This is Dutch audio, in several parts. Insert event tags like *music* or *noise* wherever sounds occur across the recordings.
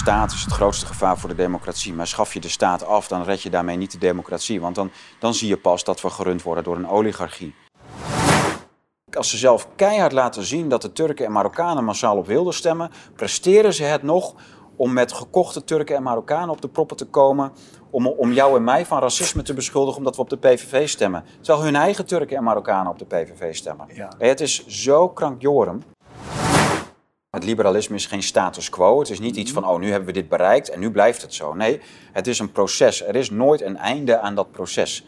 staat is het grootste gevaar voor de democratie. Maar schaf je de staat af, dan red je daarmee niet de democratie. Want dan, dan zie je pas dat we gerund worden door een oligarchie. Als ze zelf keihard laten zien dat de Turken en Marokkanen massaal op wilden stemmen, presteren ze het nog om met gekochte Turken en Marokkanen op de proppen te komen. Om, om jou en mij van racisme te beschuldigen omdat we op de PVV stemmen. Terwijl hun eigen Turken en Marokkanen op de PVV stemmen. Ja. Het is zo krankjorum. Het liberalisme is geen status quo. Het is niet iets van, oh, nu hebben we dit bereikt en nu blijft het zo. Nee, het is een proces. Er is nooit een einde aan dat proces.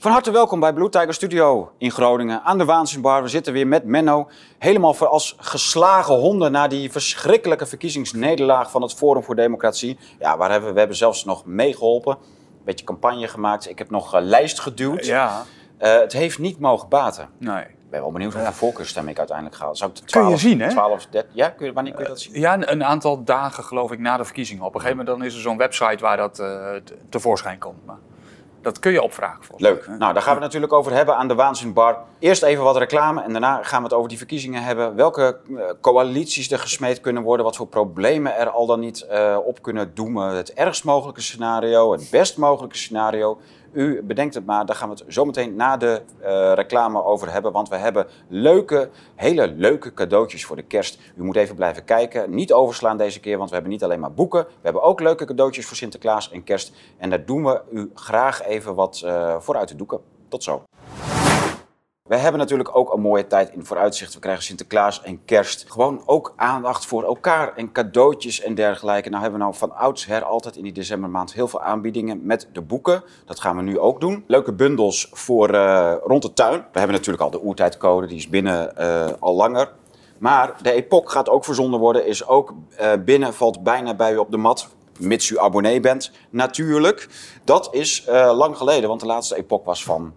Van harte welkom bij Blue Tiger Studio in Groningen aan de Waanzinbar. We zitten weer met Menno, helemaal voor als geslagen honden na die verschrikkelijke verkiezingsnederlaag van het Forum voor Democratie. Ja, waar hebben we, we hebben zelfs nog meegeholpen, een beetje campagne gemaakt. Ik heb nog uh, lijst geduwd. Ja, Uh, het heeft niet mogen baten. nee. Ben wel benieuwd hoeveel voorkeurstem ik uiteindelijk ga. Zou ik de Kun je 12, zien, hè? 12, 13, ja, kun je, wanneer kun je dat zien? Ja, een- een aantal dagen geloof ik na de verkiezingen. Op een gegeven moment dan is er zo'n website waar dat te- tevoorschijn komt. Maar dat kun je opvragen. Leuk. hè? Nou, daar gaan we het natuurlijk over hebben aan de Waanzinbar. Eerst even wat reclame en daarna gaan we het over die verkiezingen hebben. Welke eh, coalities er gesmeed kunnen worden, wat voor problemen er al dan niet eh, op kunnen doemen. Het ergst mogelijke scenario, het best mogelijke scenario. U bedenkt het maar, daar gaan we het zo meteen na de eh, reclame over hebben. Want we hebben leuke, hele leuke cadeautjes voor de kerst. U moet even blijven kijken. Niet overslaan deze keer, want we hebben niet alleen maar boeken. We hebben ook leuke cadeautjes voor Sinterklaas en kerst. En daar doen we u graag even wat eh, voor uit de doeken. Tot zo. We hebben natuurlijk ook een mooie tijd in vooruitzicht. We krijgen Sinterklaas en kerst. Gewoon ook aandacht voor elkaar en cadeautjes en dergelijke. Nou hebben we nou van oudsher altijd in die decembermaand heel veel aanbiedingen met de boeken. Dat gaan we nu ook doen. Leuke bundels voor eh, rond de tuin. We hebben natuurlijk al de oertijdcode, die is binnen eh, al langer. Maar de epoch gaat ook verzonden worden, is ook eh, binnen, valt bijna bij u op de mat. Mits u abonnee bent, natuurlijk. Dat is lang geleden, want de laatste epoch was van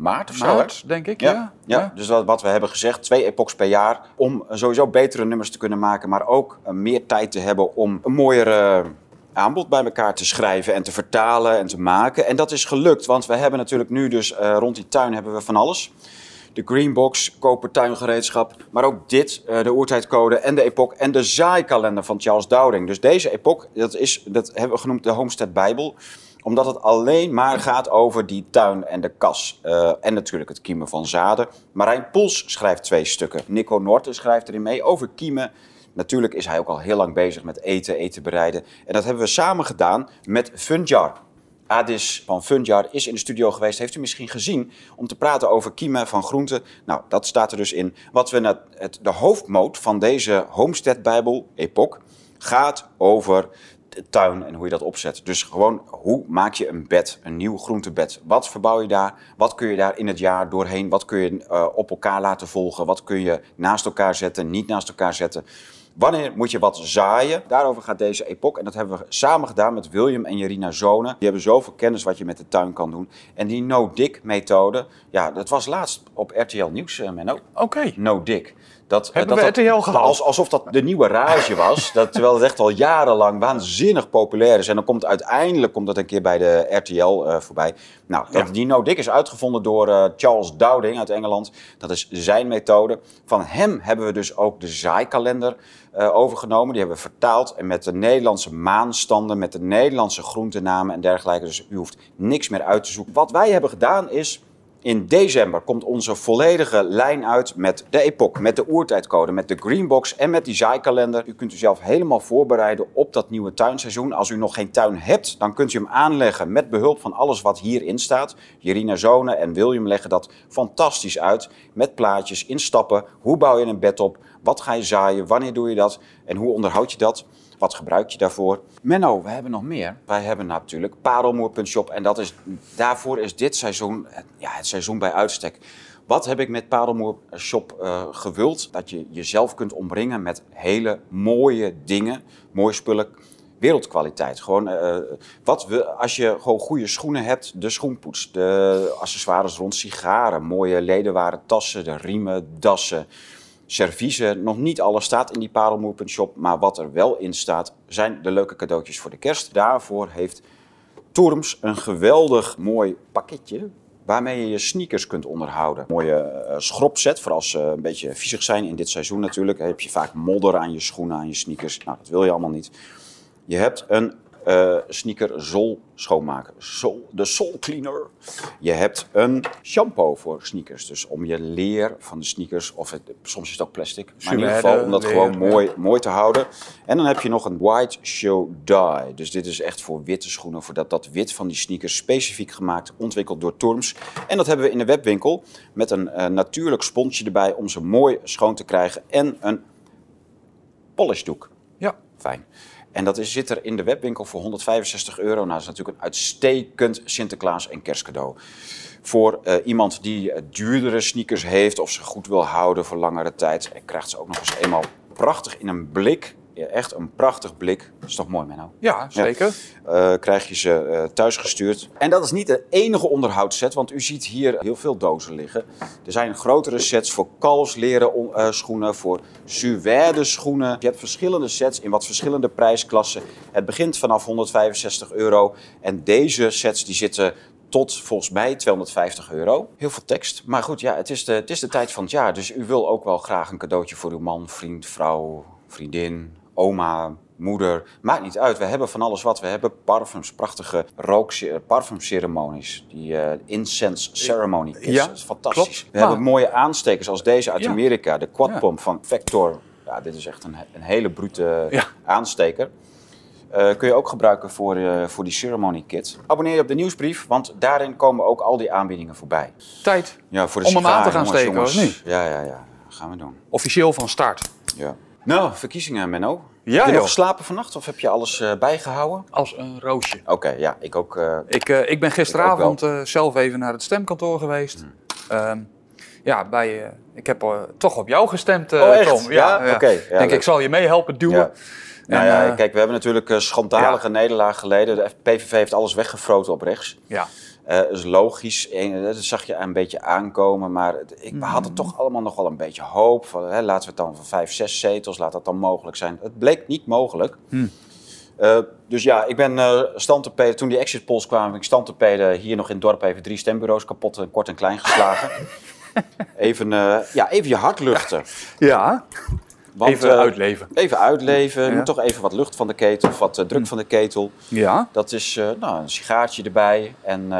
maart of zo. Maart, denk ik. Ja, Ja, ja. dus wat, wat we hebben gezegd, twee epochs per jaar. Om sowieso betere nummers te kunnen maken, maar ook eh, meer tijd te hebben om een mooier aanbod bij elkaar te schrijven en te vertalen en te maken. En dat is gelukt, want we hebben natuurlijk nu dus eh, rond die tuin hebben we van alles. De Greenbox, koper tuingereedschap, maar ook dit, eh, de oertijdcode en de epoch en de zaaikalender van Charles Dowding. Dus deze epoch, dat, is, dat hebben we genoemd de Homestead Bijbel omdat het alleen maar gaat over die tuin en de kas. Eh, en natuurlijk het kiemen van zaden. Marijn Poels schrijft twee stukken. Nico Norten schrijft erin mee over kiemen. Natuurlijk is hij ook al heel lang bezig met eten, eten bereiden. En dat hebben we samen gedaan met Funjar. Adis van Funjar is in de studio geweest, heeft u misschien gezien, om te praten over kiemen van groenten. Nou, dat staat er dus in. Wat we het, de hoofdmoot van deze Homestead Bijbel, Epoch, gaat over tuin en hoe je dat opzet. Dus gewoon, hoe maak je een bed, een nieuw groentebed? Wat verbouw je daar? Wat kun je daar in het jaar doorheen? Wat kun je eh, op elkaar laten volgen? Wat kun je naast elkaar zetten, niet naast elkaar zetten? Wanneer moet je wat zaaien? Daarover gaat deze epoch. En dat hebben we samen gedaan met William en Jerina Zonen. Die hebben zoveel kennis wat je met de tuin kan doen. En die no-dick-methode, ja, dat was laatst op RTL Nieuws, eh, Menno. Oké. No-dick. Dat, Hebben dat, we dat- RTL gehaald? Als, alsof dat de nieuwe rage was. *laughs* dat, terwijl het echt al jarenlang waanzinnig populair is. En dan komt uiteindelijk komt dat een keer bij de RTL eh, voorbij. Nou, dat, Ja. die no-dick is uitgevonden door eh, Charles Dowding uit Engeland. Dat is zijn methode. Van hem hebben we dus ook de zaaikalender eh, overgenomen. Die hebben we vertaald. En met de Nederlandse maanstanden, met de Nederlandse groentenamen en dergelijke. Dus u hoeft niks meer uit te zoeken. Wat wij hebben gedaan is... In december komt onze volledige lijn uit met de epoch, met de oertijdcode, met de greenbox en met die zaaikalender. U kunt u zelf helemaal voorbereiden op dat nieuwe tuinseizoen. Als u nog geen tuin hebt, dan kunt u hem aanleggen met behulp van alles wat hierin staat. Jerina Zonen en William leggen dat fantastisch uit met plaatjes in stappen. Hoe bouw je een bed op? Wat ga je zaaien? Wanneer doe je dat? En hoe onderhoud je dat? Wat gebruik je daarvoor? Menno, we hebben nog meer. Wij hebben natuurlijk Parelmoer.shop en dat is, daarvoor is dit seizoen het- ja, het seizoen bij uitstek. Wat heb ik met Parelmoer Shop eh, gewild? Dat je jezelf kunt omringen met hele mooie dingen, mooie spullen, wereldkwaliteit. Gewoon, eh, wat we, als je gewoon goede schoenen hebt, de schoenpoets, de accessoires rond sigaren, mooie ledenwaren tassen, de riemen, dassen serviezen. Nog niet alles staat in die parelmoer.shop, maar wat er wel in staat zijn de leuke cadeautjes voor de kerst. Daarvoor heeft Toerms een geweldig mooi pakketje waarmee je je sneakers kunt onderhouden. Mooie eh, schropset, voor als ze een beetje viezig zijn in dit seizoen natuurlijk. Heb je vaak modder aan je schoenen, aan je sneakers. Nou, dat wil je allemaal niet. Je hebt een eh sneaker zool schoonmaken. De soul cleaner. Je hebt een shampoo voor sneakers. Dus om je leer van de sneakers, of het, soms is het ook plastic. Maar in ieder geval om dat leer, gewoon ja. mooi, mooi te houden. En dan heb je nog een white show dye. Dus dit is echt voor witte schoenen. Voor dat, dat wit van die sneakers specifiek gemaakt, ontwikkeld door Torms. En dat hebben we in de webwinkel met een eh, natuurlijk sponsje erbij om ze mooi schoon te krijgen. En een polishdoek. Ja. Fijn. En dat is, zit er in de webwinkel voor 165 euro. Nou, dat is natuurlijk een uitstekend Sinterklaas- en kerstcadeau. Voor eh, iemand die eh, duurdere sneakers heeft of ze goed wil houden voor langere tijd. En krijgt ze ook nog eens eenmaal prachtig in een blik. Echt een prachtig blik. Dat is toch mooi, Menno? Ja, zeker. eh, krijg je ze eh, thuis gestuurd. En dat is niet de enige onderhoudsset, want u ziet hier heel veel dozen liggen. Er zijn grotere sets voor kalfsleren on- eh, schoenen, voor suède schoenen. Je hebt verschillende sets in wat verschillende prijsklassen. Het begint vanaf 165 euro en deze sets die zitten tot volgens mij 250 euro. Heel veel tekst. Maar goed, ja, het is, de, het is de tijd van het jaar. Dus u wil ook wel graag een cadeautje voor uw man, vriend, vrouw, vriendin, oma, moeder. Maakt niet uit. We hebben van alles wat. We hebben parfums, prachtige rook, parfumceremonies. Die eh, incense ceremony kits. Ja, dat is fantastisch. klopt. We hebben mooie aanstekers als deze uit Ja. Amerika. De Quadpump van Vector. Ja, dit is echt een, een hele brute Ja. aansteker. Eh, kun je ook gebruiken voor, eh, voor die ceremony kit. Abonneer je op de nieuwsbrief, want daarin komen ook al die aanbiedingen voorbij. Tijd Ja, voor de Om hem aan te gaan jongens, steken, jongens. Ja, ja, ja. gaan we doen. officieel van start. Ja. Nou, verkiezingen, Menno. Ja, heb je nog geslapen vannacht of heb je alles eh, bijgehouden? Als een roosje. Oké, ja, ik ook. eh, Ik, eh, ik ben gisteravond eh, zelf even naar het stemkantoor geweest. Hmm. Ehm, ja, bij, eh, ik heb toch op jou gestemd, eh, Oh, echt? Tom. Ja? Oké, ja, denk leuk. ik zal je meehelpen duwen. Ja. nou En, ja, kijk, we hebben natuurlijk een schandalige nederlaag geleden. De PVV heeft alles weggefroten op rechts. ja. Eh, dat is logisch, En, dat zag je een beetje aankomen. Maar het- ik Mhm. had er toch allemaal nog wel een beetje hoop. Van, hè, laten we het dan van vijf, zes zetels, laat dat dan mogelijk zijn. Het bleek niet mogelijk. Hmm. Eh, dus ja, ik ben eh stand te peden. Toen die exit polls kwamen, ben ik stand te peden. Hier nog in het dorp even drie stembureaus kapot, en kort en klein geslagen. *laughs* even, eh, ja, even je hart luchten. ja. Want, even eh, uitleven. Even uitleven. Ja. Moet toch even wat lucht van de ketel, of wat eh, druk van de ketel. Ja. Dat is eh, nou, een sigaartje erbij. En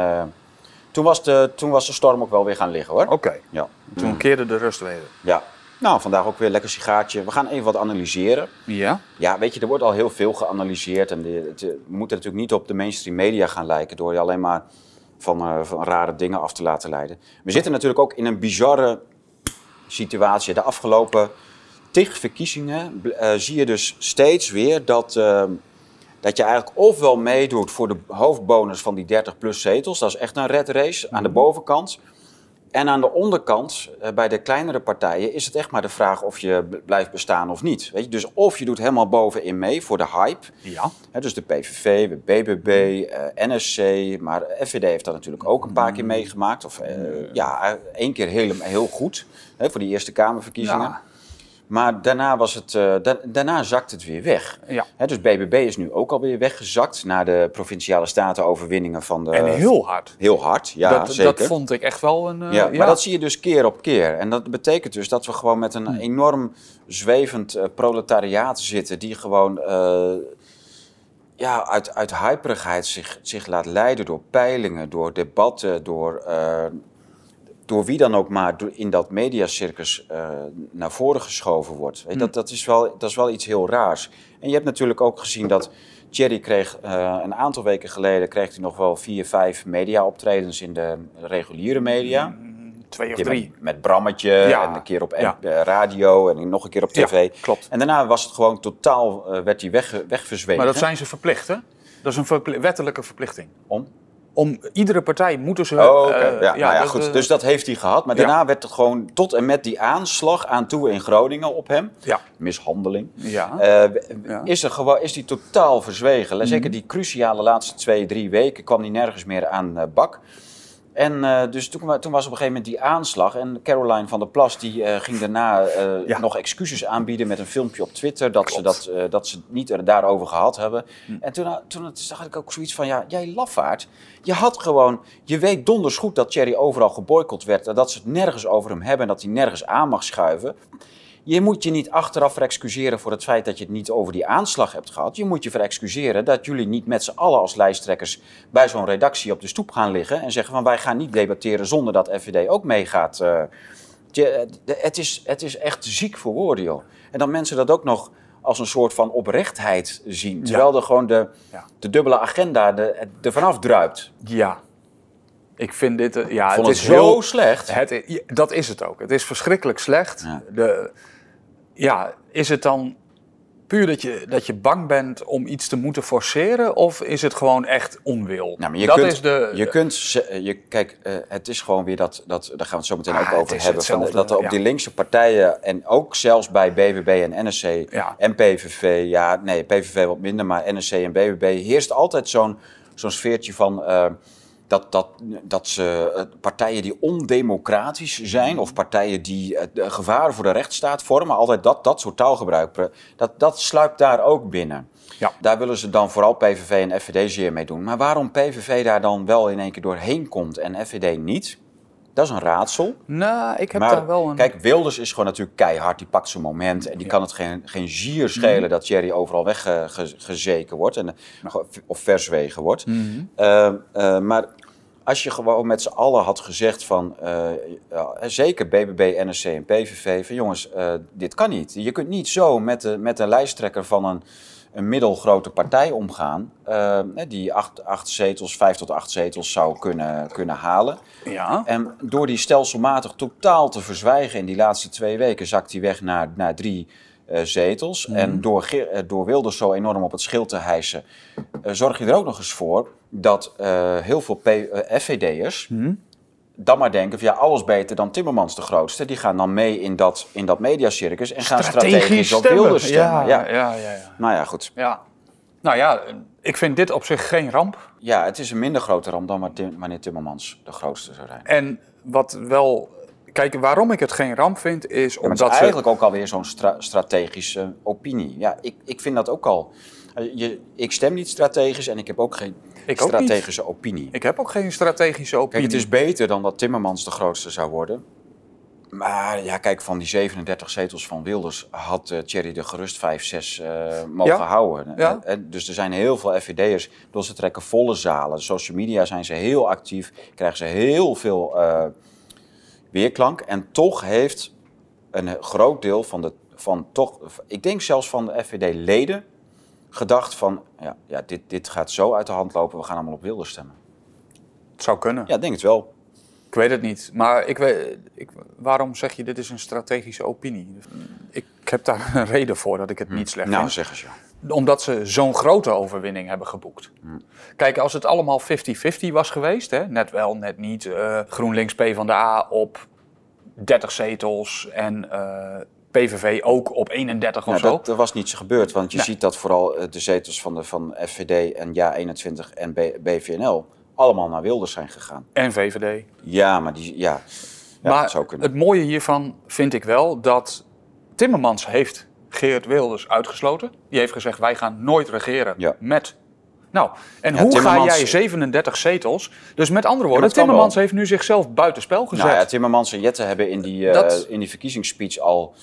toen, was de, toen was de storm ook wel weer gaan liggen hoor. Oké. Ja. Toen keerde de rust weer. ja. Nou, vandaag ook weer een lekker sigaartje. We gaan even wat analyseren. Ja. Ja, weet je, er wordt al heel veel geanalyseerd. En de- eh, we moeten natuurlijk niet op de mainstream media gaan lijken... door je alleen maar van, van rare dingen af te laten leiden. We zitten natuurlijk ook in een bizarre situatie. De afgelopen tig verkiezingen eh, zie je dus steeds weer dat, eh, dat je eigenlijk ofwel meedoet voor de hoofdbonus van die 30 plus zetels. Dat is echt een red race aan de bovenkant. En aan de onderkant, eh, bij de kleinere partijen, is het echt maar de vraag of je blijft bestaan of niet. Weet je? Dus of je doet helemaal bovenin mee voor de hype. Ja. Hè, dus de PVV, de BBB, eh, NSC, maar FVD heeft dat natuurlijk ook een paar keer meegemaakt. Of ja, één keer heel, heel goed hè, voor die Eerste Kamerverkiezingen. Ja. Maar daarna, was het, eh, da- daarna zakt het weer weg. Ja. Dus BBB is nu ook alweer weggezakt na de provinciale statenoverwinningen van de... En heel hard. Heel hard, ja, dat, zeker. dat vond ik echt wel een... eh, Ja, maar dat zie je dus keer op keer. En dat betekent dus dat we gewoon met een enorm zwevend eh, proletariaat zitten, die gewoon ja, uit, uit hyperigheid zich, zich laat leiden door peilingen, door debatten, door, door wie dan ook maar in dat mediacircus eh, naar voren geschoven wordt. Weet je, dat, dat, is wel, dat is wel iets heel raars. En je hebt natuurlijk ook gezien dat Thierry kreeg eh, een aantal weken geleden kreeg hij nog wel vier, vijf media-optredens in de reguliere media. Twee of Een keer drie. Met, met Brammetje Ja. en een keer op Ja. eh, radio en nog een keer op tv. Ja, klopt. En daarna was het gewoon totaal, eh, werd hij weg, wegverzwegen. Maar dat zijn ze verplicht, hè? Dat is een verpli- wettelijke verplichting. Om? Om iedere partij moeten ze... Oh, oké. eh, ja, nou ja, dat, goed. eh, Dus dat heeft hij gehad. Maar ja. daarna werd het gewoon tot en met die aanslag aan toe in Groningen op hem. Ja. Mishandeling. Ja. Ja. Mhm. is, er gewoon, is die totaal verzwegen. Zeker die cruciale laatste twee, drie weken kwam hij nergens meer aan bak. En uh, dus toen, toen, was op een gegeven moment die aanslag. En Caroline van der Plas die, uh, ging daarna uh, ja. nog excuses aanbieden met een filmpje op Twitter. Dat ze, dat, dat ze het niet daarover gehad hebben. Hm. En toen, toen zag ik ook zoiets van: ja, jij lafaard. Je had gewoon. Je weet donders goed dat Thierry overal geboycott werd. En dat ze het nergens over hem hebben. En dat hij nergens aan mag schuiven. Je moet je niet achteraf verexcuseren voor het feit dat je het niet over die aanslag hebt gehad. Je moet je verexcuseren dat jullie niet met z'n allen als lijsttrekkers bij zo'n redactie op de stoep gaan liggen en zeggen van wij gaan niet debatteren zonder dat FVD ook meegaat. Uh, het, is, het is echt ziek voor woorden, joh. En dan mensen dat ook nog als een soort van oprechtheid zien. Terwijl er gewoon de, de dubbele agenda er, er vanaf druipt. Ja, ik vind dit... Eh, ja, het, is zo slecht. Het, dat is het ook. Het is verschrikkelijk slecht. De, ja, is het dan puur dat je, dat je bang bent om iets te moeten forceren? Of is het gewoon echt onwil? Nou, maar je dat kunt, is de, je kunt, je, kijk, uh, het is gewoon weer dat, dat, daar gaan we het zo meteen ah, ook over hebben. Van, dat er op die linkse partijen en ook zelfs bij BBB en NSC en PVV, ja, nee, PVV wat minder, maar NSC en BBB heerst altijd zo'n zo'n sfeertje van. Uh, dat, dat, dat ze eh, partijen die ondemocratisch zijn of partijen die uh, gevaren voor de rechtsstaat vormen, altijd dat, dat soort taalgebruik, dat, dat sluipt daar ook binnen. Ja. Daar willen ze dan vooral PVV en FVD zeer mee doen. Maar waarom PVV daar dan wel in één keer doorheen komt en FVD niet, dat is een raadsel. Nou, ik heb daar wel een... Kijk, Wilders is gewoon natuurlijk keihard. Die pakt zijn moment. En die kan het geen, geen zier schelen mhm. dat Jerry overal weggezeken wordt. En, of verzwegen wordt. Mm maar als je gewoon met z'n allen had gezegd van, uh, ja, zeker BBB, NSC en PVV, van jongens, uh, dit kan niet. Je kunt niet zo met de, met de lijsttrekker van een, een middelgrote partij omgaan, uh, die acht, acht zetels, vijf tot acht zetels zou kunnen, kunnen halen. Ja. En door die stelselmatig totaal te verzwijgen in die laatste twee weken, zakt hij weg naar, naar drie zetels. Mhm. En door, door Wilders zo enorm op het schild te hijsen, zorg je er ook nog eens voor dat heel veel eh, FVD'ers hmm. dan maar denken van ja, alles beter dan Timmermans de grootste. Die gaan dan mee in dat, in dat mediacircus en gaan strategisch op Wilders stemmen. Ja, ja. Ja, ja, Nou ja, goed. Ja. Nou ja, ik vind dit op zich geen ramp. Ja, het is een minder grote ramp dan wanneer Timmermans de grootste zou zijn. En wat wel Kijk, waarom ik het geen ramp vind, is omdat ja, het is eigenlijk ook alweer zo'n strategische opinie. Ja, ik, ik vind dat ook al. Eh, je, ik stem niet strategisch en ik heb ook geen ik strategische opinie. Ik heb ook geen strategische opinie. Kijk, het is beter dan dat Timmermans de grootste zou worden. Maar ja, kijk, van die 37 zetels van Wilders had uh, Thierry de gerust 5, 6 uh, mogen houden. Ja. Eh, dus er zijn heel veel FVD'ers, door ze trekken volle zalen. social media zijn ze heel actief, krijgen ze heel veel weerklank. En toch heeft een groot deel van de, van toch, ik denk zelfs van de FVD-leden, gedacht van, ja, ja dit, dit gaat zo uit de hand lopen, we gaan allemaal op Wilders stemmen. Het zou kunnen. Ja, denk het wel. Ik weet het niet. Maar ik weet, ik, waarom zeg je dit is een strategische opinie? Ik heb daar een reden voor dat ik het niet slecht nou, vind. Nou, zeg eens ja. Omdat ze zo'n grote overwinning hebben geboekt. Hm. Kijk, als het allemaal 50-50 was geweest, hè, net wel, net niet. Uh, GroenLinks P van de A op 30 zetels en uh, PVV ook op 31 of zo. Dat, was niet zo gebeurd, want je ziet dat vooral eh, de zetels van, de, van FVD en Ja21 en BVNL allemaal naar Wilders zijn gegaan. En VVD. Ja, maar die, ja, ja maar het mooie hiervan vind ik wel dat Timmermans heeft Geert Wilders uitgesloten. Die heeft gezegd, wij gaan nooit regeren met nou, en hoe ga jij 37 zetels? Dus met andere woorden, Timmermans heeft nu zichzelf buitenspel gezet. Nou ja, Timmermans en Jette hebben in die, uh, in die verkiezingsspeech al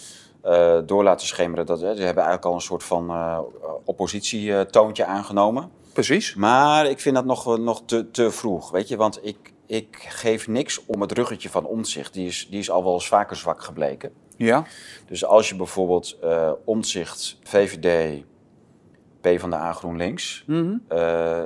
uh, door laten schemeren. Dat, ze hebben eigenlijk al een soort van uh, oppositietoontje aangenomen. Precies. Maar ik vind dat nog, nog te, te vroeg, weet je. Want ik, ik geef niks om het ruggetje van Omtzigt. Die is, die is al wel eens vaker zwak gebleken. Ja. Dus als je bijvoorbeeld uh, Omtzigt, VVD, P van de A GroenLinks mm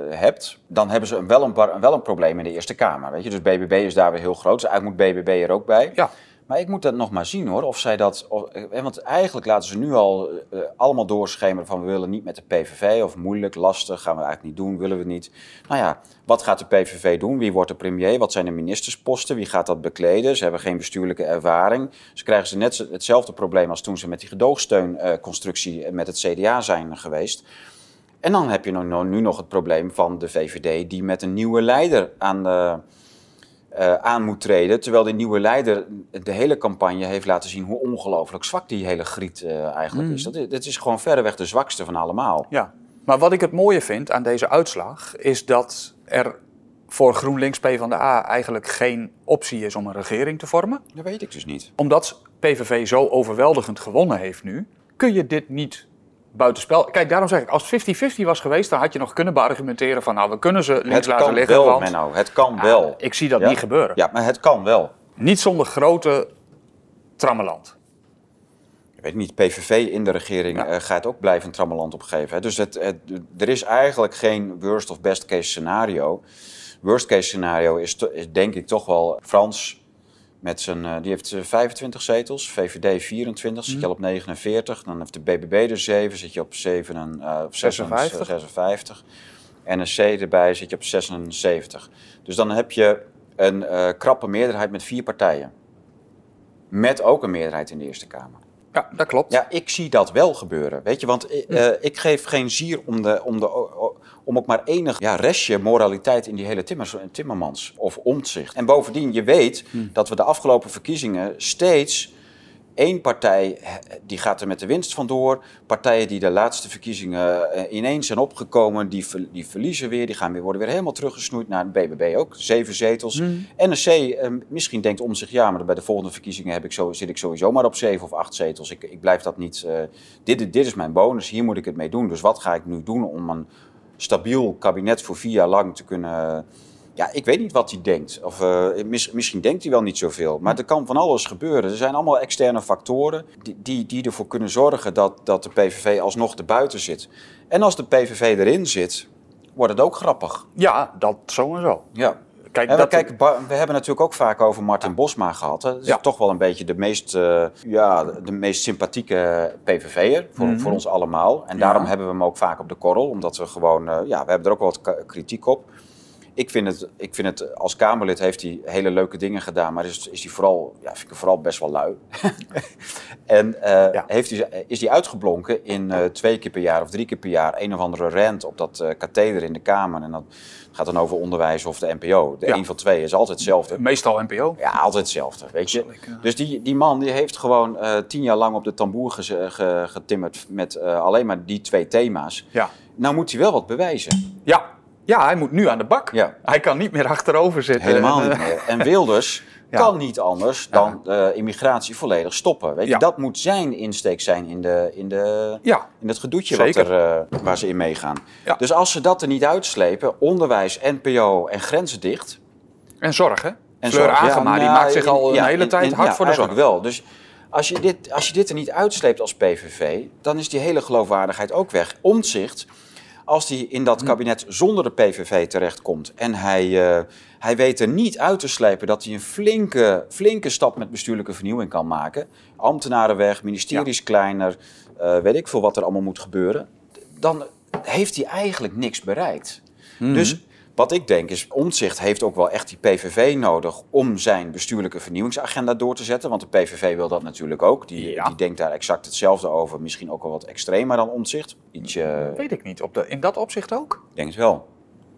hebt, dan hebben ze wel een, wel een probleem in de Eerste Kamer. Weet je? Dus BBB is daar weer heel groot. Dus eigenlijk moet BBB er ook bij. Ja. Maar ik moet dat nog maar zien hoor, of zij dat... Eh, want eigenlijk laten ze nu al uh, allemaal doorschemeren van we willen niet met de PVV of moeilijk, lastig, gaan we eigenlijk niet doen, willen we niet. Nou ja, wat gaat de PVV doen? Wie wordt de premier? Wat zijn de ministersposten? Wie gaat dat bekleden? Ze hebben geen bestuurlijke ervaring. Ze krijgen ze net hetzelfde probleem als toen ze met die gedoogsteunconstructie met het CDA zijn geweest. En dan heb je nu nog het probleem van de VVD die met een nieuwe leider aan de uh, aan moet treden. Terwijl de nieuwe leider de hele campagne heeft laten zien hoe ongelooflijk zwak die hele griet uh, eigenlijk is. Mm. Dat, dat is gewoon verreweg de zwakste van allemaal. Ja, maar wat ik het mooie vind aan deze uitslag is dat er voor GroenLinks PvdA eigenlijk geen optie is om een regering te vormen. Dat weet ik dus niet. Omdat PVV zo overweldigend gewonnen heeft nu, kun je dit niet buitenspel. Kijk, daarom zeg ik, als het 50-50 was geweest, dan had je nog kunnen beargumenteren van, nou, we kunnen ze links laten liggen. Wel, want... Menno, het kan wel. Ik zie dat niet gebeuren. Ja, maar het kan wel. Niet zonder grote trammeland. Ik weet niet, PVV in de regering ja. uh, gaat ook blijven trammeland opgeven. Dus het, het, er is eigenlijk geen worst of best case scenario. Worst case scenario is, is denk ik toch wel Frans met zijn, uh, die heeft 25 eh, zetels, VVD 24, zit je mhm. al op 49. Dan heeft de BBB er 7, zit je op 7 en, uh, op 56. 56. NSC erbij zit je op 76. Dus dan heb je een uh, krappe meerderheid met vier partijen. Met ook een meerderheid in de Eerste Kamer. Ja, dat klopt. Ja, ik zie dat wel gebeuren. Weet je, want uh, ik geef geen zier om de, om de om ook maar enig ja, restje moraliteit in die hele timmers, Timmermans of omzicht. En bovendien, je weet hmm. dat we de afgelopen verkiezingen steeds één partij die gaat er met de winst vandoor. Partijen die de laatste verkiezingen eh, ineens zijn opgekomen, die, die verliezen weer. Die gaan weer, worden weer helemaal teruggesnoeid naar de BBB ook. Zeven zetels. Mm. NSC, eh, misschien denkt om zich, ja, maar bij de volgende verkiezingen heb ik zo, zit ik sowieso maar op zeven of acht zetels. Ik, ik blijf dat niet. Uh, dit, dit is mijn bonus, hier moet ik het mee doen. Dus wat ga ik nu doen om een stabiel kabinet voor vier jaar lang te kunnen. Ja, ik weet niet wat hij denkt. Of uh, misschien denkt hij wel niet zoveel. Maar er kan van alles gebeuren. Er zijn allemaal externe factoren die, die, die ervoor kunnen zorgen dat, dat de PVV alsnog erbuiten zit. En als de PVV erin zit, wordt het ook grappig. Ja, dat sowieso. Ja. Kijk, dat... kijk, we hebben natuurlijk ook vaak over Martin Bosma gehad. Dat is ja. toch wel een beetje de meest, uh, ja, de meest sympathieke PVV'er voor, mm -hmm. voor ons allemaal. En daarom hebben we hem ook vaak op de korrel. Omdat we gewoon, uh, ja, we hebben er ook wel wat kritiek op. Ik vind, het, ik vind het, als Kamerlid heeft hij hele leuke dingen gedaan, maar is, is hij vooral, ja, vind ik vooral best wel lui. *laughs* en uh, ja. heeft hij, is hij uitgeblonken in uh, twee keer per jaar of drie keer per jaar een of andere rant op dat uh, katheder in de Kamer. En dat gaat dan over onderwijs of de NPO. De ja. een van twee is altijd hetzelfde. Meestal NPO? Ja, altijd hetzelfde, weet je. Dus die, die man die heeft gewoon tien jaar lang op de tamboer getimmerd met alleen maar die twee thema's. Ja. Nou moet hij wel wat bewijzen. Ja, ja, hij moet nu aan de bak. Ja. Hij kan niet meer achterover zitten. Helemaal niet meer. En Wilders *laughs* kan niet anders dan de immigratie volledig stoppen. Weet je, dat moet zijn insteek zijn in, de, in, de, in het gedoetje wat er, uh, waar ze in meegaan. Dus als ze dat er niet uitslepen, onderwijs, NPO en grenzen dicht. En zorg, hè? En Fleur zorg, Agema, die nou, maakt zich al een hele tijd hard voor de zorg. wel. Dus als je, dit, als je dit er niet uitsleept als PVV, dan is die hele geloofwaardigheid ook weg. Omzicht als hij in dat hm. kabinet zonder de PVV terechtkomt en hij, uh, hij weet er niet uit te slijpen dat hij een flinke, flinke stap met bestuurlijke vernieuwing kan maken, ambtenaren weg, ministeries kleiner, uh, weet ik veel wat er allemaal moet gebeuren, dan heeft hij eigenlijk niks bereikt. Mm Dus wat ik denk is, Omtzigt heeft ook wel echt die PVV nodig om zijn bestuurlijke vernieuwingsagenda door te zetten. Want de PVV wil dat natuurlijk ook. Die, die denkt daar exact hetzelfde over. Misschien ook wel wat extremer dan Omtzigt. Ietsje... Weet ik niet. Op de, in dat opzicht ook? Ik denk het wel.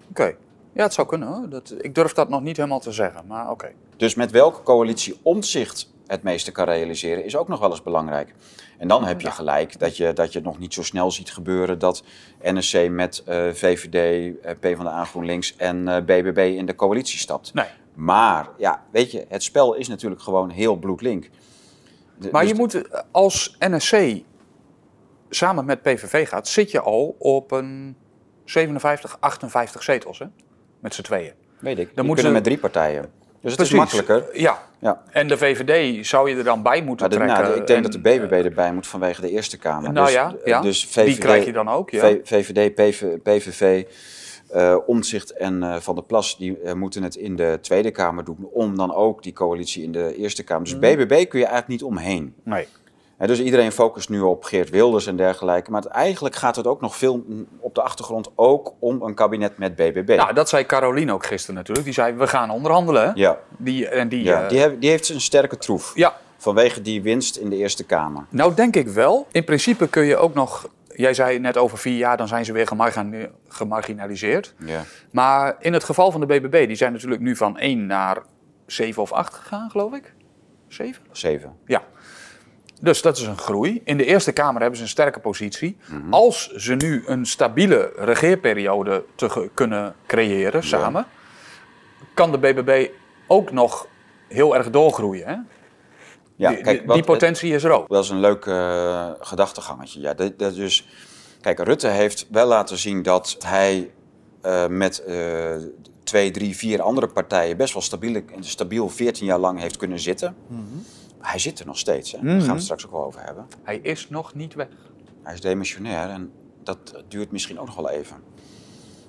Oké. Ja, het zou kunnen hoor. Dat, ik durf dat nog niet helemaal te zeggen, maar oké. Dus met welke coalitie Omtzigt het meeste kan realiseren, is ook nog wel eens belangrijk. En dan heb je gelijk dat je, dat je het nog niet zo snel ziet gebeuren dat NSC met uh, VVD, uh, PvdA GroenLinks en uh, eh, BBB in de coalitie stapt. Nee. Maar ja, weet je, het spel is natuurlijk gewoon heel bloedlink. maar dus je moet als NSC samen met PVV gaat, zit je al op een 57, 58 zetels, hè? Met z'n tweeën. Weet ik. Dan moeten ze met drie partijen. Dus het is makkelijker. Ja. ja. En de VVD zou je er dan bij moeten de, trekken. Nou, ik denk dat de BBB erbij moet vanwege de Eerste Kamer. Nou dus, ja, ja. Dus VVD, die krijg je dan ook. Ja. VVD, PV, PVV, uh, Omtzigt en uh, Van der Plas die uh, moeten het in de Tweede Kamer doen. Om dan ook die coalitie in de Eerste Kamer. Dus BBB mm. kun je eigenlijk niet omheen. Nee dus iedereen focust nu op Geert Wilders en dergelijke. Maar eigenlijk gaat het ook nog veel op de achtergrond ook om een kabinet met BBB. Nou, dat zei Caroline ook gisteren natuurlijk. Die zei, we gaan onderhandelen. Ja. Die, en die, ja, die, heeft, die heeft een sterke troef. Ja. Vanwege die winst in de Eerste Kamer. Nou, denk ik wel. In principe kun je ook nog... Jij zei net over vier jaar, dan zijn ze weer gemarginaliseerd. Ja. Maar in het geval van de BBB, die zijn natuurlijk nu van één naar 7 of 8 gegaan, geloof ik. 7? 7. Ja. Dus dat is een groei. In de Eerste Kamer hebben ze een sterke positie. Mhm. Als ze nu een stabiele regeerperiode te kunnen creëren samen, kan de BBB ook nog heel erg doorgroeien. Hè? Ja, die, kijk, die potentie is er ook. Dat is een leuk uh, gedachtegangetje. Ja, dat, dat dus, kijk, Rutte heeft wel laten zien dat hij uh, met uh, twee, drie, vier andere partijen best wel stabiel, stabiel 14 jaar lang heeft kunnen zitten. Mm -hmm. Hij zit er nog steeds. Hè? Daar gaan we het mhm. straks ook wel over hebben. Hij is nog niet weg. Hij is demissionair en dat duurt misschien ook nog wel even.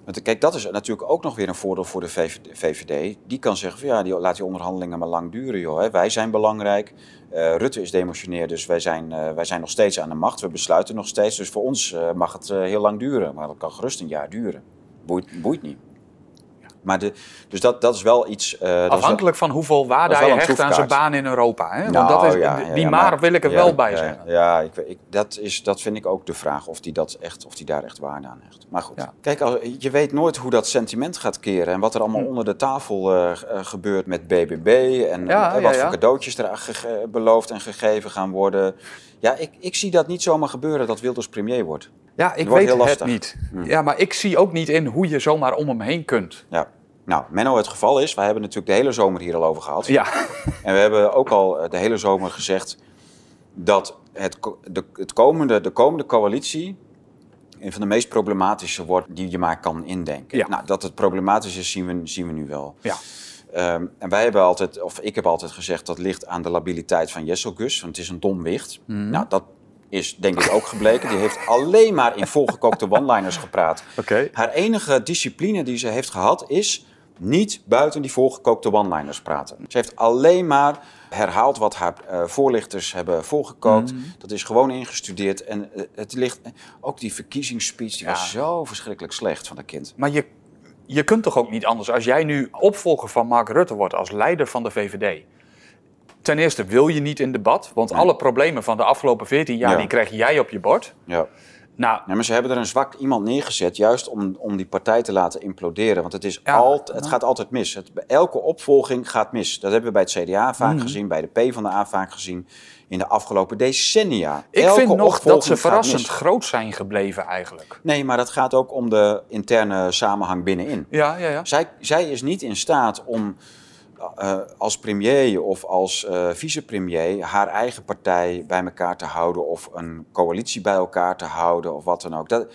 Want kijk, dat is natuurlijk ook nog weer een voordeel voor de VVD. Die kan zeggen van ja, die, laat die onderhandelingen maar lang duren joh. Hè. Wij zijn belangrijk. Uh, Rutte is demotioneer, dus wij zijn, uh, wij zijn nog steeds aan de macht. We besluiten nog steeds. Dus voor ons uh, mag het heel lang duren. Maar dat kan gerust een jaar duren. Boeit, boeit niet. Maar de, dus dat, dat is wel iets. Uh, Afhankelijk van hoeveel waarde hij hecht aan zijn baan in Europa. Hè? Want nou, dat is, ja, die maar, wil ik er wel bij zeggen. Ja, ik, ik, dat, is, dat vind ik ook de vraag of die, dat echt, of die daar echt waarde aan hecht. Maar goed, kijk, als, je weet nooit hoe dat sentiment gaat keren. En wat er allemaal hm. onder de tafel uh, gebeurt met BBB. En wat voor cadeautjes er beloofd en gegeven gaan worden. Ja, ik, ik zie dat niet zomaar gebeuren dat Wilders premier wordt. Ja, ik weet het niet. Hm. Ja, maar ik zie ook niet in hoe je zomaar om hem heen kunt. Ja. Nou, Menno, het geval is, wij hebben natuurlijk de hele zomer hier al over gehad. Ja. *laughs* En we hebben ook al eh, de hele zomer gezegd dat het, de, het komende, de komende coalitie een van de meest problematische wordt die je maar kan indenken. Ja. Nou, dat het problematisch is, zien we, zien we nu wel. Ja. Um, en wij hebben altijd, of ik heb altijd gezegd, dat ligt aan de labiliteit van Gus, want het is een dom wicht. Mm. Nou, dat is denk ik ook gebleken. Die heeft alleen maar in volgekookte one-liners gepraat. Okay. Haar enige discipline die ze heeft gehad is niet buiten die volgekookte one-liners praten. Ze heeft alleen maar herhaald wat haar uh, voorlichters hebben voorgekookt. Mhm. Dat is gewoon ingestudeerd. En uh, het ligt. Ook die verkiezingsspeech die was zo verschrikkelijk slecht van dat kind. Maar je, je kunt toch ook niet anders. Als jij nu opvolger van Mark Rutte wordt als leider van de VVD. Ten eerste wil je niet in debat, want alle problemen van de afgelopen 14 jaar die krijg jij op je bord. Ja. Nou, ja, maar ze hebben er een zwak iemand neergezet, juist om, om die partij te laten imploderen. Want het, is altijd, het gaat altijd mis. Het, elke opvolging gaat mis. Dat hebben we bij het CDA vaak mhm. gezien, bij de P van de A vaak gezien in de afgelopen decennia. Ik vind nog dat ze verrassend groot zijn gebleven eigenlijk. Nee, maar dat gaat ook om de interne samenhang binnenin. Ja, ja, ja. Zij, zij is niet in staat om uh, als premier of als uh, vicepremier haar eigen partij bij elkaar te houden of een coalitie bij elkaar te houden of wat dan ook. Dat,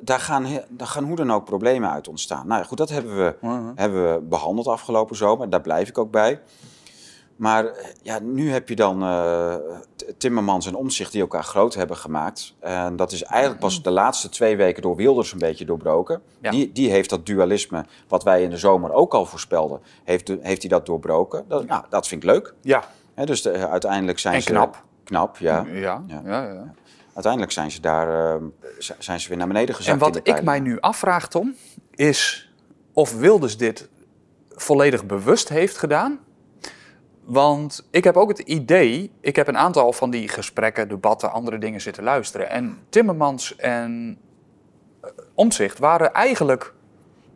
daar, gaan, daar gaan hoe dan ook problemen uit ontstaan. Nou ja, goed, dat hebben we, hebben we behandeld afgelopen zomer. Daar blijf ik ook bij. Maar ja, nu heb je dan uh, Timmermans en Omzicht die elkaar groot hebben gemaakt. En dat is eigenlijk pas de laatste twee weken door Wilders een beetje doorbroken. Die, die heeft dat dualisme, wat wij in de zomer ook al voorspelden, heeft, heeft hij dat doorbroken. Dat, nou, dat vind ik leuk. Ja. dus de, uiteindelijk zijn en ze... knap. Knap, ja. Ja, ja. ja, Uiteindelijk zijn ze daar uh, zijn ze weer naar beneden gezakt. En wat ik mij nu afvraag, Tom, is of Wilders dit volledig bewust heeft gedaan want ik heb ook het idee, ik heb een aantal van die gesprekken, debatten, andere dingen zitten luisteren. En Timmermans en uh, Omtzigt waren eigenlijk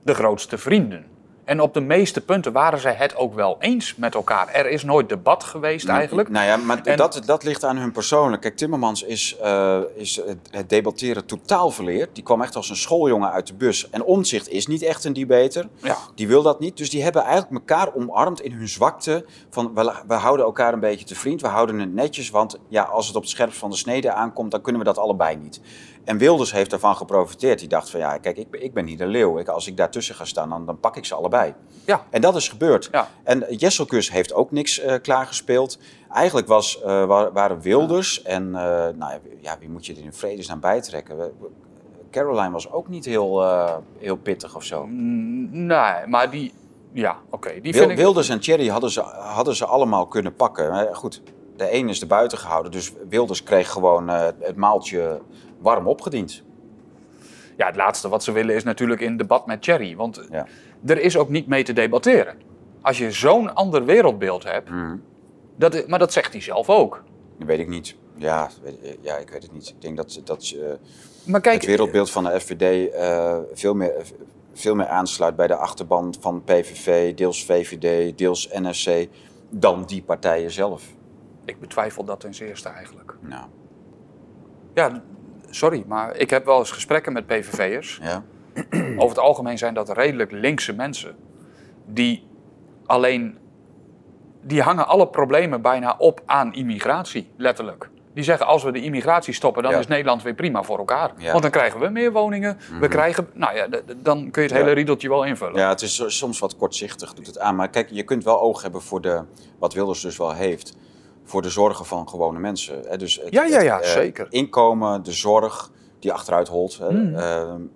de grootste vrienden. En op de meeste punten waren zij het ook wel eens met elkaar. Er is nooit debat geweest nou, eigenlijk. Nou ja, maar dat, dat ligt aan hun persoonlijk. Kijk, Timmermans is, uh, is het debatteren totaal verleerd. Die kwam echt als een schooljongen uit de bus. En Omzicht is niet echt een debater. Ja. Die wil dat niet. Dus die hebben eigenlijk elkaar omarmd in hun zwakte. Van, we, we houden elkaar een beetje te vriend. We houden het netjes. Want ja, als het op het scherpst van de snede aankomt, dan kunnen we dat allebei niet. En Wilders heeft daarvan geprofiteerd. Die dacht van ja, kijk, ik, ik ben hier de leeuw. Ik, als ik daartussen ga staan, dan, dan pak ik ze allebei. Ja. En dat is gebeurd. Ja. En Jesselkus heeft ook niks uh, klaargespeeld. Eigenlijk was, uh, waren Wilders en uh, nou, ja, wie moet je er in vredesnaam bijtrekken? Caroline was ook niet heel, heel pittig of zo. Nee, maar die... Ja, oké. Okay, Wil, Wilders en Thierry hadden ze, hadden ze allemaal kunnen pakken. Maar goed, de een is er buiten gehouden. Dus Wilders kreeg gewoon het maaltje warm opgediend. Ja, het laatste wat ze willen is natuurlijk in debat met Thierry. Want ja. er is ook niet mee te debatteren. Als je zo'n ander wereldbeeld hebt, mhm. dat, maar dat zegt hij zelf ook. Dat weet ik niet. Ja, ja, ik weet het niet. Ik denk dat, dat uh, maar kijk, het wereldbeeld van de FVD uh, eh, veel meer veel meer aansluit bij de achterban van PVV, deels VVD, deels NSC, dan die partijen zelf. Ik betwijfel dat ten zeerste eigenlijk. Nou. Ja, sorry, maar ik heb wel eens gesprekken met PVV'ers. Ja. Over het algemeen zijn dat redelijk linkse mensen. Die alleen. Die hangen alle problemen bijna op aan immigratie, letterlijk. Die zeggen als we de immigratie stoppen, dan is Nederland weer prima voor elkaar. Want dan krijgen we meer woningen. We mhm. krijgen, nou ja, dan kun je het hele riedeltje wel invullen. Ja, het is soms wat kortzichtig, doet het aan. Maar kijk, je kunt wel oog hebben voor de, wat Wilders dus wel heeft, voor de zorgen van gewone mensen. Dus het, ja, ja, ja, eh, zeker. Inkomen, de zorg die achteruit holt. Mm.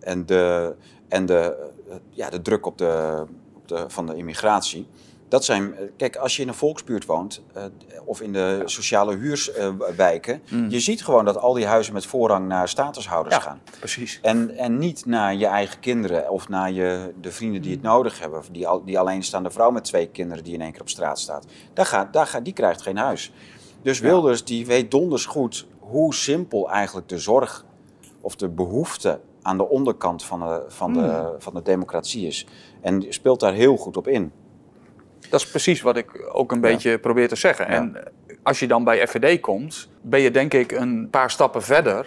en de, en de, ja, de druk op de, op de, van de immigratie. Dat zijn, eh, kijk, als je in een volksbuurt woont uh, of in de sociale huurswijken, uh, je ziet gewoon dat al die huizen met voorrang naar statushouders ja, gaan. Precies. En, en niet naar je eigen kinderen of naar je, de vrienden die het nodig hebben, die, al, die alleenstaande vrouw met twee kinderen die in één keer op straat staat. Daar gaat, daar gaat, die krijgt geen huis. Dus Wilders die weet donders goed hoe simpel eigenlijk de zorg of de behoefte aan de onderkant van de, van de, hmm. van de democratie is. En speelt daar heel goed op in. Dat is precies wat ik ook een beetje probeer te zeggen. En als je dan bij FVD komt, ben je denk ik een paar stappen verder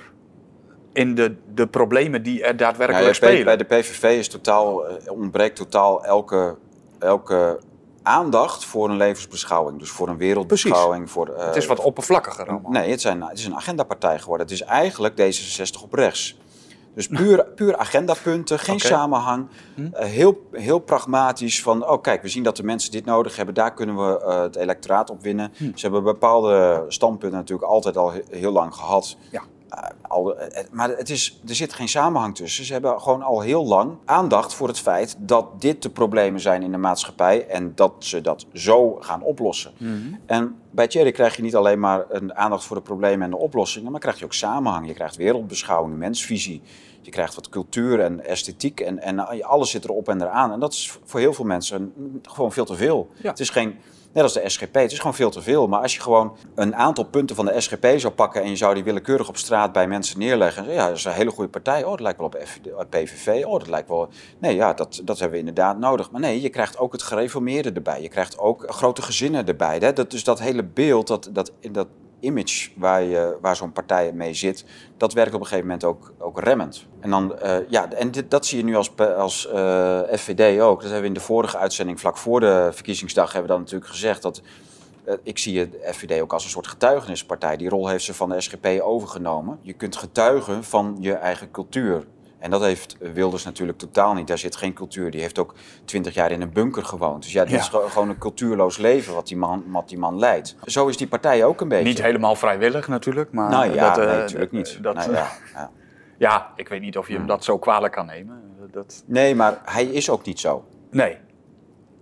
in de, de problemen die er daadwerkelijk ja, spelen. Bij de PVV is totaal, eh, ontbreekt totaal elke, elke aandacht voor een levensbeschouwing. Dus voor een wereldbeschouwing. Voor, uh, het is wat oppervlakkiger allemaal. Nee, het, zijn, het is een agendapartij geworden. Het is eigenlijk D66 op rechts. Dus puur, puur agendapunten, geen samenhang. Hm? Eh, heel, heel pragmatisch van, oh kijk, we zien dat de mensen dit nodig hebben. Daar kunnen we uh, het electoraat op winnen. Hm. Ze hebben bepaalde standpunten natuurlijk altijd al heel lang gehad. Ja. Eh, al, maar het is, er zit geen samenhang tussen. Ze hebben gewoon al heel lang aandacht voor het feit dat dit de problemen zijn in de maatschappij en dat ze dat zo gaan oplossen. Hm. En bij Thierry krijg je niet alleen maar een aandacht voor de problemen en de oplossingen, maar krijg je ook samenhang. Je krijgt wereldbeschouwing, mensvisie. Je krijgt wat cultuur en esthetiek en, en alles zit erop en eraan. En dat is voor heel veel mensen gewoon veel te veel. Het is geen, net als de SGP, het is gewoon veel te veel. Maar als je gewoon een aantal punten van de SGP zou pakken en je zou die willekeurig op straat bij mensen neerleggen. Ja, dat is een hele goede partij. Oh, dat lijkt wel op PVV. Oh, dat lijkt wel. Nee, ja, dat, dat hebben we inderdaad nodig. Maar nee, je krijgt ook het gereformeerde erbij. Je krijgt ook grote gezinnen erbij. Hè? Dat, dus dat hele beeld, dat, dat, dat, image waar, je, waar zo'n partij mee zit, dat werkt op een gegeven moment ook, ook remmend. En, dan, uh, ja, en dit, dat zie je nu als, als uh, eh, FVD ook. Dat hebben we in de vorige uitzending, vlak voor de verkiezingsdag, hebben we dan natuurlijk gezegd dat. Uh, ik zie de FVD ook als een soort getuigenispartij. Die rol heeft ze van de SGP overgenomen. Je kunt getuigen van je eigen cultuur. En dat heeft Wilders natuurlijk totaal niet. Daar zit geen cultuur. Die heeft ook twintig jaar in een bunker gewoond. Dus ja, dit is gewoon een cultuurloos leven wat die, man, wat die man leidt. Zo is die partij ook een beetje. Niet helemaal vrijwillig natuurlijk, maar... Nou ja, dat, nee, natuurlijk niet. Dat, nou, ja, ja. Ja, ik weet niet of je hem dat zo kwalijk kan nemen. Dat... Nee, maar hij is ook niet zo. Nee,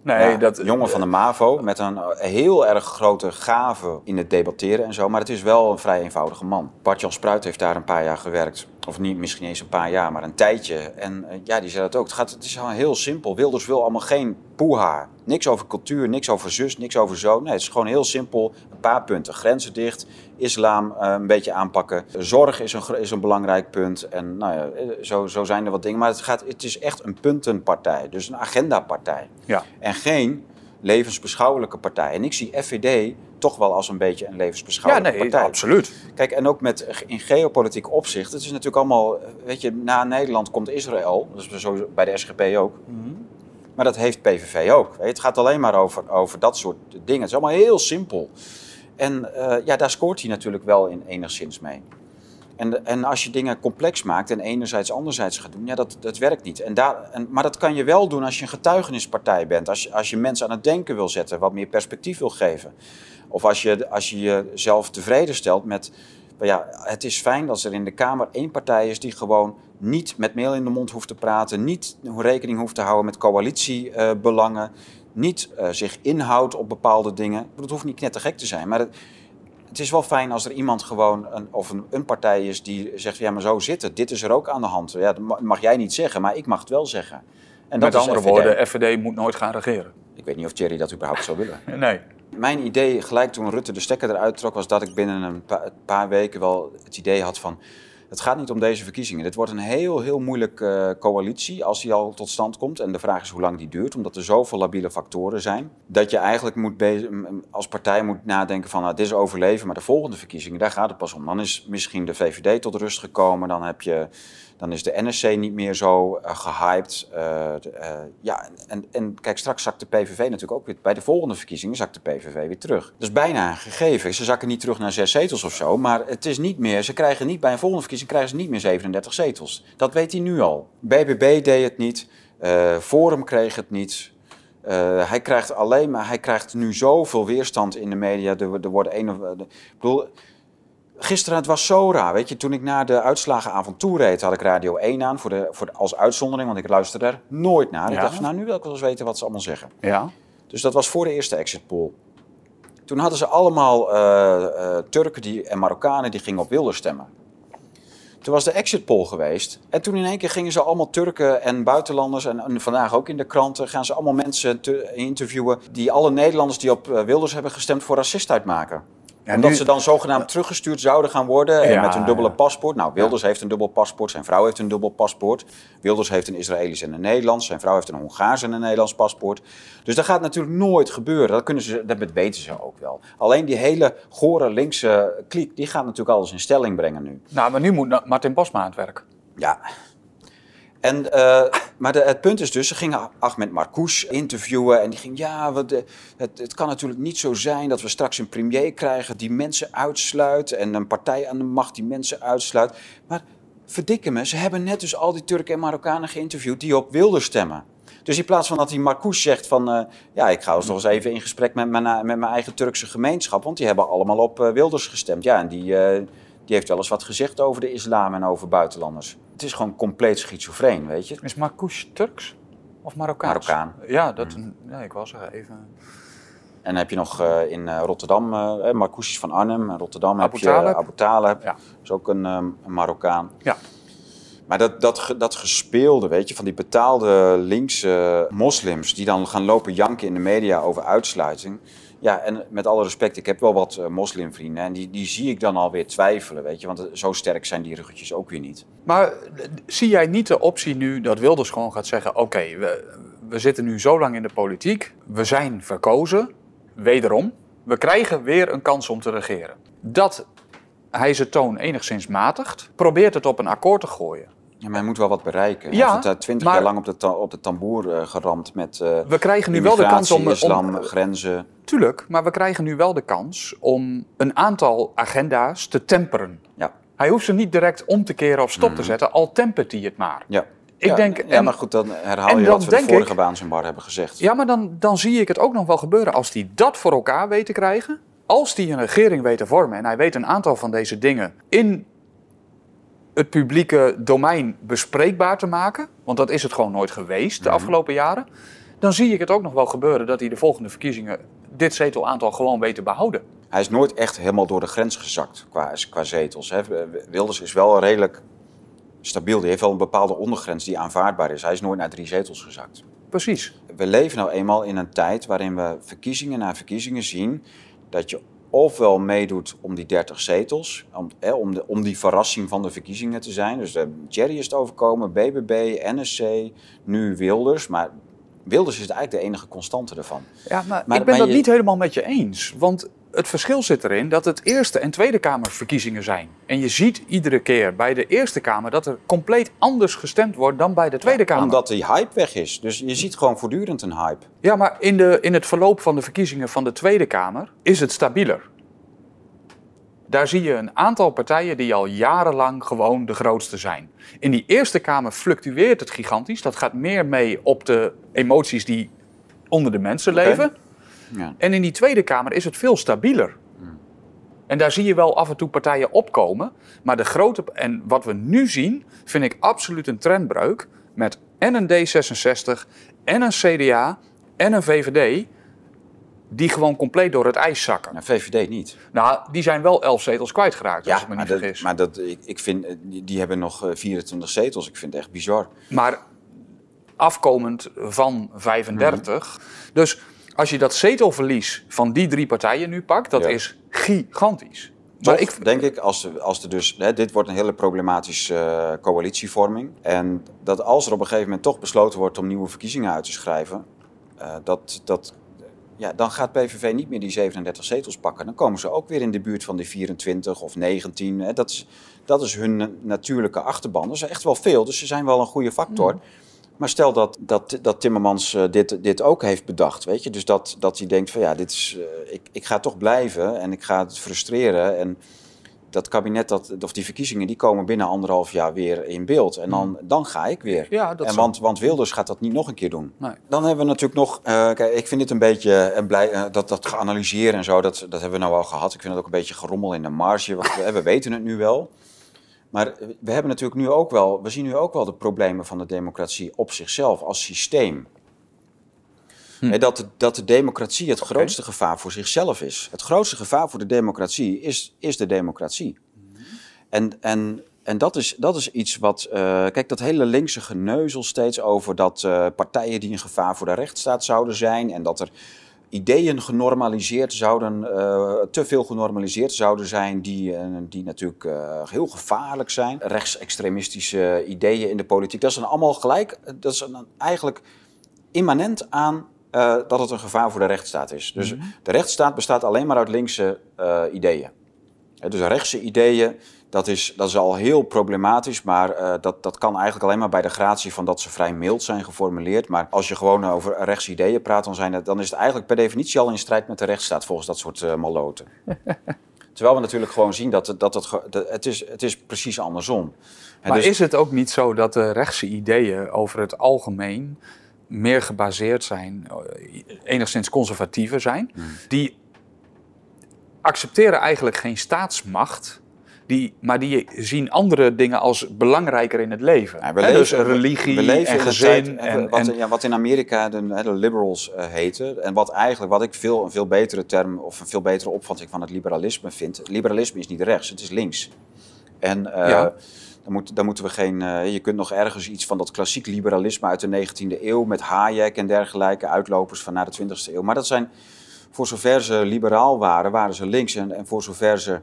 Nee, dat, jongen van de MAVO met een heel erg grote gave in het debatteren en zo. Maar het is wel een vrij eenvoudige man. Bart-Jan Spruit heeft daar een paar jaar gewerkt. Of niet, misschien eens een paar jaar, maar een tijdje. En uh, ja, die zei dat ook. Het, gaat, het is heel simpel. Wilders wil allemaal geen poeha. Niks over cultuur, niks over zus, niks over zo. Nee, het is gewoon heel simpel. Een paar punten. Grenzen dicht, islam uh, een beetje aanpakken. Zorg is een, is een belangrijk punt. En nou ja, eh, zo, zo zijn er wat dingen. Maar het, gaat, het is echt een puntenpartij. Dus een agendapartij. Ja. En geen levensbeschouwelijke partij. En ik zie FVD toch wel als een beetje een levensbeschouwelijke ja, nee, partij. absoluut. Kijk, en ook met in geopolitiek opzicht. Het is natuurlijk allemaal, weet je, na Nederland komt Israël. Dat is bij de SGP ook. Mhm. Maar dat heeft PVV ook. Het gaat alleen maar over, over dat soort dingen. Het is allemaal heel simpel. En uh, ja, daar scoort hij natuurlijk wel in enigszins mee. En, en als je dingen complex maakt en enerzijds anderzijds gaat doen, ja, dat, dat werkt niet. En daar, en, maar dat kan je wel doen als je een getuigenispartij bent. Als je, als je mensen aan het denken wil zetten, wat meer perspectief wil geven. Of als je, als je jezelf tevreden stelt met. Ja, het is fijn als er in de Kamer één partij is die gewoon niet met meel in de mond hoeft te praten, niet rekening hoeft te houden met coalitiebelangen, niet uh, zich inhoudt op bepaalde dingen. Het hoeft niet knettergek te zijn, maar het, het is wel fijn als er iemand gewoon, een, of een, een, partij is die zegt, ja maar zo zit het, dit is er ook aan de hand. Ja, dat mag jij niet zeggen, maar ik mag het wel zeggen. En Met andere woorden, FVD moet nooit gaan regeren. Ik weet niet of Thierry dat überhaupt zou willen. *laughs* nee. Mijn idee, gelijk toen Rutte de stekker eruit trok, was dat ik binnen een paar, weken wel het idee had van Het gaat niet om deze verkiezingen. Dit wordt een heel, heel moeilijke coalitie als die al tot stand komt. En de vraag is hoe lang die duurt, omdat er zoveel labiele factoren zijn. Dat je eigenlijk moet als partij moet nadenken van, nou, dit is overleven, maar de volgende verkiezingen, daar gaat het pas om. Dan is misschien de VVD tot rust gekomen, dan heb je dan is de NSC niet meer zo uh, gehyped. Uh, ja, en, en kijk, straks zakt de PVV natuurlijk ook weer. Bij de volgende verkiezingen zakt de PVV weer terug. Dat is bijna een gegeven. Ze zakken niet terug naar zes zetels of zo. Maar het is niet meer. Ze krijgen niet bij een volgende verkiezing krijgen ze niet meer 37 zetels. Dat weet hij nu al. BBB deed het niet. Forum kreeg het niet. hij krijgt alleen maar, hij krijgt nu zoveel weerstand in de media. Er, er worden een of. ik bedoel, Gisteren, het was zo raar. Weet je, toen ik naar de uitslagenavond toe reed, had ik Radio 1 aan voor de, voor als uitzondering, want ik luisterde er nooit naar. Ik dacht van, nou, nu wil ik wel eens weten wat ze allemaal zeggen. Ja. Dus dat was voor de eerste exit poll. Toen hadden ze allemaal uh, uh, Turken die, en Marokkanen die gingen op Wilders stemmen. Toen was de exit poll geweest. En toen in één keer gingen ze allemaal Turken en buitenlanders. En, en vandaag ook in de kranten gaan ze allemaal mensen interviewen. die alle Nederlanders die op eh, Wilders hebben gestemd voor racist uitmaken. Ja, Omdat ze dan zogenaamd teruggestuurd zouden gaan worden ja, met een dubbele paspoort. Nou, Wilders heeft een dubbel paspoort, zijn vrouw heeft een dubbel paspoort. Wilders heeft een Israëlisch en een Nederlands, zijn vrouw heeft een Hongaars en een Nederlands paspoort. Dus dat gaat natuurlijk nooit gebeuren. Dat, kunnen ze, dat weten ze ook wel. Alleen die hele gore linkse kliek, die gaat natuurlijk alles in stelling brengen nu. Nou, maar nu moet Martin Bosma aan het werk. Ja, en, uh, maar het punt is dus, ze gingen Ahmed Marcouch interviewen en die ging, ja, wat het, het, kan natuurlijk niet zo zijn dat we straks een premier krijgen die mensen uitsluit en een partij aan de macht die mensen uitsluit. Maar verdikke me, ze hebben net dus al die Turken en Marokkanen geïnterviewd die op wilden stemmen. Dus in plaats van dat die Marcouch zegt van, uh, ja, ik ga eens nog eens even in gesprek met mijn, met mijn eigen Turkse gemeenschap, want die hebben allemaal op Wilders gestemd. Ja, en die, die heeft wel eens wat gezegd over de islam en over buitenlanders. Het is gewoon compleet schizofreen, weet je. Is Marcouch Turks of Marokkaans? Marokkaan. Ja, dat, mm. ja, ik wil zeggen even... En dan heb je nog uh, in uh, Rotterdam, uh, Marcouch is van Arnhem. In Rotterdam Abu heb je Abu. Ja. is ook een, um, een Marokkaan. Ja. Maar dat, dat, dat gespeelde, weet je, van die betaalde linkse moslims... die dan gaan lopen janken in de media over uitsluiting... Ja, en met alle respect, ik heb wel wat uh, moslimvrienden en die, die zie ik dan alweer twijfelen, weet je. Want zo sterk zijn die ruggetjes ook weer niet. Maar eh, zie jij niet de optie nu dat Wilders gewoon gaat zeggen... oké, we, we zitten nu zo lang in de politiek, we zijn verkozen, wederom. We krijgen weer een kans om te regeren. Dat hij zijn toon enigszins matigt, probeert het op een akkoord te gooien. Ja, maar hij moet wel wat bereiken. Hij heeft het twintig jaar lang op de, op de tamboer uh, geramd met uh, We krijgen nu wel de kans om... islam, grenzen. Tuurlijk, maar we krijgen nu wel de kans om een aantal agenda's te temperen. Ja. Hij hoeft ze niet direct om te keren of stop te mhm. zetten, al tempert hij het maar. Ja. Ik ja, denk, ja, maar goed, dan herhaal je wat we de vorige baans in bar hebben gezegd. Ja, maar dan, dan zie ik het ook nog wel gebeuren. Als hij dat voor elkaar weet te krijgen, als hij een regering weet te vormen en hij weet een aantal van deze dingen in het publieke domein bespreekbaar te maken, want dat is het gewoon nooit geweest de mhm. afgelopen jaren, dan zie ik het ook nog wel gebeuren dat hij de volgende verkiezingen dit zetelaantal gewoon weet te behouden. Hij is nooit echt helemaal door de grens gezakt qua, qua zetels. Hè. Wilders is wel redelijk stabiel. Die heeft wel een bepaalde ondergrens die aanvaardbaar is. Hij is nooit naar drie zetels gezakt. Precies. We leven nou eenmaal in een tijd waarin we verkiezingen na verkiezingen zien dat je ofwel meedoet om die 30 zetels, om, om, de, om die verrassing van de verkiezingen te zijn. Dus uh, Thierry is het overkomen, BBB, NSC, nu Wilders. Maar Wilders is eigenlijk de enige constante ervan. Ja, maar, ik ben dat niet helemaal met je eens. Want het verschil zit erin dat het Eerste en Tweede Kamerverkiezingen zijn. En je ziet iedere keer bij de Eerste Kamer dat er compleet anders gestemd wordt dan bij de Tweede Kamer. Omdat die hype weg is. Dus je ziet gewoon voortdurend een hype. Ja, maar in, de, in het verloop van de verkiezingen van de Tweede Kamer is het stabieler. Daar zie je een aantal partijen die al jarenlang gewoon de grootste zijn. In die Eerste Kamer fluctueert het gigantisch. Dat gaat meer mee op de emoties die onder de mensen leven. Ja. En in die Tweede Kamer is het veel stabieler. Hmm. En daar zie je wel af en toe partijen opkomen. Maar de grote. En wat we nu zien, vind ik absoluut een trendbreuk. Met en een D66, en een CDA, en een VVD. Die gewoon compleet door het ijs zakken. Nou, VVD niet. Nou, die zijn wel elf zetels kwijtgeraakt, ja, als ik me niet maar vergis. Dat, maar dat, ik, ik vind, die hebben nog 24 eh, zetels. Ik vind het echt bizar. Maar afkomend van 35. Mhm. Dus als je dat zetelverlies van die drie partijen nu pakt, dat is gigantisch. maar ik denk ik, als, als er dus, hè, dit wordt een hele problematische uh, coalitievorming. En dat als er op een gegeven moment toch besloten wordt om nieuwe verkiezingen uit te schrijven, uh, dat, dat, ja, dan gaat PVV niet meer die 37 zetels pakken. Dan komen ze ook weer in de buurt van die 24 of 19. Hè. Dat, is, dat is hun natuurlijke achterban. Dat is echt wel veel, dus ze zijn wel een goede factor. Mm. Maar stel dat, dat, dat Timmermans uh, dit, dit ook heeft bedacht, weet je. Dus dat, dat hij denkt van ja, dit is, uh, ik, ik ga toch blijven en ik ga het frustreren. En dat kabinet, dat, of die verkiezingen, die komen binnen anderhalf jaar weer in beeld. En dan, hmm. dan ga ik weer. Ja, dat en want, want Wilders gaat dat niet nog een keer doen. Nee. Dan hebben we natuurlijk nog, uh, kijk, ik vind dit een beetje, uh, blij, dat, dat geanalyseerd en zo, dat, dat hebben we nou al gehad. Ik vind het ook een beetje gerommel in de marge. We, we weten het nu wel. Maar we hebben natuurlijk nu ook wel, we zien nu ook wel de problemen van de democratie op zichzelf als systeem. Hm. Dat, de, dat de democratie het grootste gevaar voor zichzelf is. Het grootste gevaar voor de democratie is, is de democratie. En, en, en dat, is, dat is iets wat. Uh, kijk, dat hele linkse geneuzel steeds over dat uh, partijen die een gevaar voor de rechtsstaat zouden zijn. En dat er ideeën genormaliseerd zouden, uh, te veel genormaliseerd zouden zijn, die, uh, die natuurlijk uh, heel gevaarlijk zijn. Rechtsextremistische ideeën in de politiek, dat is dan allemaal gelijk, dat is een, eigenlijk immanent aan dat het een gevaar voor de rechtsstaat is. Dus mhm. de rechtsstaat bestaat alleen maar uit linkse ideeën. dus rechtse ideeën, dat is, dat is al heel problematisch, maar uh, dat, dat kan eigenlijk alleen maar bij de gratie van dat ze vrij mild zijn geformuleerd. Maar als je gewoon over rechtsideeën praat, dan, zijn het, dan is het eigenlijk per definitie al in strijd met de rechtsstaat volgens dat soort uh, maloten. *laughs* Terwijl we natuurlijk gewoon zien dat, dat, dat, dat het, is, het is precies andersom. En maar dus... is het ook niet zo dat de rechtse ideeën over het algemeen meer gebaseerd zijn, eh, enigszins conservatiever zijn, hmm. die accepteren eigenlijk geen staatsmacht die, maar die zien andere dingen als belangrijker in het leven. Ja, leven dus religie en gezin. en, wat, ja, wat in Amerika de, de liberals uh, heten. En wat eigenlijk, wat ik veel, een veel betere term of een veel betere opvatting van het liberalisme vind. Liberalisme is niet rechts, het is links. En uh, ja. dan, moet, dan moeten we geen. Uh, je kunt nog ergens iets van dat klassiek liberalisme uit de 19e eeuw met Hayek en dergelijke uitlopers van na de 20e eeuw. Maar dat zijn, voor zover ze liberaal waren, waren ze links. En, en voor zover ze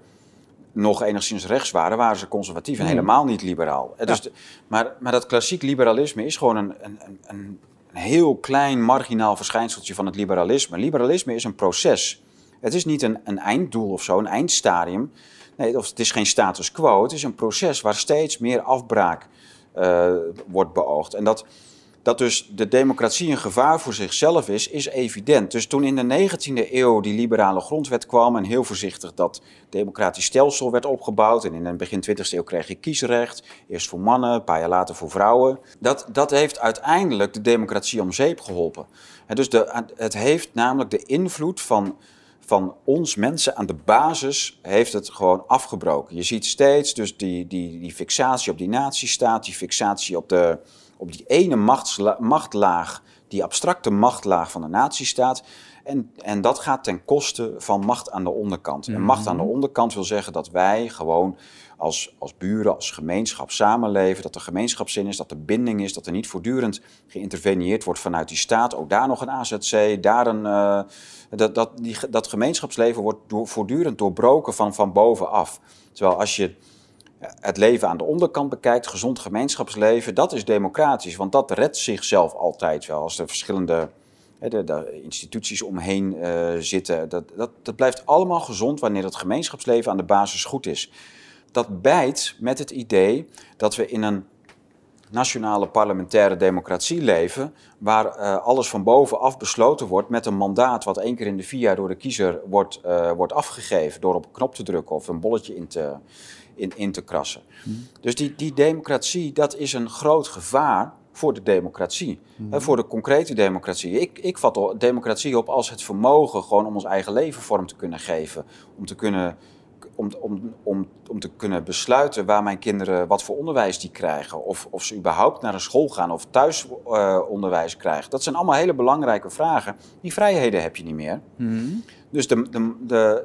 nog enigszins rechts waren, waren ze conservatief en helemaal niet liberaal. Dus maar, maar dat klassiek liberalisme is gewoon een, een, een, een heel klein marginaal verschijnseltje van het liberalisme. Liberalisme is een proces. Het is niet een, een einddoel of zo, een eindstadium. Nee, of het is geen status quo. Het is een proces waar steeds meer afbraak uh, wordt beoogd. En dat, dat dus de democratie een gevaar voor zichzelf is, is evident. Dus toen in de 19e eeuw die liberale grondwet kwam en heel voorzichtig dat democratisch stelsel werd opgebouwd en in het begin 20e eeuw kreeg je kiesrecht, eerst voor mannen, een paar jaar later voor vrouwen. Dat, dat heeft uiteindelijk de democratie om zeep geholpen. En dus de, het heeft namelijk de invloed van van ons mensen aan de basis heeft het gewoon afgebroken. Je ziet steeds dus die, die, die fixatie op die natiestaat, die fixatie op de, op die ene machtlaag, die abstracte machtlaag van de natiestaat. En, en dat gaat ten koste van macht aan de onderkant. En macht aan de mhm. onderkant wil zeggen dat wij gewoon als, als buren, als gemeenschap samenleven. Dat er gemeenschapszin is, dat er binding is, dat er niet voortdurend geïnterveneerd wordt vanuit die staat. Ook daar nog een AZC, daar een. Uh, dat, dat, die, dat gemeenschapsleven wordt door, voortdurend doorbroken van, van bovenaf. Terwijl als je het leven aan de onderkant bekijkt, gezond gemeenschapsleven, dat is democratisch. Want dat redt zichzelf altijd wel. Als er verschillende de, instituties omheen uh, zitten, dat, dat, blijft allemaal gezond wanneer het gemeenschapsleven aan de basis goed is. Dat bijt met het idee dat we in een nationale parlementaire democratie leven, waar uh, alles van bovenaf besloten wordt met een mandaat wat één keer in de vier jaar door de kiezer wordt, uh, wordt afgegeven door op een knop te drukken of een bolletje in te, in, in te krassen. Dus die, die democratie, dat is een groot gevaar voor de democratie. Mm. voor de concrete democratie. Ik, ik vat democratie op als het vermogen gewoon om ons eigen leven vorm te kunnen geven. Om te kunnen, om, om, om, om te kunnen besluiten waar mijn kinderen wat voor onderwijs die krijgen. Of, of ze überhaupt naar een school gaan of thuisonderwijs uh, krijgen. Dat zijn allemaal hele belangrijke vragen. Die vrijheden heb je niet meer. Mm. Dus de, de, de,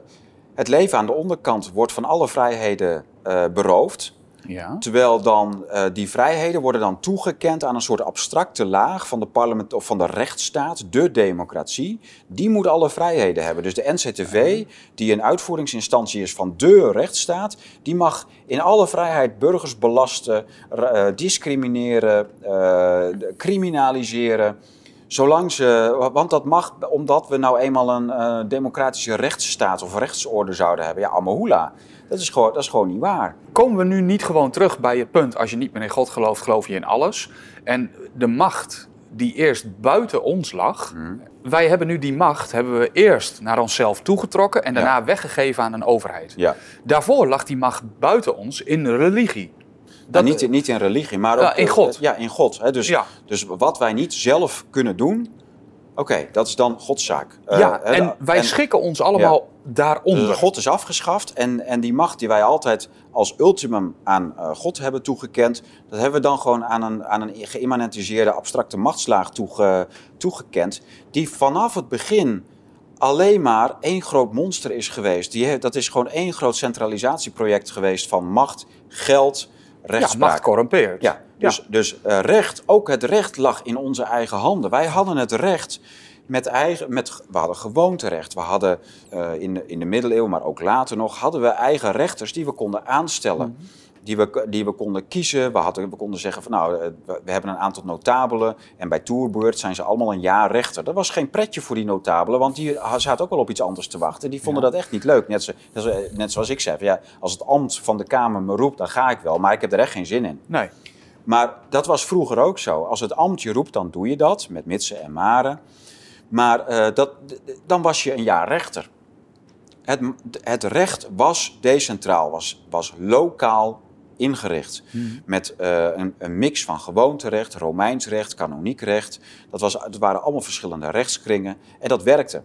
het leven aan de onderkant wordt van alle vrijheden uh, beroofd. Ja. Terwijl dan uh, die vrijheden worden dan toegekend aan een soort abstracte laag van de parlement of van de rechtsstaat, de democratie. Die moet alle vrijheden hebben. Dus de NCTV, die een uitvoeringsinstantie is van de rechtsstaat, die mag in alle vrijheid burgers belasten, uh, discrimineren, uh, criminaliseren. Zolang ze, want dat mag omdat we nou eenmaal een democratische rechtsstaat of rechtsorde zouden hebben. Ja, Amahula. Dat is, gewoon, dat is gewoon niet waar. Komen we nu niet gewoon terug bij het punt, als je niet meer in God gelooft, geloof je in alles. En de macht die eerst buiten ons lag, hmm. wij hebben nu die macht, hebben we eerst naar onszelf toegetrokken en daarna weggegeven aan een overheid. Ja. Daarvoor lag die macht buiten ons in religie. Dat, niet, niet in religie, maar ook, in God. Ja, in God. Hè. Dus, dus wat wij niet zelf kunnen doen, Oké, dat is dan Godszaak. Uh, ja, en wij schikken ons allemaal daaronder. Dus God is afgeschaft en, en die macht die wij altijd als ultimum aan uh, God hebben toegekend, dat hebben we dan gewoon aan een, aan een geïmmanentiseerde abstracte machtslaag toege, toegekend, die vanaf het begin alleen maar één groot monster is geweest. Die, dat is gewoon één groot centralisatieproject geweest van macht, geld, rechtspraak. Ja, macht corrumpeert. Ja, dus, dus uh, recht, ook het recht lag in onze eigen handen. Wij hadden het recht met eigen, met, we hadden gewoonterecht. We hadden uh, in, de, in de middeleeuwen, maar ook later nog, hadden we eigen rechters die we konden aanstellen. Mhm. Die we, die we konden kiezen. We, hadden, we konden zeggen van nou, eh, we hebben een aantal notabelen. En bij toerbeurt zijn ze allemaal een jaar rechter. Dat was geen pretje voor die notabelen, want die zaten ook wel op iets anders te wachten. Die vonden dat echt niet leuk. Net, zo, net zoals ik zei, ja, als het ambt van de Kamer me roept, dan ga ik wel. Maar ik heb er echt geen zin in. Nee. Maar dat was vroeger ook zo. Als het ambt je roept, dan doe je dat, met mitsen en maren. Maar uh, dat, dan was je een jaar rechter. Het, het recht was decentraal, was, was lokaal ingericht. Hmm. Met uh, een, een, mix van gewoonterecht, Romeins recht, kanoniek recht. Dat, was, het waren allemaal verschillende rechtskringen en dat werkte.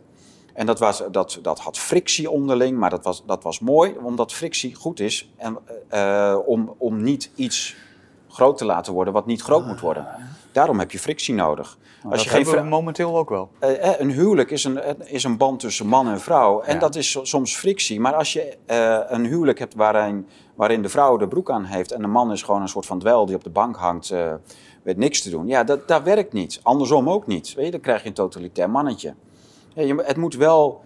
En dat, was, dat, dat had frictie onderling, maar dat was, dat was mooi, omdat frictie goed is en, uh, om, om niet iets groot te laten worden wat niet groot moet worden. Daarom heb je frictie nodig. Nou, Als je geen we momenteel ook wel. Uh, een huwelijk is een, is een band tussen man en vrouw. En dat is soms frictie. Maar als je uh, een huwelijk hebt waarin, waarin de vrouw de broek aan heeft... en de man is gewoon een soort van dwel die op de bank hangt... Uh, met niks te doen. Ja, dat, dat werkt niet. Andersom ook niet. Weet je, dan krijg je een totalitair mannetje. Ja, je, het moet wel...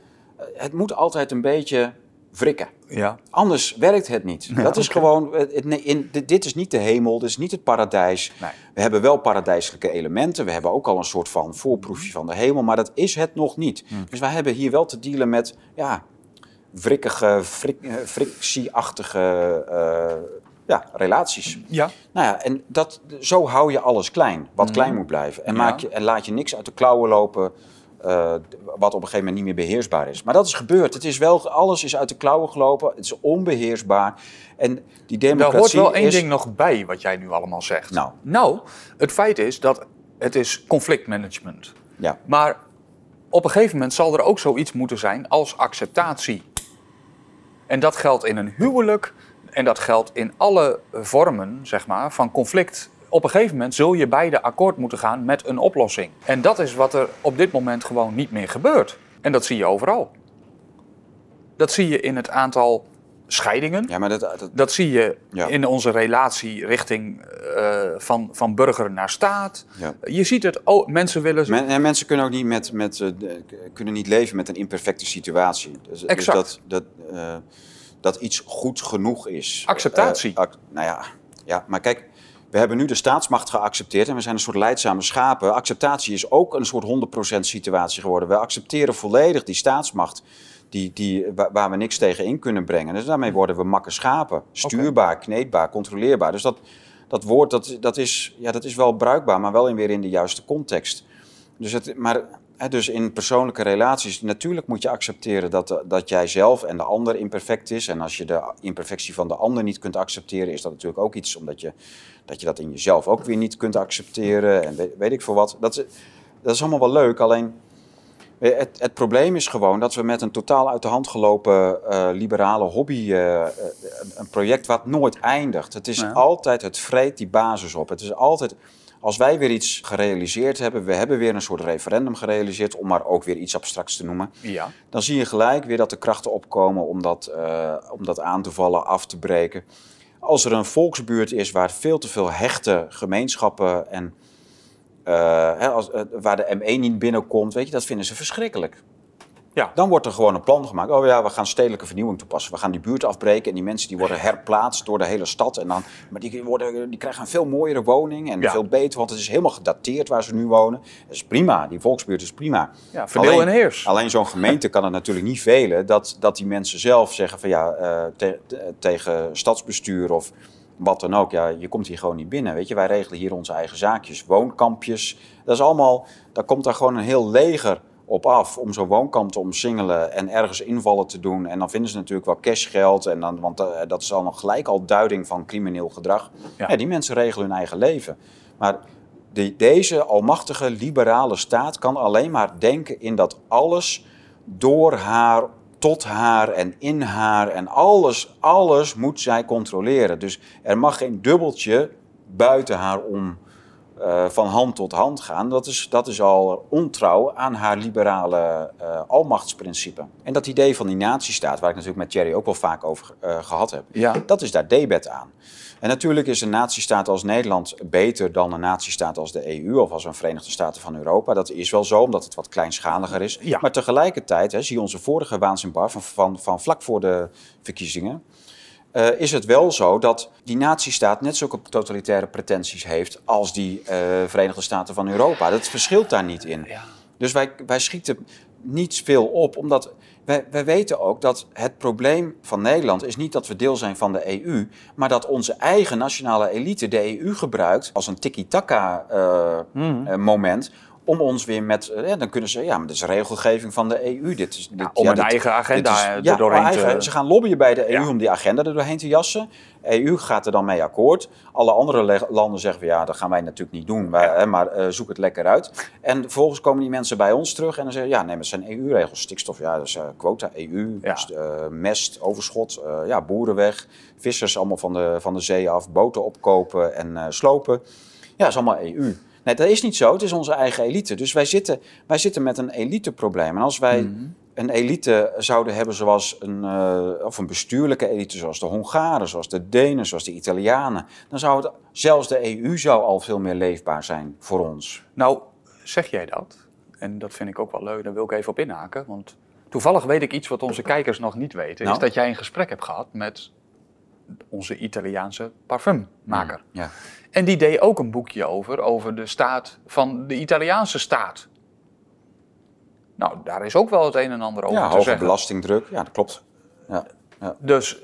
Het moet altijd een beetje wrikken. Ja. Anders werkt het niet. dat is gewoon, het, in, dit is niet de hemel, dit is niet het paradijs. Nee. We hebben wel paradijselijke elementen, we hebben ook al een soort van voorproefje van de hemel, maar dat is het nog niet. Hm. Dus wij hebben hier wel te dealen met, ja, wrikkige, frik, eh, frictieachtige uh, ja, relaties. Ja. Nou ja, en dat, zo hou je alles klein, wat hm. klein moet blijven. En, maak je, en laat je niks uit de klauwen lopen uh, wat op een gegeven moment niet meer beheersbaar is. Maar dat is gebeurd. Het is wel, alles is uit de klauwen gelopen. Het is onbeheersbaar. En die democratie. Er hoort wel één ding nog bij wat jij nu allemaal zegt. Nou. nou, het feit is dat het is conflictmanagement. Ja. Maar op een gegeven moment zal er ook zoiets moeten zijn als acceptatie. En dat geldt in een huwelijk en dat geldt in alle vormen zeg maar, van conflict op een gegeven moment zul je beide akkoord moeten gaan met een oplossing. En dat is wat er op dit moment gewoon niet meer gebeurt. En dat zie je overal. Dat zie je in het aantal scheidingen. Ja, maar dat, dat... dat zie je in onze relatie richting uh, van, van burger naar staat. Ja. Je ziet het, oh, mensen willen... Men, en mensen kunnen ook niet, met, met, uh, kunnen niet leven met een imperfecte situatie. Dus, dus exact. Dus dat, dat, uh, dat iets goed genoeg is. Acceptatie. Ac nou ja, ja, maar kijk we hebben nu de staatsmacht geaccepteerd en we zijn een soort leidzame schapen. Acceptatie is ook een soort 100% situatie geworden. We accepteren volledig die staatsmacht die, die, waar we niks tegen in kunnen brengen. Dus daarmee worden we makke schapen. Stuurbaar, kneedbaar, controleerbaar. Dus dat, dat woord dat, dat is, ja, dat is wel bruikbaar, maar wel in weer in de juiste context. Dus het, maar dus in persoonlijke relaties, natuurlijk moet je accepteren dat, dat jij zelf en de ander imperfect is. En als je de imperfectie van de ander niet kunt accepteren, is dat natuurlijk ook iets omdat je dat, je dat in jezelf ook weer niet kunt accepteren. En weet, ik veel wat. Dat, dat is allemaal wel leuk, alleen het, het, probleem is gewoon dat we met een totaal uit de hand gelopen uh, liberale hobby, uh, een project wat nooit eindigt. Het is altijd, het vreet die basis op. Het is altijd als wij weer iets gerealiseerd hebben, we hebben weer een soort referendum gerealiseerd, om maar ook weer iets abstracts te noemen, ja. dan zie je gelijk weer dat de krachten opkomen om dat, uh, om dat aan te vallen, af te breken. Als er een volksbuurt is waar veel te veel hechte gemeenschappen en hè, als, waar de M1 niet binnenkomt, weet je, dat vinden ze verschrikkelijk. Ja. Dan wordt er gewoon een plan gemaakt. Oh ja, we gaan stedelijke vernieuwing toepassen. We gaan die buurt afbreken en die mensen die worden herplaatst door de hele stad. En dan, maar die, worden, die krijgen een veel mooiere woning en veel beter, want het is helemaal gedateerd waar ze nu wonen. Dat is prima, die volksbuurt is prima. Ja, verdeel en heers. Alleen zo'n gemeente kan het natuurlijk niet velen dat, dat die mensen zelf zeggen van ja, uh, tegen stadsbestuur of wat dan ook. Ja, je komt hier gewoon niet binnen. Weet je, wij regelen hier onze eigen zaakjes, woonkampjes. Dat is allemaal, daar komt daar gewoon een heel leger op af om zo'n woonkamp te omsingelen en ergens invallen te doen. En dan vinden ze natuurlijk wel cashgeld, en dan, want uh, dat is al nog gelijk al duiding van crimineel gedrag. Ja. die mensen regelen hun eigen leven. Maar deze almachtige liberale staat kan alleen maar denken in dat alles door haar, tot haar en in haar en alles, alles moet zij controleren. Dus er mag geen dubbeltje buiten haar om uh, van hand tot hand gaan, dat is, dat is al ontrouw aan haar liberale uh, almachtsprincipe. En dat idee van die natiestaat, waar ik natuurlijk met Thierry ook wel vaak over uh, gehad heb, ja. dat is daar debet aan. En natuurlijk is een natiestaat als Nederland beter dan een natiestaat als de EU of als een Verenigde Staten van Europa. Dat is wel zo, omdat het wat kleinschaliger is. Ja. Maar tegelijkertijd, hè, zie je onze vorige waanzinbar van, van, van vlak voor de verkiezingen uh, is het wel zo dat die natiestaat net zulke totalitaire pretenties heeft als die uh, Verenigde Staten van Europa. Dat verschilt daar niet in. Ja. Dus wij, wij schieten niet veel op, omdat wij, wij weten ook dat het probleem van Nederland is niet dat we deel zijn van de EU, maar dat onze eigen nationale elite de EU gebruikt als een tiki-taka uh, mm. moment om ons weer met, eh, ja, dan kunnen ze, ja, maar dat is regelgeving van de EU. Dit is, dit, om een eigen agenda is, er doorheen eigen, Ze gaan lobbyen bij de EU om die agenda er doorheen te jassen. EU gaat er dan mee akkoord. Alle andere landen zeggen van ja, dat gaan wij natuurlijk niet doen, maar, maar uh, zoek het lekker uit. En vervolgens komen die mensen bij ons terug en dan zeggen ja, nee, het zijn EU-regels. Stikstof, ja, dus uh, quota, EU, dus, mest, overschot, ja, boeren weg, vissers allemaal van de, van de zee af, boten opkopen en slopen. Ja, dat is allemaal EU. Nee, dat is niet zo. Het is onze eigen elite. Dus wij zitten, wij zitten met een eliteprobleem. En als wij mhm. een elite zouden hebben zoals een, uh, of een bestuurlijke elite, zoals de Hongaren, zoals de Denen, zoals de Italianen, dan zou het, zelfs de EU zou al veel meer leefbaar zijn voor ons. Nou, zeg jij dat? En dat vind ik ook wel leuk, daar wil ik even op inhaken. Want toevallig weet ik iets wat onze kijkers nog niet weten. Is nou? dat jij een gesprek hebt gehad met onze Italiaanse parfummaker. Mm, ja. En die deed ook een boekje over, over de staat van de Italiaanse staat. Nou, daar is ook wel het een en ander over ja, te hoge belastingdruk, ja, dat klopt. Ja, ja. Dus,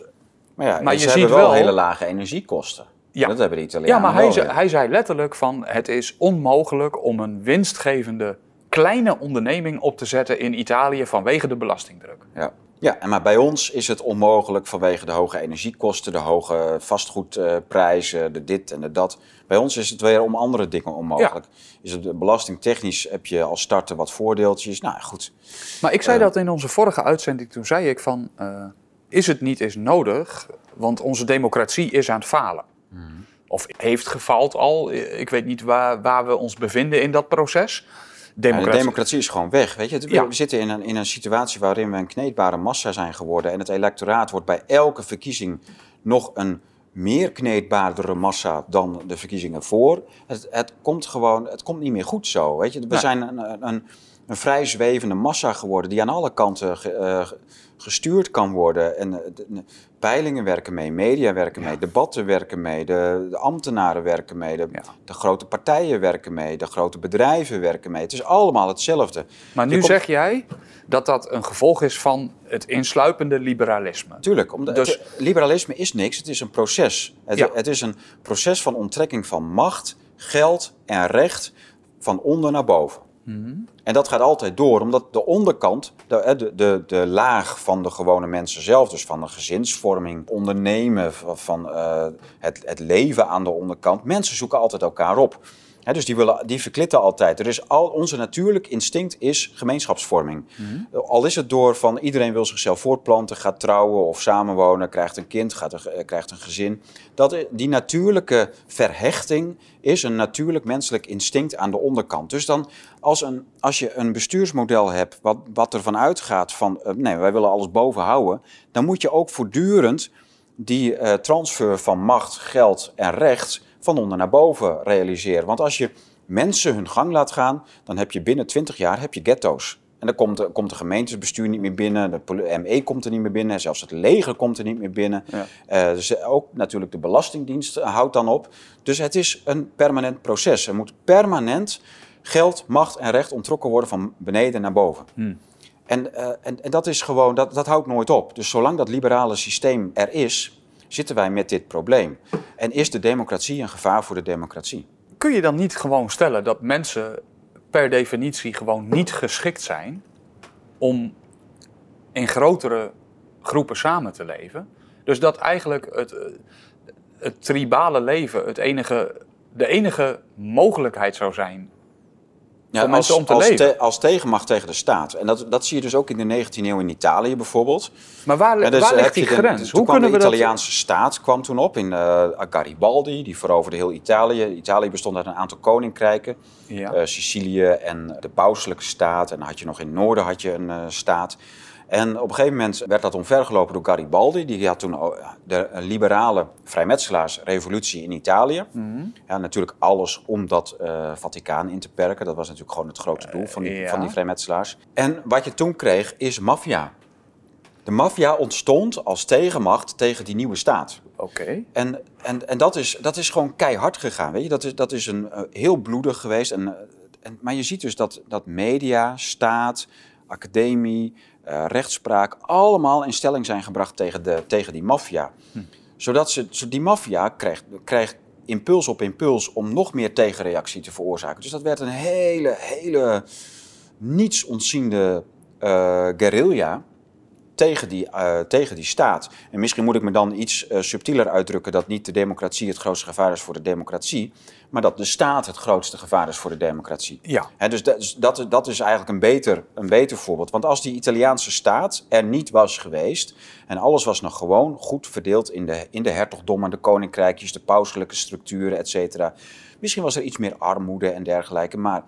maar ja, maar je ziet wel, hele lage energiekosten. Ja. Dat hebben de Italianen Ja, maar hij zei, hij zei letterlijk van het is onmogelijk om een winstgevende kleine onderneming op te zetten in Italië vanwege de belastingdruk. Ja. Ja, maar bij ons is het onmogelijk vanwege de hoge energiekosten, de hoge vastgoedprijzen, de dit en de dat. Bij ons is het weer om andere dingen onmogelijk. Is het belastingtechnisch heb je als starter wat voordeeltjes. Nou goed. Maar ik zei uh, dat in onze vorige uitzending. Toen zei ik van, uh, is het niet eens nodig? Want onze democratie is aan het falen. Hmm. Of heeft gefaald al. Ik weet niet waar, waar we ons bevinden in dat proces. Democratie. de democratie is gewoon weg. Weet je? We zitten in een, in een situatie waarin we een kneedbare massa zijn geworden. En het electoraat wordt bij elke verkiezing nog een meer kneedbaardere massa dan de verkiezingen voor. Het, het komt gewoon, het komt niet meer goed zo. Weet je? We zijn een, een, een, vrij zwevende massa geworden die aan alle kanten uh, gestuurd kan worden. En eh, de, peilingen werken mee, media werken mee, debatten werken mee, de, de ambtenaren werken mee, de, de, grote partijen werken mee, de grote bedrijven werken mee. Het is allemaal hetzelfde. Maar nu zeg jij dat dat een gevolg is van het insluipende liberalisme. Tuurlijk, omdat dus... liberalisme is niks, het is een proces. Het, het is een proces van onttrekking van macht, geld en recht van onder naar boven. Mhm. En dat gaat altijd door, omdat de onderkant, de, de, de, de, laag van de gewone mensen zelf, dus van de gezinsvorming, ondernemen, van uh, het, het leven aan de onderkant, mensen zoeken altijd elkaar op dus die, willen, die verklitten altijd. Er is al, onze natuurlijk instinct is gemeenschapsvorming. Mhm. Al is het door van iedereen wil zichzelf voortplanten, gaat trouwen of samenwonen, krijgt een kind, gaat een, eh, krijgt een gezin. Dat, die natuurlijke verhechting is een natuurlijk menselijk instinct aan de onderkant. Dus dan als, een, als je een bestuursmodel hebt wat, wat ervan uitgaat van uh, nee, wij willen alles boven houden, dan moet je ook voortdurend die uh, transfer van macht, geld en recht van onder naar boven realiseren. Want als je mensen hun gang laat gaan, dan heb je binnen 20 jaar heb je ghetto's. En dan komt, komt de gemeentesbestuur niet meer binnen, de ME komt er niet meer binnen, zelfs het leger komt er niet meer binnen. Ja. Uh, dus ook natuurlijk de Belastingdienst houdt dan op. Dus het is een permanent proces. Er moet permanent geld, macht en recht ontrokken worden van beneden naar boven. Hmm. En, uh, en, en, dat is gewoon, dat, dat houdt nooit op. Dus zolang dat liberale systeem er is, zitten wij met dit probleem. En is de democratie een gevaar voor de democratie? Kun je dan niet gewoon stellen dat mensen per definitie gewoon niet geschikt zijn om in grotere groepen samen te leven? Dus dat eigenlijk het, het tribale leven het enige, de enige mogelijkheid zou zijn ja, als, om te als, leven. als tegenmacht tegen de staat. En dat, dat zie je dus ook in de 19e eeuw in Italië bijvoorbeeld. Maar waar, dus waar ligt die grens? Hoe kunnen de Italiaanse staat kwam toen op in uh, Garibaldi, die veroverde heel Italië. Italië bestond uit een aantal koninkrijken. Ja. Uh, Sicilië en de pauselijke staat. En dan had je nog in het noorden had je een uh, staat. En op een gegeven moment werd dat omvergelopen door Garibaldi. Die had toen de liberale vrijmetselaarsrevolutie in Italië. Mhm. ja, natuurlijk alles om dat uh, Vaticaan in te perken. Dat was natuurlijk gewoon het grote doel van die, van die vrijmetselaars. En wat je toen kreeg is maffia. De maffia ontstond als tegenmacht tegen die nieuwe staat. Oké. En, en, en dat, is, dat is gewoon keihard gegaan. Weet je? Dat, is, dat is een, uh, heel bloedig geweest. En, en, maar je ziet dus dat, dat media, staat, academie, uh, rechtspraak, allemaal in stelling zijn gebracht tegen, de, tegen die maffia. Hm. Zodat ze, die maffia krijgt, krijgt impuls op impuls om nog meer tegenreactie te veroorzaken. Dus dat werd een hele, hele niets ontziende uh, guerrilla tegen die, uh, tegen die staat. En misschien moet ik me dan iets uh, subtieler uitdrukken dat niet de democratie het grootste gevaar is voor de democratie, maar dat de staat het grootste gevaar is voor de democratie. Ja. dus dat, dat, dat is eigenlijk een beter, een beter voorbeeld. Want als die Italiaanse staat er niet was geweest en alles was nog gewoon goed verdeeld in de, in de hertogdommen, de koninkrijkjes, de pauselijke structuren, et cetera. Misschien was er iets meer armoede en dergelijke, maar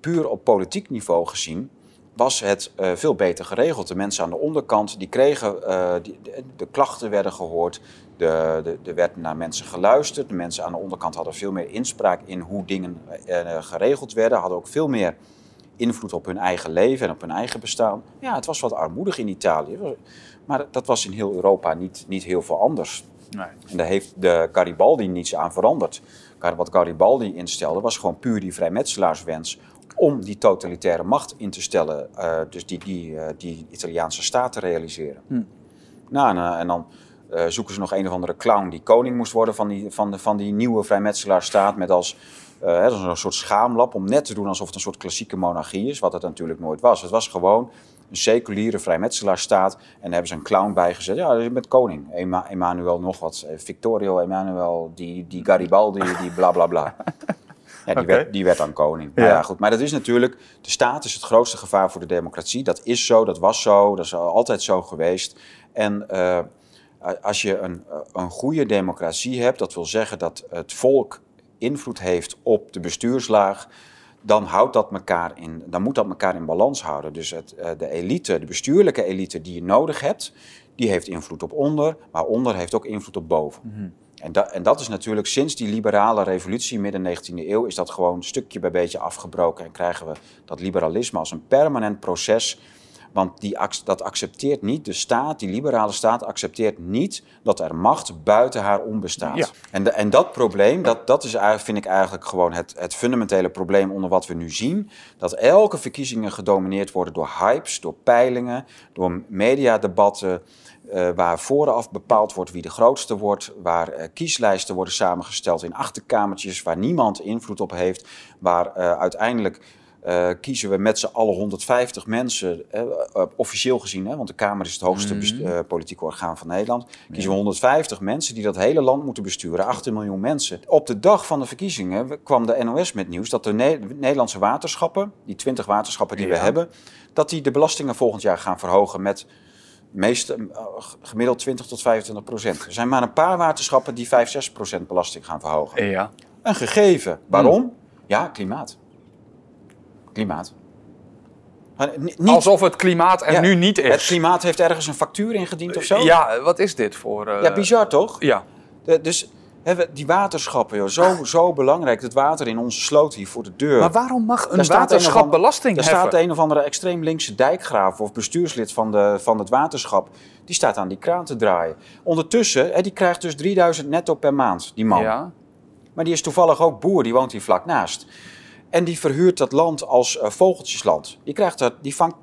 puur op politiek niveau gezien was het uh, veel beter geregeld. De mensen aan de onderkant die kregen, uh, die, de, de, klachten werden gehoord, de, de, er werd naar mensen geluisterd. De mensen aan de onderkant hadden veel meer inspraak in hoe dingen uh, geregeld werden, hadden ook veel meer invloed op hun eigen leven en op hun eigen bestaan. Ja, het was wat armoedig in Italië, maar dat was in heel Europa niet, niet heel veel anders. Nee. En daar heeft de Garibaldi niets aan veranderd. Wat Garibaldi instelde was gewoon puur die vrijmetselaarswens om die totalitaire macht in te stellen, uh, dus die, die, uh, die Italiaanse staat te realiseren. Hm. Nou, en, en dan zoeken ze nog een of andere clown die koning moest worden van die, van de, van die nieuwe vrijmetselaarsstaat met als een soort schaamlap om net te doen alsof het een soort klassieke monarchie is, wat het natuurlijk nooit was. Het was gewoon een seculiere vrijmetselaarsstaat en daar hebben ze een clown bijgezet. Ja, bent koning. Ema Emmanuel nog wat, Victorio Emmanuel, die, die Garibaldi, die bla bla bla. *laughs* Ja, die, werd, die werd dan koning. Maar, ja. goed. maar dat is natuurlijk, de staat is het grootste gevaar voor de democratie. Dat is zo, dat was zo, dat is altijd zo geweest. En uh, als je een, een goede democratie hebt, dat wil zeggen dat het volk invloed heeft op de bestuurslaag, dan, houdt dat elkaar in, dan moet dat elkaar in balans houden. Dus het, uh, de elite, de bestuurlijke elite die je nodig hebt, die heeft invloed op onder, maar onder heeft ook invloed op boven. Mm -hmm. En, dat, en dat is natuurlijk sinds die liberale revolutie midden 19e eeuw is dat gewoon stukje bij beetje afgebroken en krijgen we dat liberalisme als een permanent proces. Want die, dat accepteert niet, de staat, die liberale staat accepteert niet dat er macht buiten haar om bestaat. En, de, en dat probleem, dat, dat is, vind ik eigenlijk gewoon het, het fundamentele probleem onder wat we nu zien. Dat elke verkiezingen gedomineerd worden door hypes, door peilingen, door mediadebatten. Uh, waar vooraf bepaald wordt wie de grootste wordt, waar uh, kieslijsten worden samengesteld in achterkamertjes waar niemand invloed op heeft, waar uh, uiteindelijk kiezen we met z'n allen 150 mensen, officieel gezien, hè, want de Kamer is het hoogste mm. politieke orgaan van Nederland, kiezen we 150 mensen die dat hele land moeten besturen, 18 miljoen mensen. Op de dag van de verkiezingen kwam de NOS met nieuws dat de ne Nederlandse waterschappen, die 20 waterschappen die ja. we hebben, dat die de belastingen volgend jaar gaan verhogen met meest, eh, gemiddeld 20 tot 25 procent. Er zijn maar een paar waterschappen die 5, 6 procent belasting gaan verhogen. Ja. Een gegeven. Waarom? Ja, klimaat. Klimaat. Niet, Alsof het klimaat er nu niet is. Het klimaat heeft ergens een factuur ingediend of zo? Ja, wat is dit voor... Uh... Ja, bizar toch? Ja. dus die waterschappen, joh, zo, zo belangrijk. Het water in onze sloot hier voor de deur. Maar waarom mag een waterschap een belasting hebben? Er staat een of andere extreem linkse dijkgraaf of bestuurslid van, de, van het waterschap. Die staat aan die kraan te draaien. Ondertussen, hè, die krijgt dus 3000 netto per maand, die man. Ja. Maar die is toevallig ook boer, die woont hier vlak naast. En die verhuurt dat land als uh, vogeltjesland. Die, krijgt dat, die vangt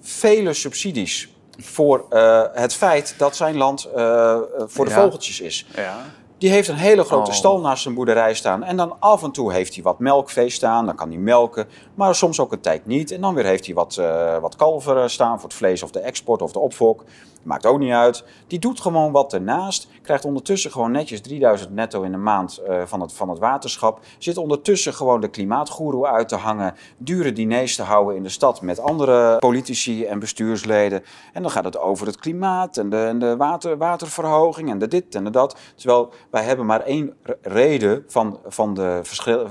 vele subsidies voor uh, het feit dat zijn land uh, voor de vogeltjes is. Ja. Die heeft een hele grote oh. stal naast zijn boerderij staan. En dan af en toe heeft hij wat melkvee staan. Dan kan hij melken. Maar soms ook een tijd niet. En dan weer heeft hij wat, uh, wat kalveren staan voor het vlees of de export of de opfok. Maakt ook niet uit. Die doet gewoon wat ernaast. Krijgt ondertussen gewoon netjes 3000 netto in de maand uh, van, het, van het waterschap. Zit ondertussen gewoon de klimaatgoeroe uit te hangen. Dure diners te houden in de stad met andere politici en bestuursleden. En dan gaat het over het klimaat en de, en de water, waterverhoging en de dit en de dat. Terwijl wij hebben maar één reden van, van de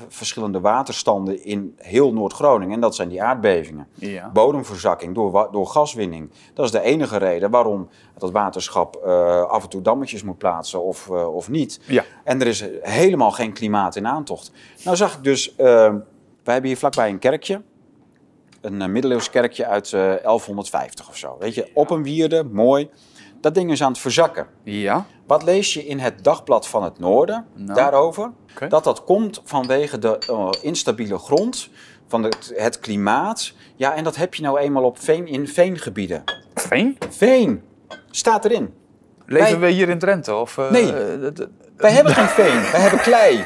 verschillende waterstanden in heel Noord-Groningen. En dat zijn die aardbevingen. Ja. Bodemverzakking door, door gaswinning. Dat is de enige reden waarom dat waterschap uh, af en toe dammetjes moet plaatsen of, uh, of niet. Ja. En er is helemaal geen klimaat in aantocht. Nou zag ik dus, uh, wij hebben hier vlakbij een kerkje. Een middeleeuws kerkje uit 1150 of zo. Weet je, op een wierde, mooi. Dat ding is aan het verzakken. Ja. Wat lees je in het Dagblad van het Noorden nou. daarover? Dat dat komt vanwege de instabiele grond, van het, het klimaat. Ja, en dat heb je nou eenmaal op veen, in veengebieden. Veen? Veen. Staat erin. Leven wij, we hier in Drenthe? Of, uh, nee, uh, wij hebben geen veen. Wij hebben klei.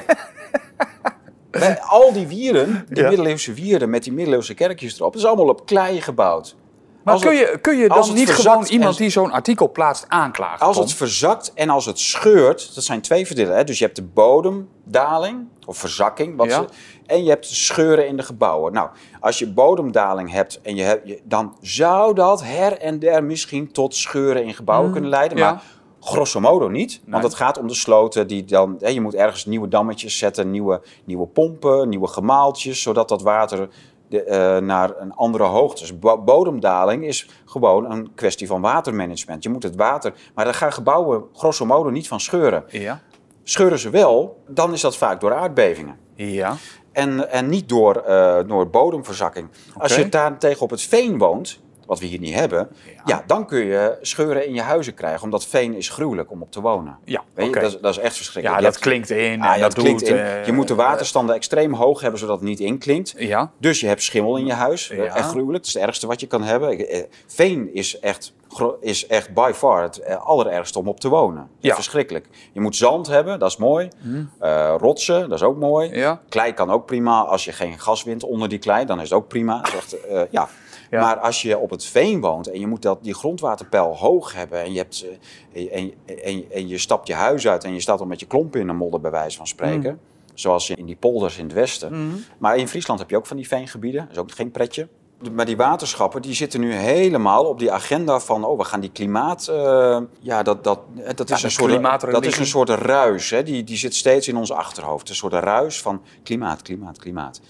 *laughs* wij, al die wieren, die middeleeuwse wieren met die middeleeuwse kerkjes erop, is allemaal op klei gebouwd. Maar kun, je, kun je dan niet gewoon iemand die zo'n artikel plaatst aanklagen? Als het verzakt en als het scheurt, dat zijn twee verdelen. Hè? Dus je hebt de bodemdaling, of verzakking, wat ze, en je hebt scheuren in de gebouwen. Nou, als je bodemdaling hebt, en je hebt dan zou dat her en der misschien tot scheuren in gebouwen mm, kunnen leiden. Maar grosso modo niet. Want het gaat om de sloten die dan. Hè, je moet ergens nieuwe dammetjes zetten, nieuwe, nieuwe pompen, nieuwe gemaaltjes, zodat dat water de, uh, naar een andere hoogte. Dus bodemdaling is gewoon een kwestie van watermanagement. Je moet het water. Maar daar gaan gebouwen grosso modo niet van scheuren. Ja. Scheuren ze wel, dan is dat vaak door aardbevingen. Ja. En, en niet door, uh, door bodemverzakking. Als je daar tegen op het veen woont, wat we hier niet hebben, ja. dan kun je scheuren in je huizen krijgen. Omdat veen is gruwelijk om op te wonen. Ja, Weet je? Dat, dat, is echt verschrikkelijk. Ja, dat klinkt in. Ah, dat, klinkt in. Eh, je moet de waterstanden extreem hoog hebben, zodat het niet inklinkt. Ja. Dus je hebt schimmel in je huis. Ja. Echt gruwelijk. Dat is het ergste wat je kan hebben. Eh, veen is echt is echt by far het eh, allerergste om op te wonen. Ja. Verschrikkelijk. Je moet zand hebben, dat is mooi. Mm. Uh, rotsen, dat is ook mooi. Ja. Klei kan ook prima. Als je geen gas wint onder die klei, dan is het ook prima. Is echt, uh, ja. Maar als je op het veen woont en je moet dat, die grondwaterpeil hoog hebben en je, hebt, en, en, en, je stapt je huis uit en je staat al met je klompen in de modder bij wijze van spreken. Mm. Zoals in die polders in het westen. Mm. Maar in Friesland heb je ook van die veengebieden. Dat is ook geen pretje. Maar die waterschappen die zitten nu helemaal op die agenda van... oh, we gaan die klimaat... Uh, ja, dat, dat, dat, is, een soort, dat is een soort ruis. Hè? Die, die zit steeds in ons achterhoofd. Een soort ruis van klimaat, klimaat, klimaat.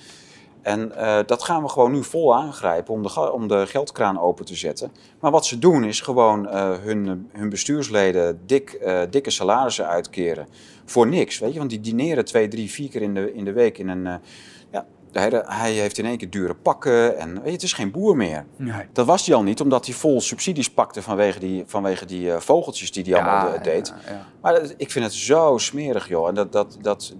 En uh, dat gaan we gewoon nu vol aangrijpen om de, om de geldkraan open te zetten. Maar wat ze doen is gewoon uh, hun, hun bestuursleden dik, uh, dikke salarissen uitkeren. Voor niks, weet je. Want die dineren twee, drie, vier keer in de, in de week in een... ja, hij, hij, heeft in één keer dure pakken en weet je, het is geen boer meer. Nee. Dat was hij al niet, omdat hij vol subsidies pakte vanwege die, vanwege die vogeltjes die hij allemaal deed. Ja, ja. Maar ik vind het zo smerig, joh. En dat, dat, dat,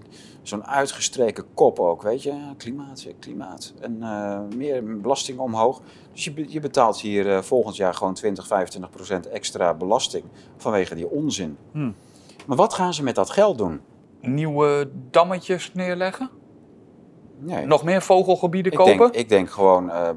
zo'n uitgestreken kop ook, weet je. Klimaat, klimaat. En uh, meer belasting omhoog. Dus je, je betaalt hier uh, volgend jaar gewoon 20, 25 procent extra belasting vanwege die onzin. Hmm. Maar wat gaan ze met dat geld doen? Nieuwe dammetjes neerleggen? Nee. Nog meer vogelgebieden kopen? Denk, ik denk gewoon uh,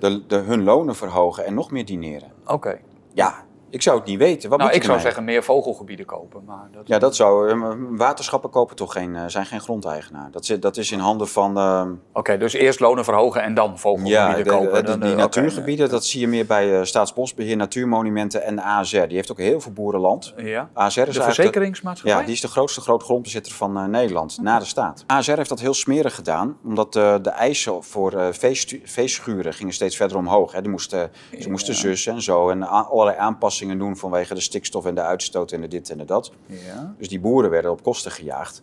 de, de, hun lonen verhogen en nog meer dineren. Oké. Ja, Ik zou het niet weten. Wat nou, ik zou zeggen meer vogelgebieden kopen. Maar dat... Ja, dat zou. Eh, waterschappen kopen toch geen, eh, zijn geen grondeigenaar. Dat, zit, dat is in handen van. Uh... Oké, dus eerst lonen verhogen en dan vogelgebieden ja, kopen. Ja, die natuurgebieden, dat zie je meer bij Staatsbosbeheer, Natuurmonumenten en de AZR. Die heeft ook heel veel boerenland. Ja. AZR is de verzekeringsmaatschappij? Ja, die is de grootste grootgrondbezitter van Nederland, na de staat. AZR heeft dat heel smerig gedaan, omdat de eisen voor veeschuren gingen steeds verder omhoog. Hè. Die moesten, ze moesten zussen en zo en allerlei aanpassingen doen vanwege de stikstof en de uitstoot en de dit en de dat. Ja. Dus die boeren werden op kosten gejaagd.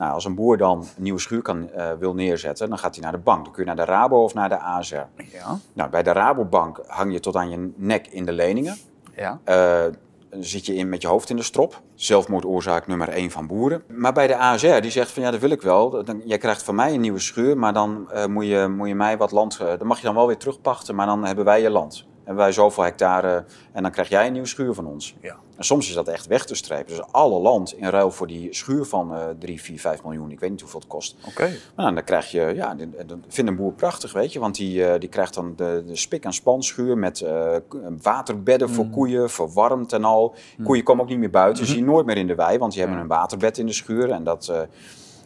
Nou, als een boer dan een nieuwe schuur kan, uh, wil neerzetten, dan gaat hij naar de bank. Dan kun je naar de Rabo of naar de ASR. Ja. Nou, bij de Rabobank hang je tot aan je nek in de leningen. Ja. Uh, dan zit je in met je hoofd in de strop. Zelfmoordoorzaak nummer één van boeren. Maar bij de ASR, die zegt van ja, dat wil ik wel. Dan, jij krijgt van mij een nieuwe schuur, maar dan uh, moet, je, moet je mij wat land... dan mag je dan wel weer terugpachten, maar dan hebben wij je land hebben wij zoveel hectare en dan krijg jij een nieuwe schuur van ons. Ja. En soms is dat echt weg te strepen. Dus alle land in ruil voor die schuur van uh, 3, 4, 5 miljoen. Ik weet niet hoeveel het kost. Oké. Maar dan krijg je, ja, dat vindt een boer prachtig, weet je. Want die, uh, die krijgt dan de, de spik- en spanschuur met uh, waterbedden mm. voor koeien, verwarmd en al. Mm. Koeien komen ook niet meer buiten. Mm -hmm. zie je nooit meer in de wei, want die hebben een waterbed in de schuur. En dat... Uh,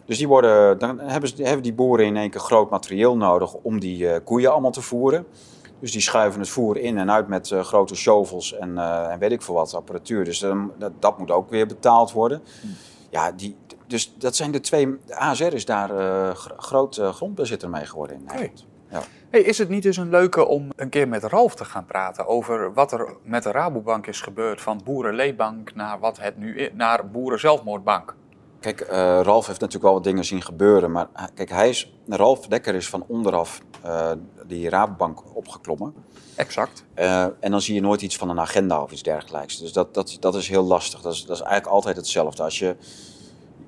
dus die worden, dan hebben, ze, hebben die boeren in één keer groot materieel nodig om die koeien allemaal te voeren. Dus die schuiven het voer in en uit met uh, grote shovels en, uh, en weet ik veel wat apparatuur. Dus um, dat, dat, moet ook weer betaald worden. Hm. Ja, die, dus dat zijn de twee. De ASR is daar uh, groot grondbezitter mee geworden in Nederland. Ja. Hey, is het niet dus een leuke om een keer met Ralf te gaan praten over wat er met de Rabobank is gebeurd van boerenleebank naar wat het nu is, naar boerenzelfmoordbank? Kijk, uh, Ralf heeft natuurlijk wel wat dingen zien gebeuren. Maar kijk, hij is, Ralf Dekker is van onderaf uh, die Rabobank opgeklommen. Exact. Uh, en dan zie je nooit iets van een agenda of iets dergelijks. Dus dat, dat, dat is heel lastig. Dat is, dat is eigenlijk altijd hetzelfde. Als je,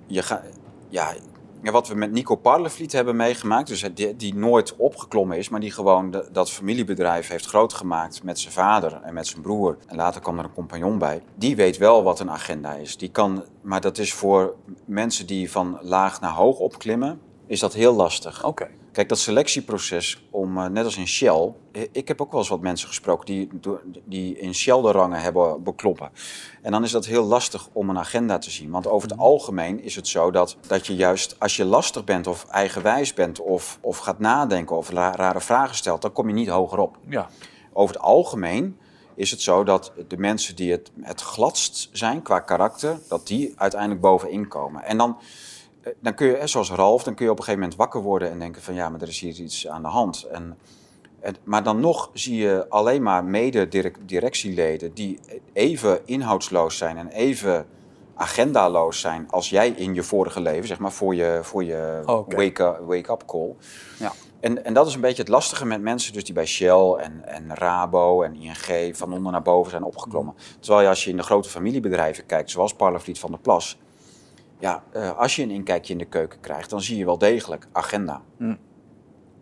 je gaat, ja, ja, wat we met Nico Parlevliet hebben meegemaakt, dus die, die nooit opgeklommen is, maar die gewoon dat familiebedrijf heeft grootgemaakt met zijn vader en met zijn broer. En later kwam er een compagnon bij. Die weet wel wat een agenda is. Die kan, maar dat is voor mensen die van laag naar hoog opklimmen, is dat heel lastig. Oké. Kijk, dat selectieproces om, uh, net als in Shell, ik heb ook wel eens wat mensen gesproken die, die in Shell de rangen hebben bekloppen. En dan is dat heel lastig om een agenda te zien. Want over het mhm. algemeen is het zo dat, dat je juist als je lastig bent of eigenwijs bent of, of gaat nadenken of rare vragen stelt, dan kom je niet hoger op. Ja. Over het algemeen is het zo dat de mensen die het, het gladst zijn qua karakter, dat die uiteindelijk bovenin komen. En dan eh, dan kun je, zoals Ralf, dan kun je op een gegeven moment wakker worden en denken van ja, maar er is hier iets aan de hand. En, en maar dan nog zie je alleen maar mede-directieleden die even inhoudsloos zijn en even agendaloos zijn als jij in je vorige leven, zeg maar, voor je, voor je wake-up wake call. Ja. En, en dat is een beetje het lastige met mensen dus die bij Shell en, en Rabo en ING van onder naar boven zijn opgeklommen. Mm. Terwijl je als je in de grote familiebedrijven kijkt, zoals Parlevliet van der Plas, ja, uh, als je een inkijkje in de keuken krijgt, dan zie je wel degelijk agenda. Mm.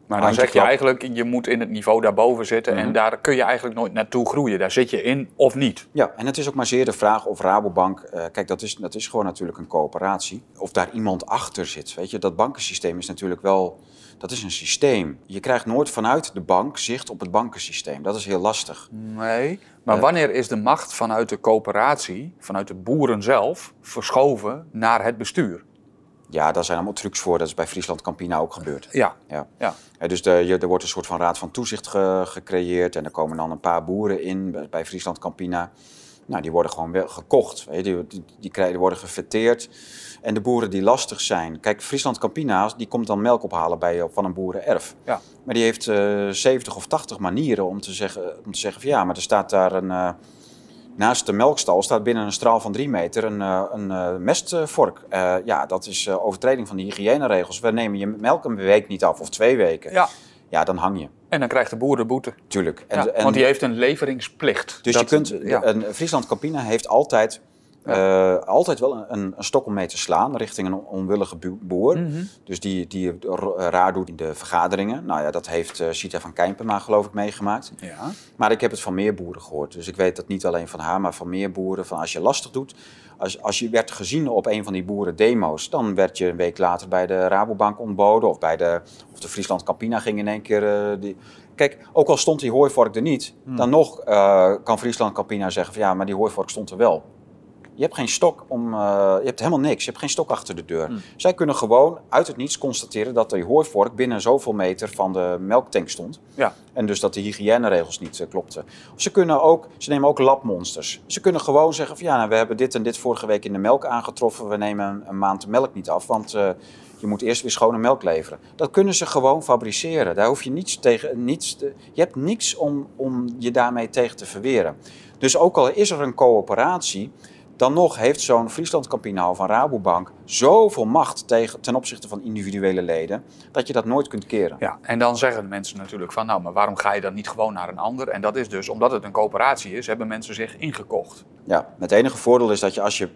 Maar dan zeg je eigenlijk, je moet in het niveau daarboven zitten en mhm. daar kun je eigenlijk nooit naartoe groeien. Daar zit je in of niet. Ja, en het is ook maar zeer de vraag of Rabobank, uh, kijk dat is, dat is gewoon natuurlijk een coöperatie, of daar iemand achter zit. Weet je, dat bankensysteem is natuurlijk wel, dat is een systeem. Je krijgt nooit vanuit de bank zicht op het bankensysteem. Dat is heel lastig. Nee, maar wanneer is de macht vanuit de coöperatie, vanuit de boeren zelf, verschoven naar het bestuur? Ja, daar zijn allemaal trucs voor. Dat is bij Friesland Campina ook gebeurd. Ja. ja. ja. dus de, je, er wordt een soort van raad van toezicht gecreëerd. En er komen dan een paar boeren in bij Friesland Campina. Nou, die worden gewoon wel gekocht. Weet je, die, die, die, worden gefeteerd. En de boeren die lastig zijn. Kijk, Friesland Campina die komt dan melk ophalen bij, van een boerenerf. Ja. Maar die heeft uh, eh, 70 of 80 manieren om te zeggen, om te zeggen van ja, maar er staat daar een. Uh, naast de melkstal staat binnen een straal van 3 meter een, een mestvork. ja, dat is overtreding van de hygiëneregels. We nemen je melk een week niet af of twee weken. Ja. Ja, dan hang je. En dan krijgt de boer de boete. Tuurlijk. En, en, want die heeft een leveringsplicht. Dus je kunt, ja. een Friesland Campina heeft altijd uh, altijd wel een, een, stok om mee te slaan richting een onwillige boer. Mm -hmm. Dus die, die raar doet in de vergaderingen. Nou ja, dat heeft uh, Sita van Kijpenma geloof ik meegemaakt. Ja. Maar ik heb het van meer boeren gehoord. Dus ik weet dat niet alleen van haar, maar van meer boeren. Van als je lastig doet, als, als je werd gezien op een van die boerendemo's, dan werd je een week later bij de Rabobank ontboden. Of, bij de, of de Friesland Campina ging in één keer... Uh, die, Kijk, ook al stond die hooivork er niet, hmm. dan nog uh, kan Friesland Campina zeggen van ja, maar die hooivork stond er wel. Je hebt geen stok om. Uh, je hebt helemaal niks. Je hebt geen stok achter de deur. Hmm. Zij kunnen gewoon uit het niets constateren dat de hooivork binnen zoveel meter van de melktank stond. Ja. En dus dat de hygiëneregels niet uh, klopten. Ze kunnen ook, ze nemen ook labmonsters. Ze kunnen gewoon zeggen van ja, nou, we hebben dit en dit vorige week in de melk aangetroffen. We nemen een, maand de melk niet af, want uh, je moet eerst weer schone melk leveren. Dat kunnen ze gewoon fabriceren. Daar hoef je niets tegen. Niets te, je hebt niks om, om je daarmee tegen te verweren. Dus ook al is er een coöperatie dan nog heeft zo'n Friesland Campinaal van Rabobank zoveel macht tegen, ten opzichte van individuele leden, dat je dat nooit kunt keren. Ja, en dan zeggen mensen natuurlijk van, nou, maar waarom ga je dan niet gewoon naar een ander? En dat is dus, omdat het een coöperatie is, hebben mensen zich ingekocht. Ja, het enige voordeel is dat je als je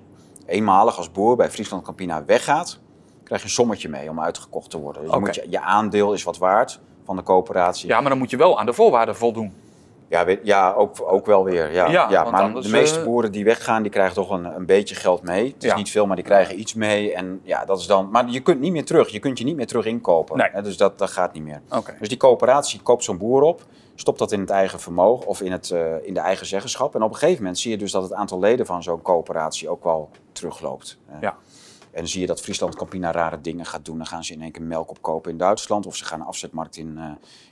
eenmalig als boer bij Friesland Campina weggaat, krijg je een sommetje mee om uitgekocht te worden. Dus je, moet je, je aandeel is wat waard van de coöperatie. Ja, maar dan moet je wel aan de voorwaarden voldoen. Ja, ja ook, ook wel weer. Ja, ja, maar de meeste eh, boeren die weggaan, die krijgen toch een, een beetje geld mee. Het is niet veel, maar die krijgen iets mee. En ja, dat is dan. Maar je kunt niet meer terug. Je kunt je niet meer terug inkopen. Nee. dus dat, dat gaat niet meer. Okay. Dus die coöperatie koopt zo'n boer op, stopt dat in het eigen vermogen of in, het, uh, in de eigen zeggenschap. En op een gegeven moment zie je dus dat het aantal leden van zo'n coöperatie ook wel terugloopt. Ja. En dan zie je dat Friesland Campina rare dingen gaat doen. Dan gaan ze in één keer melk opkopen in Duitsland. Of ze gaan een afzetmarkt in, uh,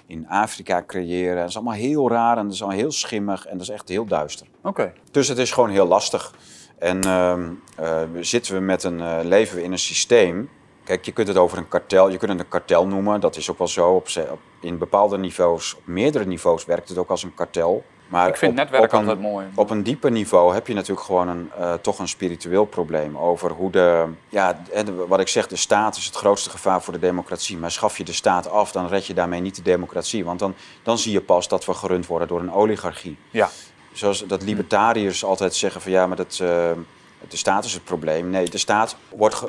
in Afrika creëren. Dat is allemaal heel raar en dat is allemaal heel schimmig. En dat is echt heel duister. Oké. Dus het is gewoon heel lastig. En uh, uh, zitten we met een, uh, leven we in een systeem. Kijk, je kunt het over een kartel, je kunt het een kartel noemen. Dat is ook wel zo. Op, op in bepaalde niveaus, op meerdere niveaus werkt het ook als een kartel. Maar ik vind op, netwerk op altijd mooi. Op een dieper niveau heb je natuurlijk gewoon een, uh, toch een spiritueel probleem over hoe de, ja, wat ik zeg, de staat is het grootste gevaar voor de democratie. Maar schaf je de staat af, dan red je daarmee niet de democratie. Want dan, dan zie je pas dat we gerund worden door een oligarchie. Ja. Zoals dat libertariërs altijd zeggen van ja, maar dat, uh, de staat is het probleem. Nee, de staat wordt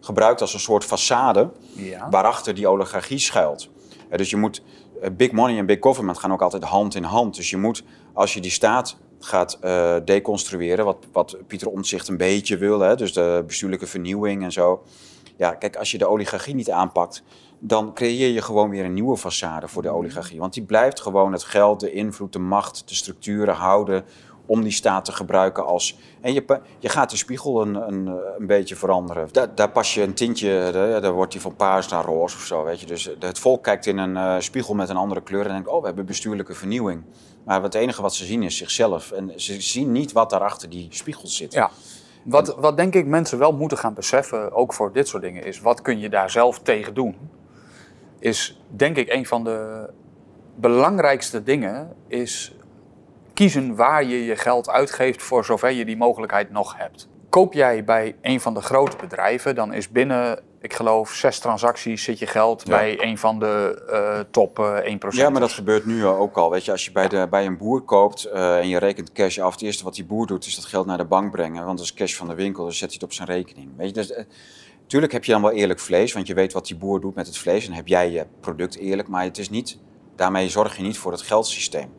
gebruikt als een soort façade ja. waarachter die oligarchie schuilt. dus je moet eh, big money en big government gaan ook altijd hand in hand. Dus je moet, als je die staat gaat uh, deconstrueren, wat, wat Pieter Omtzigt een beetje wil, hè, dus de bestuurlijke vernieuwing en zo. Ja, kijk, als je de oligarchie niet aanpakt, dan creëer je gewoon weer een nieuwe façade voor de oligarchie. Want die blijft gewoon het geld, de invloed, de macht, de structuren houden om die staat te gebruiken als... En je, je gaat de spiegel een, een, een beetje veranderen. Daar, daar pas je een tintje, daar wordt die van paars naar roze of zo, weet je. Dus het volk kijkt in een uh, spiegel met een andere kleur en denkt... oh, we hebben bestuurlijke vernieuwing. Maar het enige wat ze zien is zichzelf. En ze zien niet wat daar achter die spiegel zit. Ja. Wat, wat denk ik mensen wel moeten gaan beseffen, ook voor dit soort dingen, is wat kun je daar zelf tegen doen? Is denk ik een van de belangrijkste dingen, is kiezen waar je je geld uitgeeft voor zover je die mogelijkheid nog hebt. Koop jij bij een van de grote bedrijven, dan is binnen, ik geloof, zes transacties zit je geld bij een van de uh, top uh, eh, 1%. Ja, maar dat gebeurt nu ook al. Weet je, als je bij, de, bij een boer koopt uh, en je rekent cash af, het eerste wat die boer doet is dat geld naar de bank brengen. Want dat is cash van de winkel, dus zet hij het op zijn rekening. Weet je, dus, tuurlijk heb je dan wel eerlijk vlees, want je weet wat die boer doet met het vlees en heb jij je product eerlijk, maar het is niet, daarmee zorg je niet voor het geldsysteem.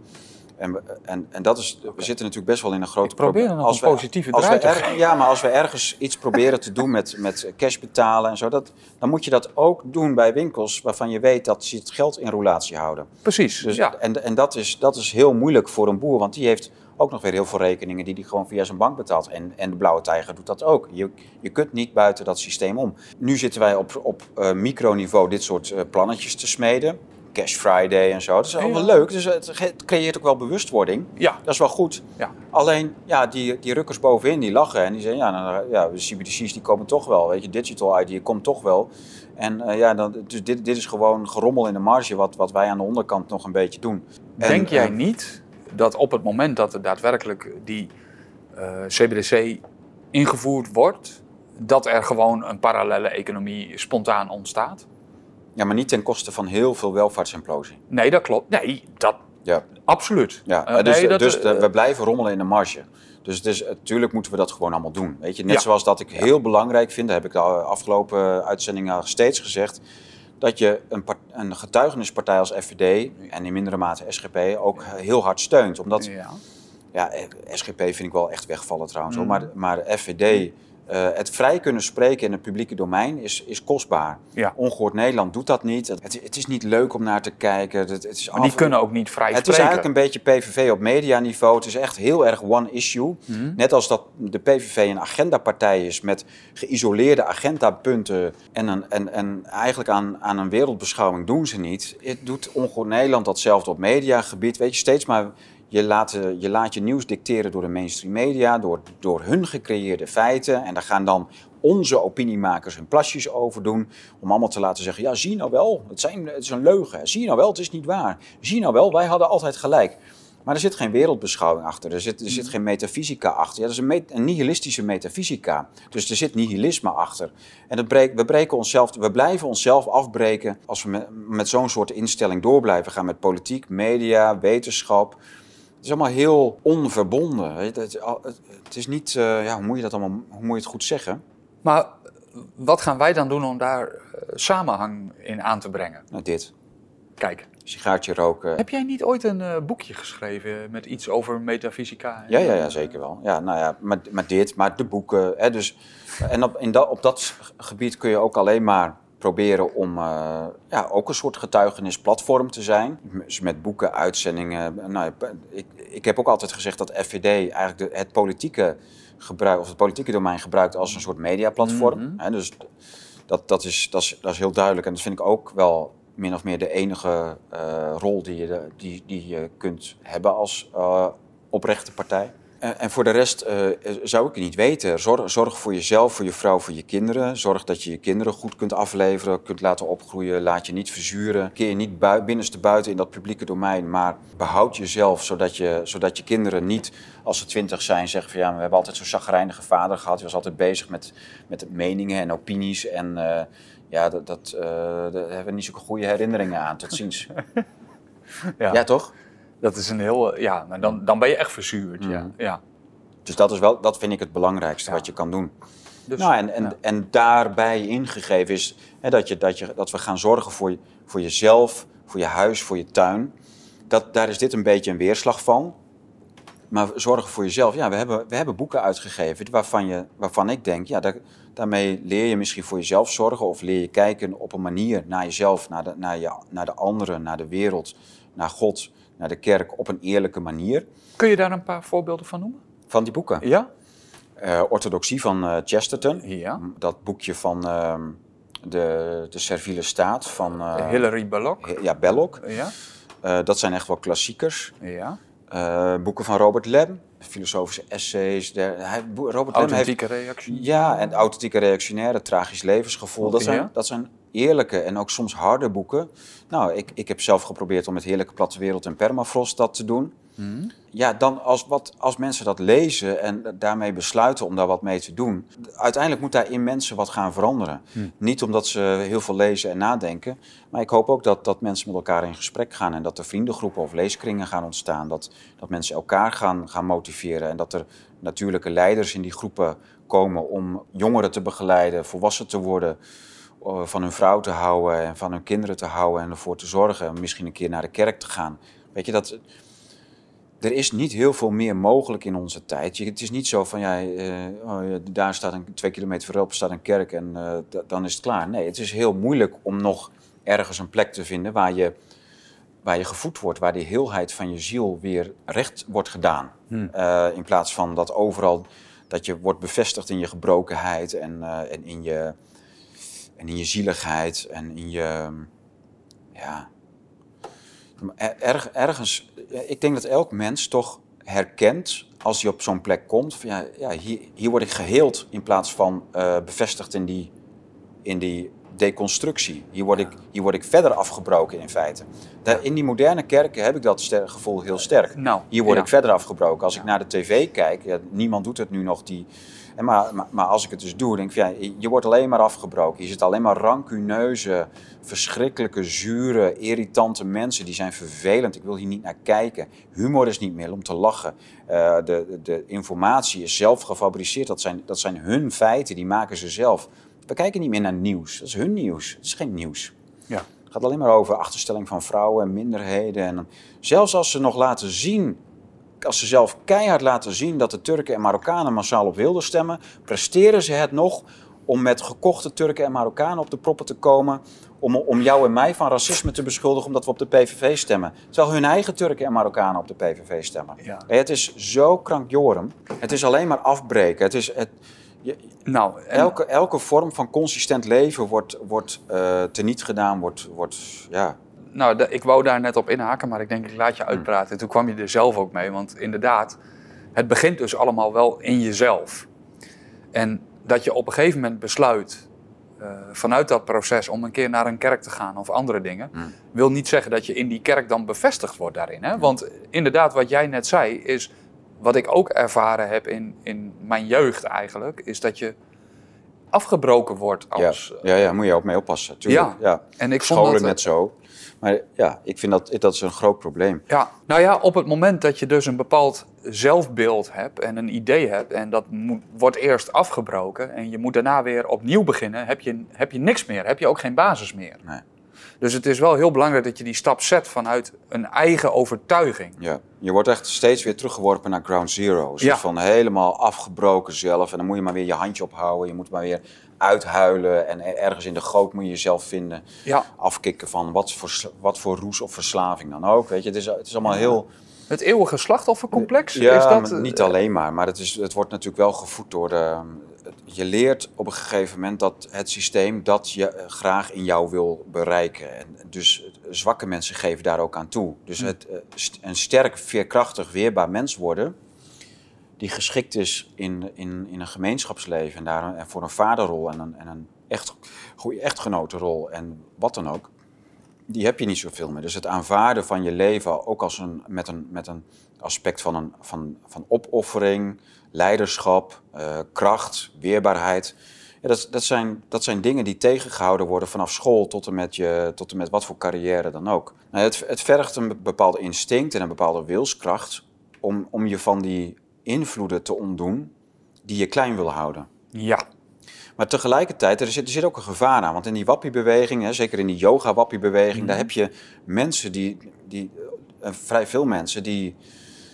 En, en, en dat is, we zitten natuurlijk best wel in een grote probleem. als positieve als we Ja, maar als we ergens iets proberen te doen met, met cash betalen en zo, dat, dan moet je dat ook doen bij winkels waarvan je weet dat ze het geld in roulatie houden. Precies. Dus, ja. En, en dat, is, dat is heel moeilijk voor een boer, want die heeft ook nog weer heel veel rekeningen die hij gewoon via zijn bank betaalt. En, en de Blauwe Tijger doet dat ook. Je, je kunt niet buiten dat systeem om. Nu zitten wij op, op uh, microniveau dit soort uh, plannetjes te smeden. Cash Friday en zo. Dat is allemaal leuk. Dus het creëert ook wel bewustwording. Ja. Dat is wel goed. Ja. Alleen, ja, die, die rukkers bovenin, die lachen. En die zeggen, ja, nou, ja de CBDC's die komen toch wel. Weet je, Digital ID komt toch wel. En uh, ja, dan, dus dit, dit is gewoon gerommel in de marge wat, wat wij aan de onderkant nog een beetje doen. Denk jij uh, niet dat op het moment dat er daadwerkelijk die uh, CBDC ingevoerd wordt... dat er gewoon een parallele economie spontaan ontstaat? Ja, maar niet ten koste van heel veel welvaartsimplosie. Nee, dat klopt. Nee, dat ja. absoluut. Ja, uh, dus, nee, dat, dus uh, we blijven rommelen in de marge. Dus het is, natuurlijk moeten we dat gewoon allemaal doen. Weet je? Net zoals dat ik heel belangrijk vind, dat heb ik de afgelopen uitzendingen steeds gezegd, dat je een, een getuigenispartij als FVD en in mindere mate SGP ook heel hard steunt. Omdat, ja, ja SGP vind ik wel echt wegvallen trouwens, mm. maar, maar FVD Uh, het vrij kunnen spreken in het publieke domein is, is kostbaar. Ja. Ongehoord Nederland doet dat niet. Het, het, is niet leuk om naar te kijken. Het, het is maar die kunnen ook niet vrij het spreken. Het is eigenlijk een beetje PVV op medianiveau. Het is echt heel erg one issue. Mhm. Net als dat de PVV een agendapartij is met geïsoleerde agendapunten. En, een, en, en eigenlijk aan, aan een wereldbeschouwing doen ze niet. Het doet Ongehoord Nederland datzelfde op mediagebied. Weet je, steeds maar je laat, eh, je laat je nieuws dicteren door de mainstream media, door, door hun gecreëerde feiten. En daar gaan dan onze opiniemakers hun plasjes over doen. Om allemaal te laten zeggen: ja, zie nou wel, het, zijn, het is een leugen. Zie nou wel, het is niet waar. Zie nou wel, wij hadden altijd gelijk. Maar er zit geen wereldbeschouwing achter. Er zit, er zit geen metafysica achter. Ja, dat is een, een nihilistische metafysica. Dus er zit nihilisme achter. En dat we, breken onszelf, we blijven onszelf afbreken als we met, met zo'n soort instelling door blijven gaan met politiek, media, wetenschap. Het is allemaal heel onverbonden. Het, is niet, uh, ja, hoe moet je dat allemaal, hoe moet je het goed zeggen? Maar wat gaan wij dan doen om daar uh, samenhang in aan te brengen? Nou, dit. Kijk. Sigaartje roken. Heb jij niet ooit een uh, boekje geschreven met iets over metafysica? Ja, ja, ja, zeker wel. Ja, nou ja, maar, maar dit, maar de boeken. Hè, dus, en op, in dat, op dat gebied kun je ook alleen maar proberen om uh, ja, ook een soort getuigenisplatform te zijn. Dus met boeken, uitzendingen. Nou, ik, ik heb ook altijd gezegd dat FVD eigenlijk de, het politieke gebruik, of het politieke domein gebruikt als een soort mediaplatform. Mm dus dat, dat, is, dat, is, dat is heel duidelijk. En dat vind ik ook wel min of meer de enige uh, rol die je, die, die je kunt hebben als uh, oprechte partij. En voor de rest uh, zou ik het niet weten. Zorg, zorg, voor jezelf, voor je vrouw, voor je kinderen. Zorg dat je je kinderen goed kunt afleveren, kunt laten opgroeien. Laat je niet verzuren. Keer niet bui binnenste buiten in dat publieke domein. Maar behoud jezelf, zodat je, zodat je kinderen niet, als ze twintig zijn, zeggen van ja, we hebben altijd zo'n chagrijnige vader gehad. Hij was altijd bezig met, met meningen en opinies. En uh, ja, dat, dat uh, daar hebben we niet zulke goede herinneringen aan. Tot ziens. *laughs* ja. ja, toch? Dat is een heel, ja, dan, dan ben je echt verzuurd. Ja. Mm. ja. Dus dat, is wel, dat vind ik het belangrijkste wat je kan doen. Dus, nou, en, en, en daarbij ingegeven is hè, dat, je, dat, je, dat we gaan zorgen voor, je, voor jezelf, voor je huis, voor je tuin. Dat, daar is dit een beetje een weerslag van. Maar zorgen voor jezelf. Ja, we hebben, we hebben boeken uitgegeven waarvan, je, waarvan ik denk, ja, daar, daarmee leer je misschien voor jezelf zorgen. Of leer je kijken op een manier naar jezelf, naar de, naar je, naar de anderen, naar de wereld, naar God naar de kerk op een eerlijke manier. Kun je daar een paar voorbeelden van noemen? Van die boeken? Ja. Uh, Orthodoxie van uh, Chesterton. Ja. Dat boekje van uh, de, de Servile Staat van... Eh, Hilary Belloc. ja, Belloc. Ja. dat zijn echt wel klassiekers. Ja. boeken van Robert Lem, filosofische essays. De, hij, Robert authentieke Lem heeft, reactie. Ja, en authentieke reactionaire, tragisch levensgevoel. Dat zijn, dat zijn eerlijke en ook soms harde boeken. Nou, ik, ik heb zelf geprobeerd om met Heerlijke Platte Wereld en Permafrost dat te doen. Hmm. Ja, dan als, wat, als mensen dat lezen en daarmee besluiten om daar wat mee te doen, uiteindelijk moet daar in mensen wat gaan veranderen. Hmm. Niet omdat ze heel veel lezen en nadenken, maar ik hoop ook dat, dat mensen met elkaar in gesprek gaan en dat er vriendengroepen of leeskringen gaan ontstaan. Dat, dat mensen elkaar gaan, gaan motiveren en dat er natuurlijke leiders in die groepen komen om jongeren te begeleiden, volwassen te worden. Eh, van hun vrouw te houden en van hun kinderen te houden en ervoor te zorgen. Misschien een keer naar de kerk te gaan. Weet je, dat, er is niet heel veel meer mogelijk in onze tijd. Je, het is niet zo van, ja, uh, oh, daar staat een, twee kilometer verderop staat een kerk en uh, dan is het klaar. Nee, het is heel moeilijk om nog ergens een plek te vinden waar je, waar je gevoed wordt, waar de heelheid van je ziel weer recht wordt gedaan. Hmm. in plaats van dat overal, dat je wordt bevestigd in je gebrokenheid en, en in je en in je zieligheid en in je. Ja. Erg, ergens. Ik denk dat elk mens toch herkent als hij op zo'n plek komt. Van ja, ja hier, hier word ik geheeld in plaats van uh, bevestigd in die, in die deconstructie. Hier word, ik, hier word ik verder afgebroken in feite. Daar, in die moderne kerken heb ik dat gevoel heel sterk. Nou, hier word ik verder afgebroken. Als ik naar de tv kijk, ja, niemand doet het nu nog die en maar, maar, maar, als ik het dus doe, denk ik, ja, je wordt alleen maar afgebroken. Je zit alleen maar rancuneuze, verschrikkelijke, zure, irritante mensen. Die zijn vervelend. Ik wil hier niet naar kijken. Humor is niet meer om te lachen. Uh, de, de informatie is zelf gefabriceerd. Dat zijn, dat zijn hun feiten, die maken ze zelf. We kijken niet meer naar nieuws. Dat is hun nieuws. Het is geen nieuws. Ja. Het gaat alleen maar over achterstelling van vrouwen en minderheden. En zelfs als ze nog laten zien als ze zelf keihard laten zien dat de Turken en Marokkanen massaal op wilden stemmen, presteren ze het nog om met gekochte Turken en Marokkanen op de proppen te komen. Om, om jou en mij van racisme te beschuldigen omdat we op de PVV stemmen. Terwijl hun eigen Turken en Marokkanen op de PVV stemmen. Ja. Het is zo krankjorum. Het is alleen maar afbreken. Het is, het, nou, elke, elke vorm van consistent leven wordt, wordt uh, teniet gedaan, wordt, wordt ja, nou, ik wou daar net op inhaken, maar ik denk ik laat je uitpraten. En toen kwam je er zelf ook mee, want inderdaad, het begint dus allemaal wel in jezelf. En dat je op een gegeven moment besluit uh, vanuit dat proces om een keer naar een kerk te gaan of andere dingen, hmm. wil niet zeggen dat je in die kerk dan bevestigd wordt daarin. Hè? Want inderdaad, wat jij net zei, is wat ik ook ervaren heb in, in mijn jeugd eigenlijk, is dat je afgebroken wordt als... Ja, ja, ja moet je ook mee oppassen. Tuurlijk. Ja. ja. En ik Scholen vond dat, net zo. Maar ja, ik vind dat, dat is een groot probleem. Ja, nou ja, op het moment dat je dus een bepaald zelfbeeld hebt en een idee hebt en dat moet, wordt eerst afgebroken en je moet daarna weer opnieuw beginnen, heb je, heb je niks meer, heb je ook geen basis meer. Nee. Dus het is wel heel belangrijk dat je die stap zet vanuit een eigen overtuiging. Ja, je wordt echt steeds weer teruggeworpen naar ground zero. Ja. Van helemaal afgebroken zelf. En dan moet je maar weer je handje ophouden. Je moet maar weer uithuilen en ergens in de goot moet je jezelf vinden. Ja. Afkicken van wat voor, wat voor roes of verslaving dan ook. Weet je, het is, het is allemaal heel... Het eeuwige slachtoffercomplex? Ja, is dat... niet alleen maar. Maar het, is, het wordt natuurlijk wel gevoed door de... Je leert op een gegeven moment dat het systeem dat je graag in jou wil bereiken. En dus zwakke mensen geven daar ook aan toe. Dus hm. het, eh, een sterk, veerkrachtig, weerbaar mens worden die geschikt is in, in, in een gemeenschapsleven en daar en voor een vaderrol en een, en een echt, goede echtgenotenrol en wat dan ook, die heb je niet zoveel meer. Dus het aanvaarden van je leven ook als een, met, een, met een aspect van, een, van, van opoffering, leiderschap, uh, kracht, weerbaarheid. Ja, dat, dat, zijn, dat zijn dingen die tegengehouden worden vanaf school tot en met, je, tot en met wat voor carrière dan ook. Nou, het, het vergt een bepaald instinct en een bepaalde wilskracht om, om je van die invloeden te ontdoen die je klein wil houden. Ja. Maar tegelijkertijd, er zit, er zit ook een gevaar aan. Want in die wappie-beweging, zeker in die yoga-wappie-beweging, daar mhm. heb je mensen die, die uh, vrij veel mensen die,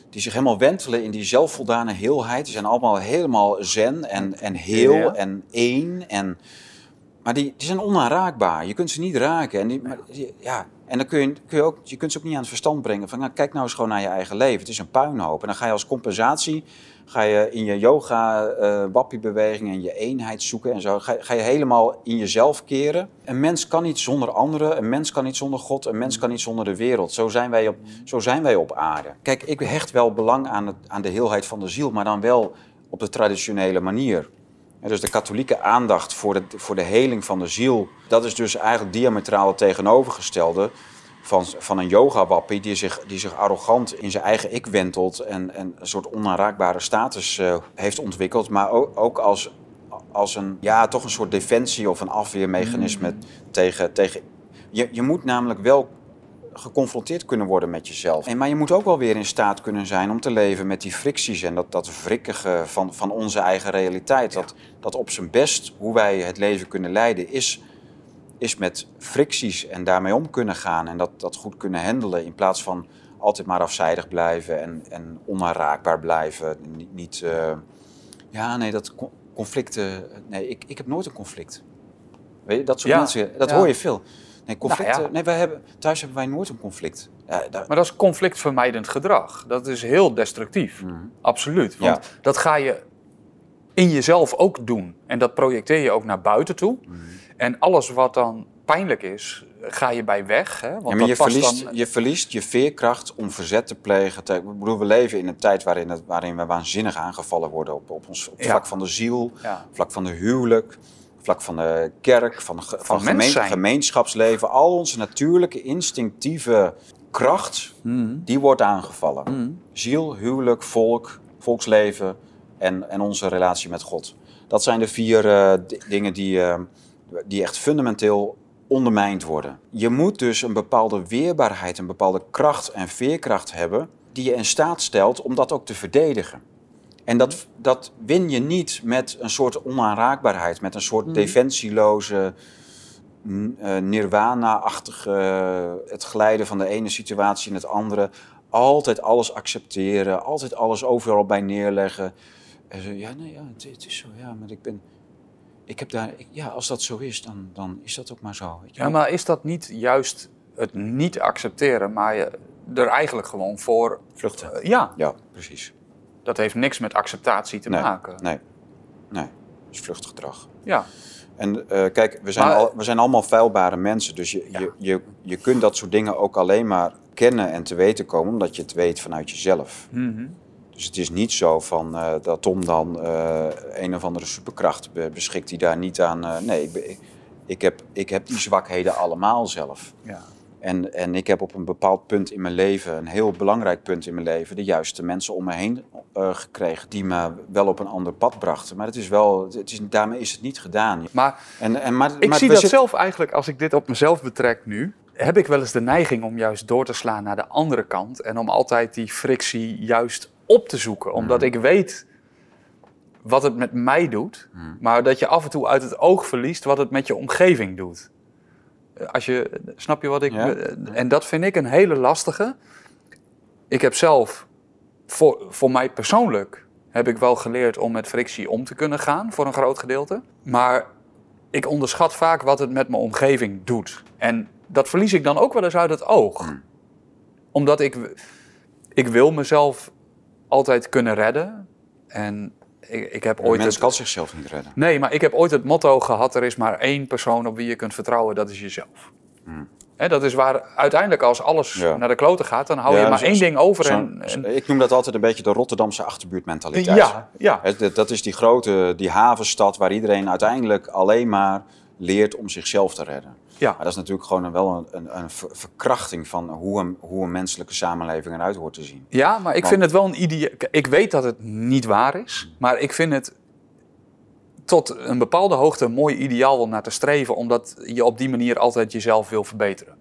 die zich helemaal wentelen in die zelfvoldane heelheid. Die zijn allemaal helemaal zen en, en heel en één. En, maar die, die zijn onaanraakbaar. Je kunt ze niet raken. En, die, maar, ja, en dan kun je, kun je, ook, je kunt ze ook niet aan het verstand brengen van nou, kijk nou eens gewoon naar je eigen leven. Het is een puinhoop. En dan ga je als compensatie, ga je in je yoga, uh, en je eenheid zoeken en zo. Ga, ga, je helemaal in jezelf keren. Een mens kan niet zonder anderen, een mens kan niet zonder God, een mens kan niet zonder de wereld. Zo zijn wij op, zo zijn wij op aarde. Kijk, ik hecht wel belang aan, het, aan de heelheid van de ziel, maar dan wel op de traditionele manier dus de katholieke aandacht voor de, voor de heling van de ziel, dat is dus eigenlijk diametraal het tegenovergestelde van, van een yoga-wappie die zich, die zich arrogant in zijn eigen ik wentelt en, en een soort onaanraakbare status uh, heeft ontwikkeld, maar ook, ook als, als een, ja, toch een soort defensie of een afweermechanisme mm. tegen, tegen... Je, je moet namelijk wel geconfronteerd kunnen worden met jezelf. En, maar je moet ook wel weer in staat kunnen zijn om te leven met die fricties en dat, dat wrikkige van, van onze eigen realiteit. Dat, dat op zijn best hoe wij het leven kunnen leiden is, is met fricties en daarmee om kunnen gaan en dat, dat goed kunnen handelen in plaats van altijd maar afzijdig blijven en, en onaanraakbaar blijven. Niet, niet uh, ja, nee, dat conflicten. Nee, ik, ik heb nooit een conflict. Weet je, dat soort mensen, dat hoor je veel. Nee, conflicten. Nou nee, wij hebben, thuis hebben wij nooit een conflict. Ja, Maar dat is conflictvermijdend gedrag. Dat is heel destructief. Mhm. Absoluut. Want dat ga je in jezelf ook doen. En dat projecteer je ook naar buiten toe. Mhm. En alles wat dan pijnlijk is, ga je bij weg. Hè? Want je, verliest, dan... je verliest je veerkracht om verzet te plegen. Ik bedoel, we leven in een tijd waarin, het, waarin we waanzinnig aangevallen worden op, op ons op het vlak van de ziel, vlak van de huwelijk vlak van de kerk, van, van, gemeenschapsleven. Al onze natuurlijke, instinctieve kracht, mm. die wordt aangevallen. Mm. Ziel, huwelijk, volk, volksleven en, en onze relatie met God. Dat zijn de vier uh, dingen die, uh, die echt fundamenteel ondermijnd worden. Je moet dus een bepaalde weerbaarheid, een bepaalde kracht en veerkracht hebben die je in staat stelt om dat ook te verdedigen. En dat, dat win je niet met een soort onaanraakbaarheid, met een soort mm. defensieloze, uh, nirvana-achtige, het glijden van de ene situatie in het andere. altijd alles accepteren, altijd alles overal bij neerleggen. En zo, ja, nee, ja, het, is zo, ja, maar ik ben, ik heb daar, ja, als dat zo is, dan, dan is dat ook maar zo. Weet je ja, maar is dat niet juist het niet accepteren, maar je er eigenlijk gewoon voor... Vluchten. Uh, ja. Ja, precies. Dat heeft niks met acceptatie te maken. Nee, nee. Dat is vluchtgedrag. Ja. En uh, kijk, we zijn, al, we zijn allemaal feilbare mensen. Dus je, je, je, je kunt dat soort dingen ook alleen maar kennen en te weten komen omdat je het weet vanuit jezelf. Mm Dus het is niet zo van, uh, dat Tom dan uh, een of andere superkracht beschikt die daar niet aan. nee, ik, ik, heb, ik heb die zwakheden allemaal zelf. Ja. En, en ik heb op een bepaald punt in mijn leven, een heel belangrijk punt in mijn leven, de juiste mensen om me heen uh, gekregen die me wel op een ander pad brachten. Maar het is wel, het is, daarmee is het niet gedaan. Maar, en, en, maar ik zie dat zelf eigenlijk, als ik dit op mezelf betrek nu, heb ik wel eens de neiging om juist door te slaan naar de andere kant en om altijd die frictie juist op te zoeken. Omdat hmm. ik weet wat het met mij doet, hmm. maar dat je af en toe uit het oog verliest wat het met je omgeving doet. Als je, snap je wat ik... En dat vind ik een hele lastige. Ik heb zelf, voor, voor mij persoonlijk, heb ik wel geleerd om met frictie om te kunnen gaan, voor een groot gedeelte. Maar ik onderschat vaak wat het met mijn omgeving doet. En dat verlies ik dan ook wel eens uit het oog. Hmm. Omdat ik, ik wil mezelf altijd kunnen redden. En ik, ik heb ooit. Mens kan zichzelf niet redden. Nee, maar ik heb ooit het motto gehad: er is maar één persoon op wie je kunt vertrouwen, dat is jezelf. Hmm. dat is waar uiteindelijk als alles naar de kloten gaat, dan hou je maar één ding over. En, en, Ik noem dat altijd een beetje de Rotterdamse achterbuurtmentaliteit. Ja, ja. dat is die grote, die havenstad waar iedereen uiteindelijk alleen maar leert om zichzelf te redden. Ja. Maar dat is natuurlijk gewoon wel een, een, een verkrachting van hoe een, hoe een menselijke samenleving eruit hoort te zien. Ja, maar ik vind het wel een idee. Ik weet dat het niet waar is, maar ik vind het tot een bepaalde hoogte een mooi ideaal om naar te streven, omdat je op die manier altijd jezelf wil verbeteren.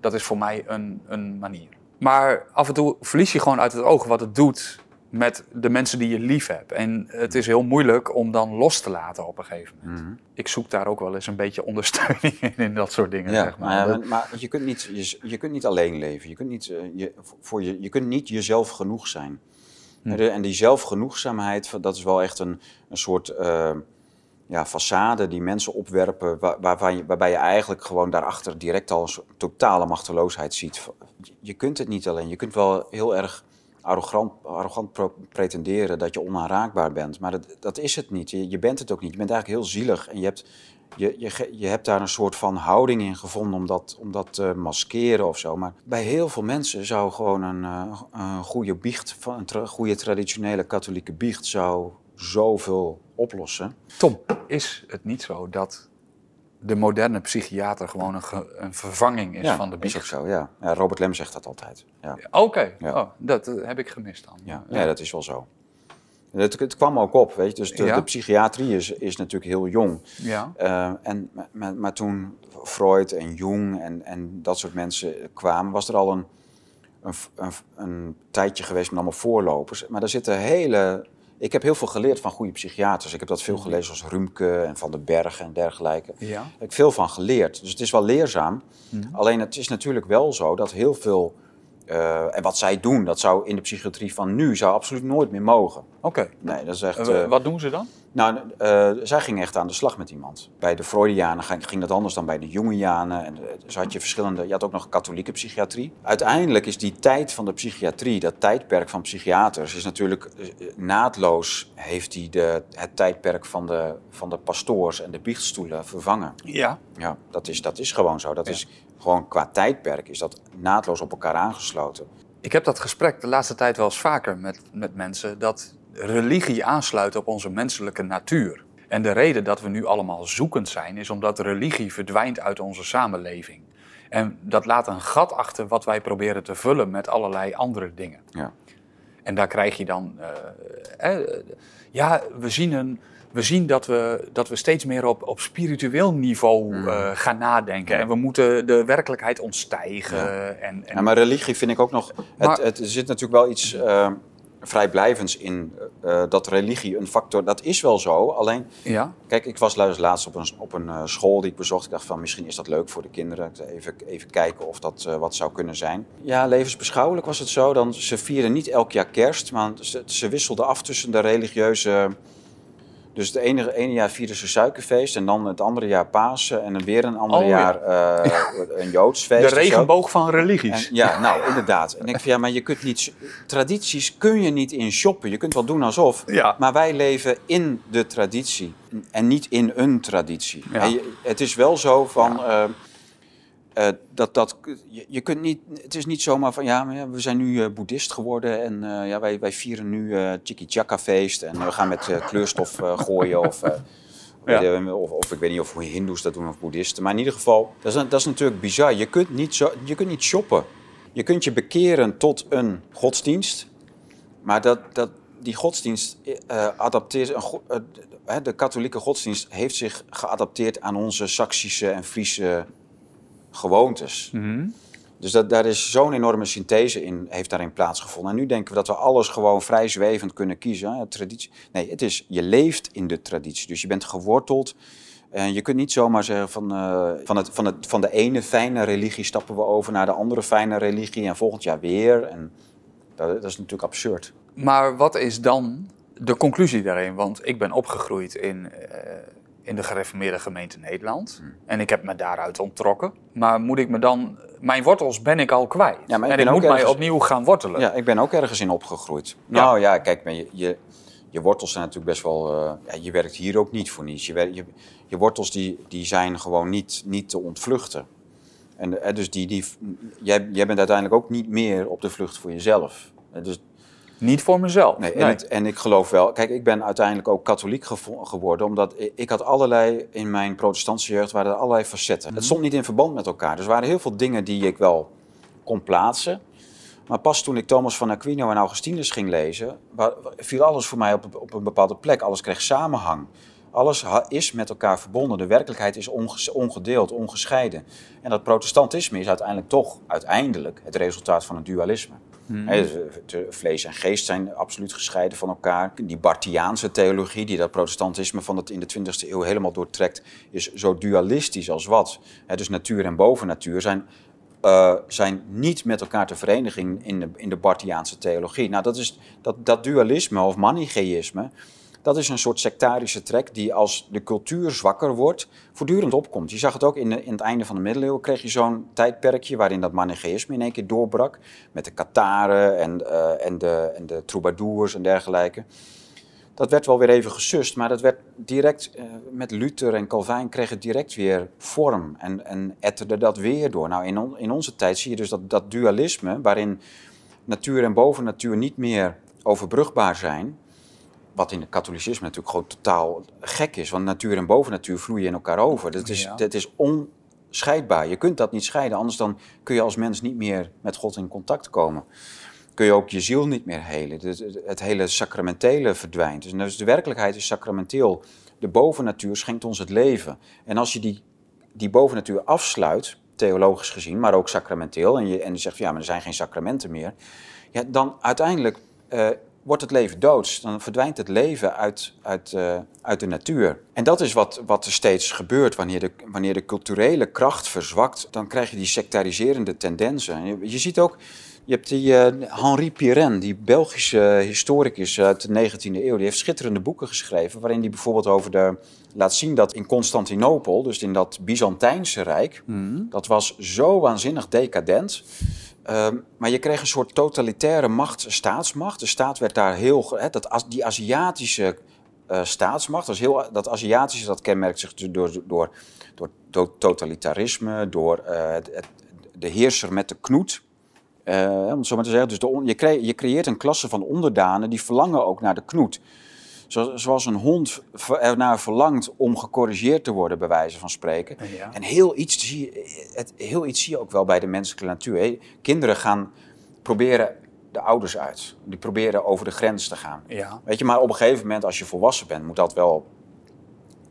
Dat is voor mij een, een manier. Maar af en toe verlies je gewoon uit het oog wat het doet met de mensen die je lief hebt. En het is heel moeilijk om dan los te laten op een gegeven moment. Mhm. Ik zoek daar ook wel eens een beetje ondersteuning *laughs* in, in dat soort dingen. Ja, zeg maar. Maar, maar, je, kunt niet, je, je, kunt niet alleen leven. Je kunt niet, uh, je, voor je, je kunt niet jezelf genoeg zijn. En die zelfgenoegzaamheid, dat is wel echt een, een soort uh, ja, façade die mensen opwerpen, waar, waar, je, waarbij je eigenlijk gewoon daarachter direct al een totale machteloosheid ziet. Je kunt het niet alleen. Je kunt wel heel erg arrogant, arrogant pretenderen dat je onaanraakbaar bent. Maar dat, dat is het niet. Je, bent het ook niet. Je bent eigenlijk heel zielig. En je hebt, je, je, je hebt daar een soort van houding in gevonden om dat, om dat te maskeren of zo. Maar bij heel veel mensen zou gewoon een, eh, een goede biecht, een goede traditionele katholieke biecht, zou zoveel oplossen. Tom, is het niet zo dat de moderne psychiater gewoon een, een vervanging is van de biecht. is ook zo, ja. ja. Robert Lem zegt dat altijd. Ja. Oké, oh, dat eh, heb ik gemist dan. Ja, ja. dat is wel zo. Het, het, kwam ook op, weet je. Dus de, de psychiatrie is, is natuurlijk heel jong. Ja. Uh, en, maar, maar, toen Freud en Jung en, en dat soort mensen kwamen, was er al een, een, een, een tijdje geweest met allemaal voorlopers. Maar er zitten hele ik heb heel veel geleerd van goede psychiaters. Ik heb dat veel mhm. gelezen als Rumke en Van den Berg en dergelijke. Ja. Daar heb ik veel van geleerd. Dus het is wel leerzaam. Mhm. Alleen het is natuurlijk wel zo dat heel veel... Uh, en wat zij doen, dat zou in de psychiatrie van nu zou absoluut nooit meer mogen. Oké. Nee, dat is echt... Uh, wat doen ze dan? Nou, uh, zij ging echt aan de slag met iemand. Bij de Freudianen ging, ging dat anders dan bij de Jungianen. En dus had je verschillende... Je had ook nog katholieke psychiatrie. Uiteindelijk is die tijd van de psychiatrie, dat tijdperk van psychiaters... is natuurlijk naadloos heeft die de, het tijdperk van de, van de pastoors en de biechtstoelen vervangen. Ja. Ja, dat is, dat is gewoon zo. Dat is gewoon qua tijdperk is dat naadloos op elkaar aangesloten. Ik heb dat gesprek de laatste tijd wel eens vaker met, met mensen... dat religie aansluit op onze menselijke natuur. En de reden dat we nu allemaal zoekend zijn, is omdat religie verdwijnt uit onze samenleving. En dat laat een gat achter wat wij proberen te vullen met allerlei andere dingen. Ja. En daar krijg je dan. Uh, eh, ja, we zien, een, we zien dat, we, dat we steeds meer op, op spiritueel niveau uh, gaan nadenken. En we moeten de werkelijkheid ontstijgen. En, en... Ja, maar religie vind ik ook nog. Het, het, zit natuurlijk wel iets. Uh, vrijblijvends in uh, dat religie een factor... Dat is wel zo, alleen... Ja. Kijk, ik was laatst op een, op een uh, school die ik bezocht. Ik dacht van, misschien is dat leuk voor de kinderen. Even, even kijken of dat wat zou kunnen zijn. Ja, levensbeschouwelijk was het zo. Dan, ze vierden niet elk jaar kerst, maar ze, ze wisselden af tussen de religieuze dus het ene, ene jaar vierden ze suikerfeest en dan het andere jaar Pasen en dan weer een ander oh, jaar uh, een Joods feest. De regenboog van religies. ja, nou inderdaad. En ik denk van ja, maar je kunt niet, tradities kun je niet in shoppen. Je kunt wel doen alsof, ja. maar wij leven in de traditie en niet in een traditie. Ja. het is wel zo van... Uh, uh, dat, dat, je, je, kunt niet, het is niet zomaar van ja, maar ja we zijn nu uh, boeddhist geworden en uh, ja, wij, wij vieren nu uh, Chiki Chaka feest en we gaan met kleurstof gooien of, *laughs* ja. of, of, ik weet niet of hindoes dat doen of boeddhisten. Maar in ieder geval, dat is, dat is natuurlijk bizar. Je kunt, niet zo, je kunt niet shoppen. Je kunt je bekeren tot een godsdienst, maar dat, dat, die godsdienst adapteert, de katholieke godsdienst heeft zich geadapteerd aan onze Saksische en Friese gewoontes. Mhm. Dus dat, daar is zo'n enorme synthese in, heeft daarin plaatsgevonden. En nu denken we dat we alles gewoon vrij zwevend kunnen kiezen. traditie. Nee, het is, je leeft in de traditie. Dus je bent geworteld. En je kunt niet zomaar zeggen van, uh, van, het, van, het, van de ene fijne religie stappen we over naar de andere fijne religie en volgend jaar weer. En dat, dat is natuurlijk absurd. Maar wat is dan de conclusie daarin? Want ik ben opgegroeid in, uh, in de gereformeerde gemeente Nederland. Hmm. En ik heb me daaruit onttrokken. Maar moet ik me dan... Mijn wortels ben ik al kwijt. Ja, maar ik en ik moet mij opnieuw gaan wortelen. Ja, ik ben ook ergens in opgegroeid. Nou ja, kijk, je, je, je, wortels zijn natuurlijk best wel... Uh, ja, je werkt hier ook niet voor niets. Je, je, je wortels die, die zijn gewoon niet, niet te ontvluchten. En uh, dus die, die, jij, jij bent uiteindelijk ook niet meer op de vlucht voor jezelf. Uh, dus niet voor mezelf. Nee, En, het, en, ik geloof wel. Kijk, ik ben uiteindelijk ook katholiek geworden. Omdat ik had allerlei. In mijn protestantse jeugd waren er allerlei facetten. Het mhm. stond niet in verband met elkaar. Dus er waren heel veel dingen die ik wel kon plaatsen. Maar pas toen ik Thomas van Aquino en Augustinus ging lezen. viel alles voor mij op, op een bepaalde plek. Alles kreeg samenhang. Alles is met elkaar verbonden. De werkelijkheid is ongedeeld, ongescheiden. En dat protestantisme is uiteindelijk toch uiteindelijk het resultaat van een dualisme. Hmm. vlees en geest zijn absoluut gescheiden van elkaar. Die Bartiaanse theologie, die dat protestantisme van het in de 20e eeuw helemaal doortrekt, is zo dualistisch als wat. dus natuur en bovennatuur zijn, uh, zijn niet met elkaar te verenigen in de, in de Bartiaanse theologie. Nou, dat, is, dat, dat dualisme of manicheïsme, dat is een soort sectarische trek die als de cultuur zwakker wordt, voortdurend opkomt. Je zag het ook in, in het einde van de middeleeuwen, kreeg je zo'n tijdperkje waarin dat manicheïsme in één keer doorbrak. Met de Kataren en, uh, en, de, en de troubadours en dergelijke. Dat werd wel weer even gesust, maar dat werd direct, uh, met Luther en Calvijn kreeg het direct weer vorm en, en etterde dat weer door. Nou, in, in onze tijd zie je dus dat, dat dualisme, waarin natuur en bovennatuur niet meer overbrugbaar zijn, wat in het katholicisme natuurlijk gewoon totaal gek is. Want natuur en bovennatuur vloeien in elkaar over. Dat is, dat is onscheidbaar. Je kunt dat niet scheiden, anders dan kun je als mens niet meer met God in contact komen. Kun je ook je ziel niet meer helen. Het, hele sacramentele verdwijnt. Dus, dus de werkelijkheid is sacramenteel. De bovennatuur schenkt ons het leven. En als je die, die bovennatuur afsluit, theologisch gezien, maar ook sacramenteel, en je, en je zegt, ja, maar er zijn geen sacramenten meer, ja, dan uiteindelijk uh, wordt het leven doods. Dan verdwijnt het leven uit, uit, uh, uit de natuur. En dat is wat, wat er steeds gebeurt wanneer de, wanneer de culturele kracht verzwakt. Dan krijg je die sectariserende tendensen. Je, je ziet ook, je hebt die uh, Henri Pirenne, die Belgische historicus uit de 19e eeuw. Die heeft schitterende boeken geschreven waarin hij bijvoorbeeld over de laat zien dat in Constantinopel, dus in dat Byzantijnse Rijk, mm. dat was zo waanzinnig decadent. Ehm, maar je kreeg een soort totalitaire macht, staatsmacht. De staat werd daar heel. He, dat, die Aziatische uh, staatsmacht, dat, is heel, dat Aziatische, dat kenmerkt zich dus door, door, door, totalitarisme, door uh, het, de heerser met de knoet. Uh, om het zo maar te zeggen. Dus de, je, je creëert een klasse van onderdanen die verlangen ook naar de knoet zoals een hond ernaar verlangt om gecorrigeerd te worden, bij wijze van spreken. En heel iets, zie je, het, heel iets zie je ook wel bij de menselijke natuur. Kinderen gaan proberen de ouders uit. Die proberen over de grens te gaan. Ja. Weet je, maar op een gegeven moment, als je volwassen bent, moet dat wel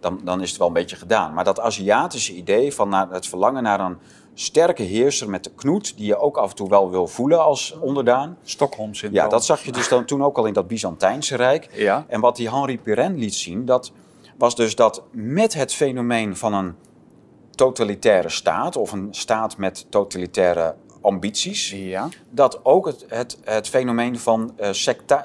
dan, dan is het wel een beetje gedaan. Maar dat Aziatische idee van naar, het verlangen naar een sterke heerser met de knoet, die je ook af en toe wel wil voelen als onderdaan. Stockholm syndroom. Ja, dat zag je dus dan toen ook al in dat Byzantijnse Rijk. Ja. En wat die Henri Pirenne liet zien, dat was dus dat met het fenomeen van een totalitaire staat, of een staat met totalitaire ambities, ja. dat ook het, het, het fenomeen van uh,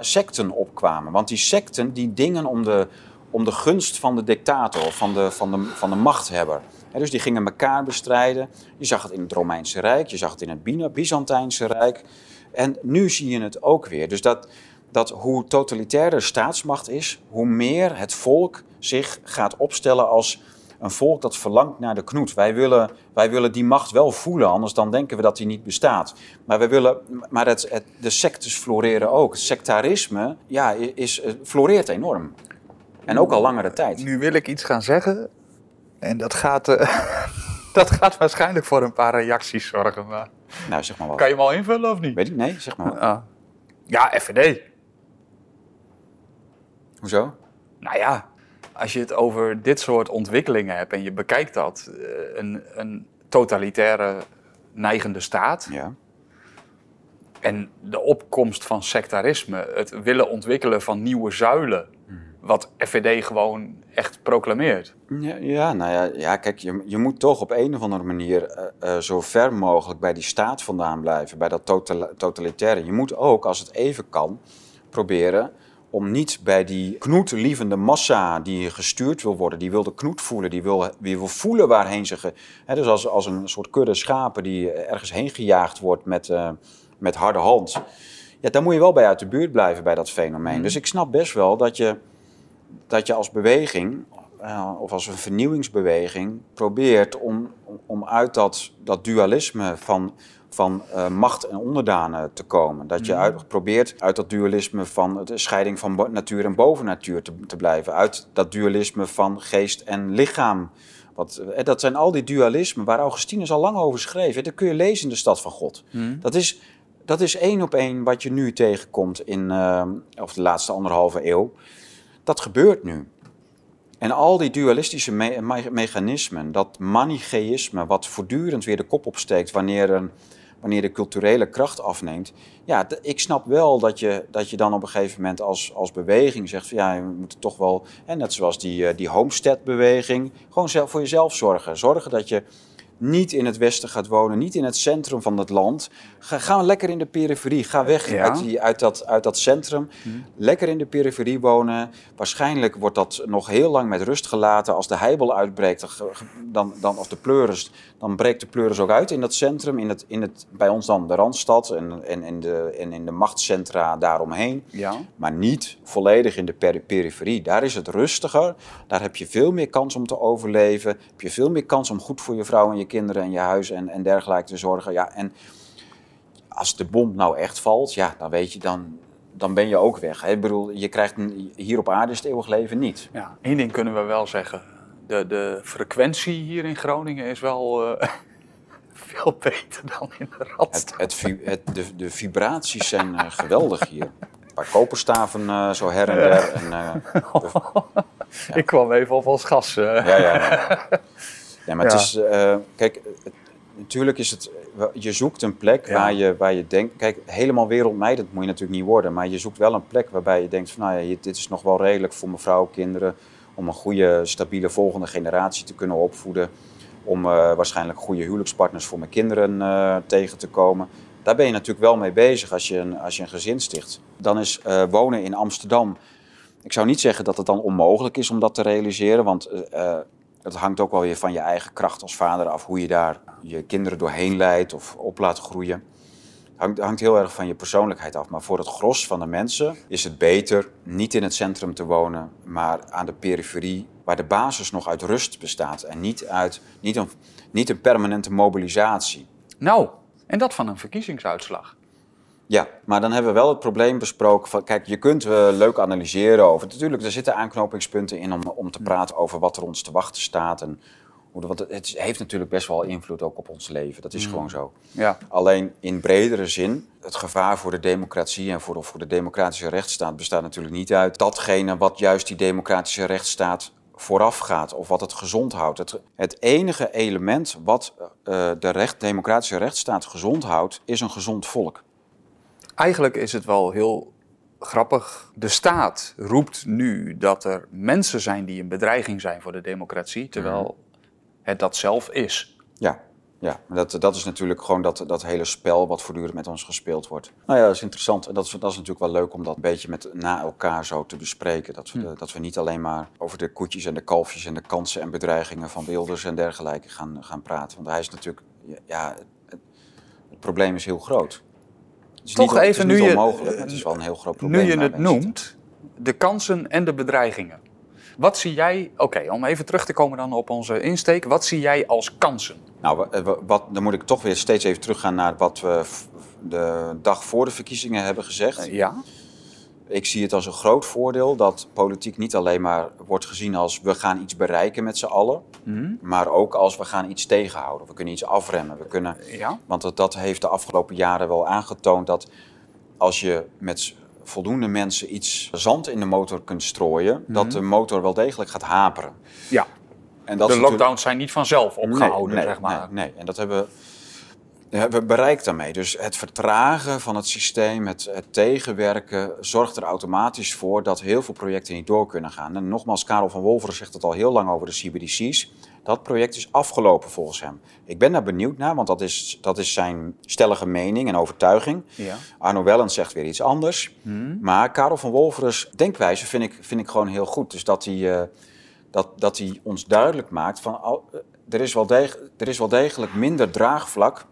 secten opkwamen. Want die secten die dingen om de, om de gunst van de dictator, van de, van de, van de machthebber. Dus die gingen elkaar bestrijden. Je zag het in het Romeinse Rijk, je zag het in het Byzantijnse Rijk. En nu zie je het ook weer. Dus dat, dat hoe totalitair de staatsmacht is, hoe meer het volk zich gaat opstellen als een volk dat verlangt naar de knoet. Wij willen, wij willen die macht wel voelen, anders dan denken we dat die niet bestaat. Maar, wij willen, maar het, de sectes floreren ook. Sectarisme ja, is, floreert enorm. En ook al langere tijd. Nu wil ik iets gaan zeggen. En dat gaat, uh, *laughs* dat gaat waarschijnlijk voor een paar reacties zorgen. Maar... Nou, zeg maar wat. Kan je hem al invullen of niet? Weet ik, nee, zeg maar. Uh, ja, FVD. Hoezo? Nou ja, als je het over dit soort ontwikkelingen hebt en je bekijkt dat, eh, een, een totalitaire neigende staat. Ja. En de opkomst van sectarisme, het willen ontwikkelen van nieuwe zuilen. Wat FVD gewoon echt proclameert. Ja, ja nou ja, ja kijk, je, je moet toch op een of andere manier uh, uh, zo ver mogelijk bij die staat vandaan blijven, bij dat totalitaire. Je moet ook, als het even kan, proberen om niet bij die knoetlievende massa die gestuurd wil worden, die wil de knoet voelen, die wil, die wil voelen waarheen ze... Ge, hè, dus als, als een soort kudde schapen die ergens heen gejaagd wordt met, uh, met harde hand. Ja, dan moet je wel bij uit de buurt blijven bij dat fenomeen. Mm. Dus ik snap best wel dat je, dat je als beweging, uh, of als een vernieuwingsbeweging, probeert om, om uit dat, dat dualisme van van uh, macht en onderdanen te komen. Dat je mhm. uit, probeert uit dat dualisme van de scheiding van natuur en bovennatuur te, te blijven. Uit dat dualisme van geest en lichaam. Wat, eh, dat zijn al die dualismen waar Augustinus al lang over schreef. Dat kun je lezen in de Stad van God. Mhm. Dat is dat is één op één wat je nu tegenkomt in uh, of de laatste anderhalve eeuw. Dat gebeurt nu. En al die dualistische me mechanismen, dat manicheïsme, wat voortdurend weer de kop opsteekt wanneer een wanneer de culturele kracht afneemt. Ja, ik snap wel dat je, dat je dan op een gegeven moment als, als beweging zegt: van, ja, we moeten toch wel, en net zoals die, eh, die homestead-beweging, gewoon zelf voor jezelf zorgen. Zorgen dat je niet in het westen gaat wonen, niet in het centrum van het land. Ga, ga lekker in de periferie. Ga weg uit, die, uit, dat, uit dat centrum. Hm. Lekker in de periferie wonen. Waarschijnlijk wordt dat nog heel lang met rust gelaten. Als de heibel uitbreekt, dan, dan, of de pleuris, dan breekt de pleuris ook uit in dat centrum. In het, in het, bij ons dan de Randstad en, en, in, de, en in de machtscentra daaromheen. Ja. Maar niet volledig in de periferie. Daar is het rustiger. Daar heb je veel meer kans om te overleven. Heb je veel meer kans om goed voor je vrouw en je kinderen en je huis en, en dergelijke te zorgen. Ja, en als de bom nou echt valt, ja, dan weet je, dan, dan ben je ook weg. Ik bedoel, je krijgt een, hier op aarde is het eeuwig leven niet. Ja, één ding kunnen we wel zeggen. De, de frequentie hier in Groningen is wel uh, *laughs* veel beter dan in de Radstad. Het, het, de, de vibraties zijn uh, geweldig hier. Een paar koperstaven uh, zo her en der. En, *laughs* ja. Ik kwam even op als gas. Ja, ja. Ja, maar het is, kijk, natuurlijk is het, je zoekt een plek waar, je, waar je denkt, kijk, helemaal wereldmijdend moet je natuurlijk niet worden, maar je zoekt wel een plek waarbij je denkt van, nou ja, dit is nog wel redelijk voor mijn vrouw, kinderen, om een goede, stabiele volgende generatie te kunnen opvoeden, om uh, waarschijnlijk goede huwelijkspartners voor mijn kinderen uh, tegen te komen. Daar ben je natuurlijk wel mee bezig als je een, als je een gezin sticht. Dan is wonen in Amsterdam, ik zou niet zeggen dat het dan onmogelijk is om dat te realiseren, want het hangt ook wel weer van je eigen kracht als vader af, hoe je daar je kinderen doorheen leidt of op laat groeien. Hangt, hangt heel erg van je persoonlijkheid af. Maar voor het gros van de mensen is het beter niet in het centrum te wonen, maar aan de periferie, waar de basis nog uit rust bestaat en niet uit niet een, niet een permanente mobilisatie. Nou, en dat van een verkiezingsuitslag. Ja, maar dan hebben we wel het probleem besproken van, kijk, je kunt uh, leuk analyseren over, natuurlijk, er zitten aanknopingspunten in om, om te praten over wat er ons te wachten staat en want het heeft natuurlijk best wel invloed ook op ons leven, dat is mm. gewoon zo. Ja. Alleen in bredere zin, het gevaar voor de democratie en voor de, voor de democratische rechtsstaat bestaat natuurlijk niet uit datgene wat juist die democratische rechtsstaat vooraf gaat of wat het gezond houdt. Het, het enige element wat uh, de recht, democratische rechtsstaat gezond houdt, is een gezond volk. Eigenlijk is het wel heel grappig. De staat roept nu dat er mensen zijn die een bedreiging zijn voor de democratie, terwijl mhm. Het dat zelf is. Ja. Ja, dat, dat is natuurlijk gewoon dat, dat hele spel wat voortdurend met ons gespeeld wordt. Nou ja, dat is interessant. En dat is, dat is natuurlijk wel leuk om dat een beetje met, na elkaar zo te bespreken. Dat we, hm. dat we niet alleen maar over de koetjes en de kalfjes en de kansen en bedreigingen van Wilders en dergelijke gaan, gaan praten. Want hij is natuurlijk, ja, het, het probleem is heel groot. Het is Toch niet, even het is nu onmogelijk, je, het is wel een heel groot probleem. Nu je het noemt, de kansen en de bedreigingen. Wat zie jij, oké, om even terug te komen dan op onze insteek, wat zie jij als kansen? Nou, wat, dan moet ik toch weer steeds even teruggaan naar wat we de dag voor de verkiezingen hebben gezegd. Eh, ja. Ik zie het als een groot voordeel dat politiek niet alleen maar wordt gezien als we gaan iets bereiken met z'n allen, mm. maar ook als we gaan iets tegenhouden. We kunnen iets afremmen. We kunnen, ja. Want dat, dat heeft de afgelopen jaren wel aangetoond dat als je met voldoende mensen iets zand in de motor kunt strooien, dat mhm. de motor wel degelijk gaat haperen. Ja. En dat de lockdowns zijn niet vanzelf opgehouden, nee, zeg maar. Nee, nee, en dat hebben we bereikt daarmee. Dus het vertragen van het systeem, het, het, tegenwerken, zorgt er automatisch voor dat heel veel projecten niet door kunnen gaan. En nogmaals, Karel van Wolveren zegt het al heel lang over de CBDC's. Dat project is afgelopen volgens hem. Ik ben daar benieuwd naar, want dat is, dat is zijn stellige mening en overtuiging. Ja. Arno Wellens zegt weer iets anders. Hmm. Maar Karel van Wolveren's denkwijze vind ik, vind ik gewoon heel goed. Dus dat hij, uh, dat, dat hij ons duidelijk maakt van... Oh, er, is wel degelijk, er is wel degelijk minder draagvlak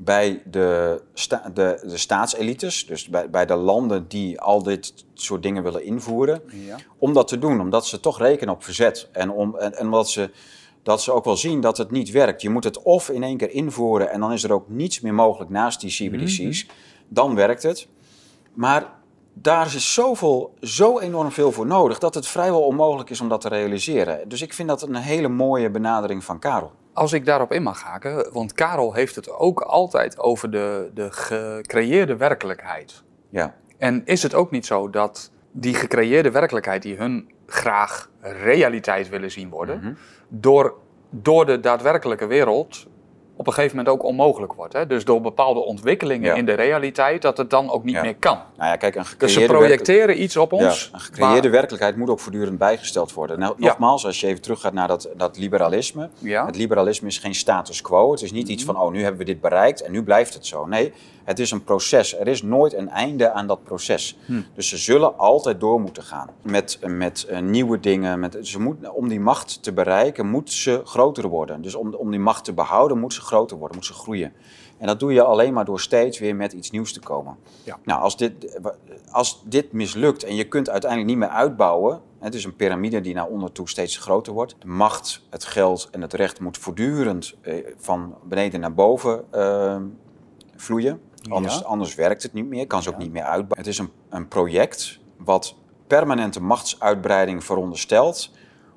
bij de, sta de, de staatselites, dus bij, bij de landen die al dit soort dingen willen invoeren, ja. om dat te doen, omdat ze toch rekenen op verzet en, om, en, en omdat ze, dat ze ook wel zien dat het niet werkt. Je moet het of in één keer invoeren en dan is er ook niets meer mogelijk naast die CBDC's, mhm. dan werkt het. Maar daar is zoveel, zo enorm veel voor nodig dat het vrijwel onmogelijk is om dat te realiseren. Dus ik vind dat een hele mooie benadering van Karel. Als ik daarop in mag haken, want Karel heeft het ook altijd over de, de gecreëerde werkelijkheid. Ja. En is het ook niet zo dat die gecreëerde werkelijkheid, die hun graag realiteit willen zien worden, mhm. door, door de daadwerkelijke wereld op een gegeven moment ook onmogelijk wordt. Hè? Dus door bepaalde ontwikkelingen in de realiteit, dat het dan ook niet meer kan. Nou ja, kijk, een dus ze projecteren iets op ons. een gecreëerde werkelijkheid moet ook voortdurend bijgesteld worden. Nou, nogmaals, als je even teruggaat naar dat, dat liberalisme. Het liberalisme is geen status quo. Het is niet iets mhm. van, oh, nu hebben we dit bereikt en nu blijft het zo. Nee, het is een proces. Er is nooit een einde aan dat proces. Hm. Dus ze zullen altijd door moeten gaan met, met uh, nieuwe dingen. Met, ze moet, om die macht te bereiken, moet ze groter worden. Dus om, om die macht te behouden, moet ze groter worden, moet ze groeien. En dat doe je alleen maar door steeds weer met iets nieuws te komen. Ja. Nou, als dit, als dit mislukt en je kunt uiteindelijk niet meer uitbouwen, het is een piramide die naar onder toe steeds groter wordt. De macht, het geld en het recht moet voortdurend eh, van beneden naar boven uh, vloeien. Anders, anders werkt het niet meer, kan ze ook niet meer uitbouwen. Het is een, een project wat permanente machtsuitbreiding veronderstelt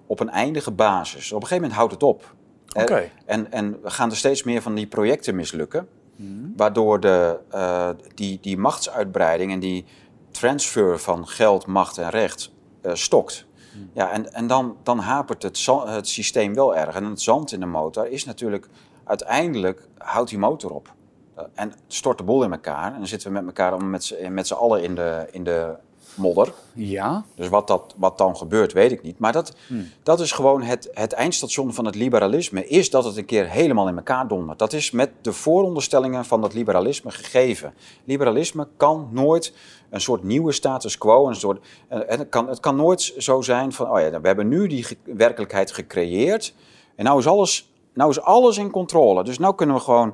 op een eindige basis. Op een gegeven moment houdt het op. Okay. En, en we gaan er steeds meer van die projecten mislukken, hmm. waardoor de, uh, die, die machtsuitbreiding en die transfer van geld, macht en recht uh, stokt. Hmm. Ja, en, en dan, dan hapert het, het systeem wel erg. En het zand in de motor is natuurlijk uiteindelijk houdt die motor op. Uh, en stort de boel in elkaar. En dan zitten we met elkaar met z'n allen in de, in de modder. Ja. Dus wat, dat, wat dan gebeurt, weet ik niet. Maar dat, hmm. dat is gewoon het, het eindstation van het liberalisme. Is dat het een keer helemaal in elkaar dondert. Dat is met de vooronderstellingen van dat liberalisme gegeven. Liberalisme kan nooit een soort nieuwe status quo. Een soort, en het, kan, het kan nooit zo zijn van, oh ja, we hebben nu die werkelijkheid gecreëerd. En nou is alles, nou is alles in controle. Dus nou kunnen we gewoon,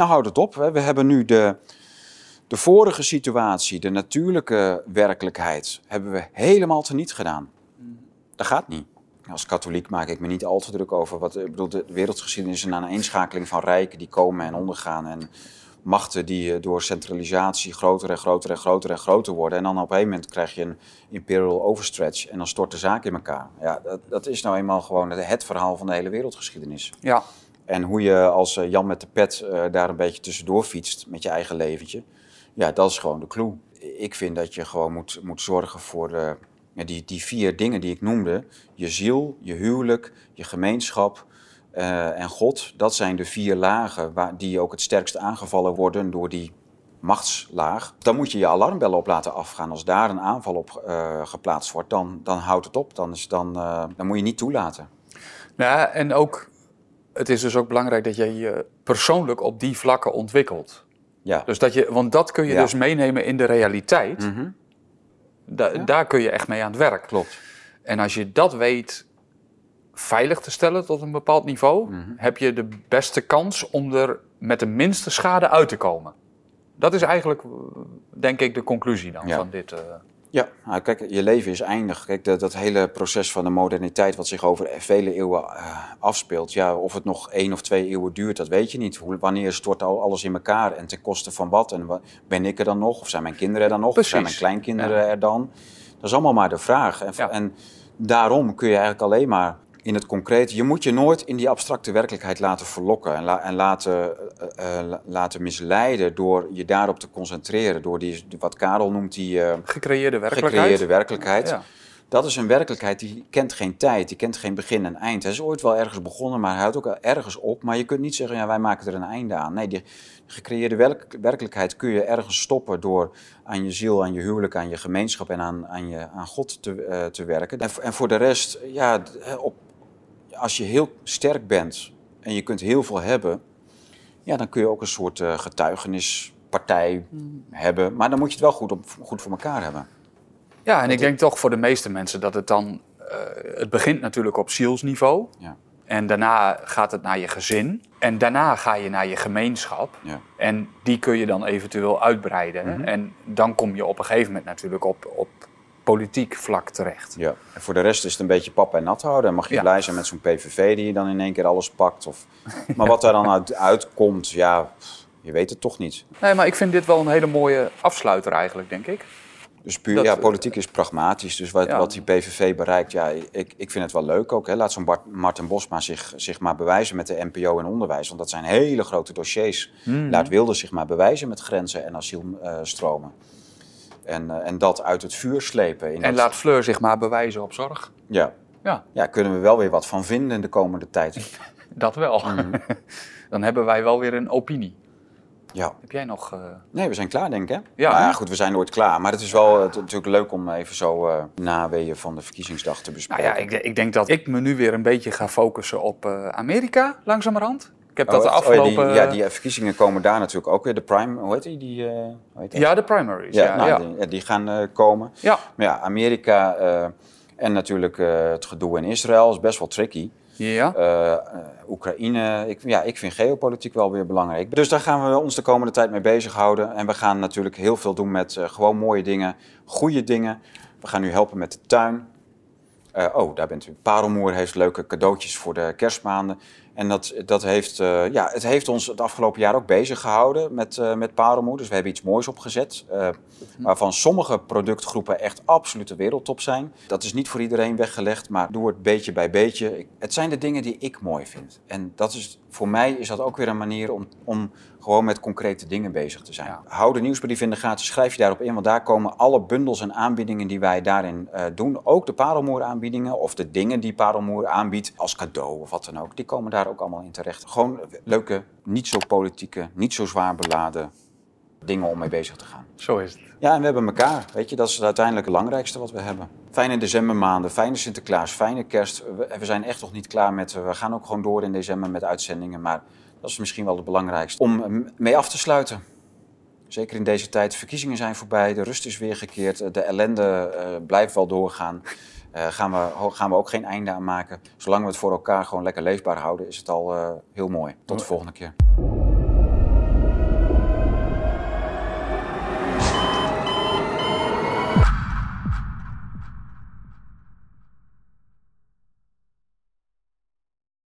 nou houdt het op. We hebben nu de, de vorige situatie, de natuurlijke werkelijkheid, hebben we helemaal teniet gedaan. Dat gaat niet. Als katholiek maak ik me niet al te druk over. Wat, ik bedoel, de wereldgeschiedenis is een aaneenschakeling van rijken die komen en ondergaan. En machten die eh, door centralisatie groter en groter en groter en groter worden. En dan op een gegeven moment krijg je een imperial overstretch en dan stort de zaak in elkaar. Ja, dat, dat is nou eenmaal gewoon het verhaal van de hele wereldgeschiedenis. Ja. En hoe je als eh, Jan met de pet uh, daar een beetje tussendoor fietst met je eigen leventje ja, dat is gewoon de clue. Ik vind dat je gewoon moet, moet zorgen voor, ja, die, die vier dingen die ik noemde, je ziel, je huwelijk, je gemeenschap en God, dat zijn de vier lagen waar, die ook het sterkst aangevallen worden door die machtslaag, dan moet je je alarmbellen op laten afgaan. Als daar een aanval op geplaatst wordt, dan, dan houdt het op. Dan, is, dan, dan moet je niet toelaten. Nou, en ook, het is dus ook belangrijk dat je je persoonlijk op die vlakken ontwikkelt. Ja. Dus dat je, want dat kun je dus meenemen in de realiteit. Mm da, Daar kun je echt mee aan het werk. Klopt. En als je dat weet veilig te stellen tot een bepaald niveau, mhm. heb je de beste kans om er met de minste schade uit te komen. Dat is eigenlijk, denk ik, de conclusie dan van dit. Uh... Ja, nou, kijk, je leven is eindig. Kijk, dat, dat, hele proces van de moderniteit, wat zich over vele eeuwen uh, afspeelt, ja, of het nog één of twee eeuwen duurt, dat weet je niet. Hoe, wanneer stort al alles in elkaar en ten koste van wat? En ben ik er dan nog? Of zijn mijn kinderen er dan nog? Precies. Of zijn mijn kleinkinderen er dan? Dat is allemaal maar de vraag. En, en daarom kun je eigenlijk alleen maar in het concrete. Je moet je nooit in die abstracte werkelijkheid laten verlokken en, en laten, uh, laten misleiden door je daarop te concentreren. Door die, wat Karel noemt die uh, gecreëerde werkelijkheid. Gecreëerde werkelijkheid. Ja. Dat is een werkelijkheid die kent geen tijd, die kent geen begin en eind. Hij is ooit wel ergens begonnen, maar hij houdt ook ergens op. Maar je kunt niet zeggen, ja, wij maken er een einde aan. Nee, die gecreëerde werkelijkheid kun je ergens stoppen door aan je ziel, aan je huwelijk, aan je gemeenschap en aan, aan, je, aan God te, uh, te werken. En, en, voor de rest, ja, op, als je heel sterk bent en je kunt heel veel hebben, ja, dan kun je ook een soort uh, getuigenispartij hmm. hebben. Maar dan moet je het wel goed, op, goed voor elkaar hebben. Ja, en ik denk toch voor de meeste mensen dat het dan. Uh, het begint natuurlijk op zielsniveau. Ja. En daarna gaat het naar je gezin. En daarna ga je naar je gemeenschap. Ja. En die kun je dan eventueel uitbreiden. Mm En dan kom je op een gegeven moment natuurlijk op, op politiek vlak terecht. Ja, en voor de rest is het een beetje pap en nat houden. Dan mag je blij zijn met zo'n PVV die je dan in één keer alles pakt. Of... *laughs* Maar wat daar dan uit, uitkomt, ja, je weet het toch niet. Nee, maar ik vind dit wel een hele mooie afsluiter eigenlijk, denk ik. Dus puur, ja, politiek is pragmatisch. Dus wat, wat die PVV bereikt, ja, ik, ik vind het wel leuk ook. Hè. Laat zo'n Martin Bosma zich, zich maar bewijzen met de NPO en onderwijs. Want dat zijn hele grote dossiers. Mhm. Laat Wilders zich maar bewijzen met grenzen en asielstromen. En, uh, en dat uit het vuur slepen. In en laat Fleur zich maar bewijzen op zorg. Ja. Ja. ja, kunnen we wel weer wat van vinden in de komende tijd. *laughs* dat wel. Mhm. *laughs* Dan hebben wij wel weer een opinie. Ja. Heb jij nog... Uh... Nee, we zijn klaar denk ik hè? Ja. Nou ja, goed, we zijn nooit klaar. Maar het is wel het, natuurlijk leuk om even zo uh, naweeën van de verkiezingsdag te bespreken. Nou ja, ik, ik, denk dat ik me nu weer een beetje ga focussen op uh, Amerika, langzamerhand. Heb dat de afgelopen... Oh, ja, die, ja, die verkiezingen komen daar natuurlijk ook weer. De prime, hoe heet die? die uh, hoe heet ja, de primaries. Ja, nou, ja. Die, die, gaan uh, komen. Ja. Maar ja, Amerika en natuurlijk het gedoe in Israël is best wel tricky. Ja. Oekraïne, ik, ja, ik vind geopolitiek wel weer belangrijk. Dus daar gaan we ons de komende tijd mee bezighouden. En we gaan natuurlijk heel veel doen met gewoon mooie dingen, goede dingen. We gaan nu helpen met de tuin. oh, daar bent u. Parelmoer heeft leuke cadeautjes voor de kerstmaanden. En dat, dat heeft, uh, ja, het heeft ons het afgelopen jaar ook bezig gehouden met, uh, met parelmoer. Dus we hebben iets moois opgezet. Uh, waarvan sommige productgroepen echt absolute wereldtop zijn. Dat is niet voor iedereen weggelegd, maar doe het beetje bij beetje. Het zijn de dingen die ik mooi vind. En dat is, voor mij is dat ook weer een manier om, om gewoon met concrete dingen bezig te zijn. Ja. Hou de nieuwsbrief in de gaten, schrijf je daarop in, want daar komen alle bundels en aanbiedingen die wij daarin uh, doen, ook de parelmoer aanbiedingen of de dingen die parelmoer aanbiedt als cadeau of wat dan ook, die komen daar ook allemaal in terecht. Gewoon leuke, niet zo politieke, niet zo zwaar beladen dingen om mee bezig te gaan. Zo is het. Ja, en we hebben elkaar. Weet je, dat is uiteindelijk het belangrijkste wat we hebben. Fijne decembermaanden, fijne Sinterklaas, fijne kerst. We, zijn echt nog niet klaar met... We gaan ook gewoon door in december met uitzendingen, maar dat is misschien wel het belangrijkste. Om mee af te sluiten. Zeker in deze tijd. Verkiezingen zijn voorbij, de rust is weer gekeerd, de ellende uh, blijft wel doorgaan. Uh, gaan, we, gaan we ook geen einde aan maken. Zolang we het voor elkaar gewoon lekker leefbaar houden, is het al uh, heel mooi. Tot de volgende keer.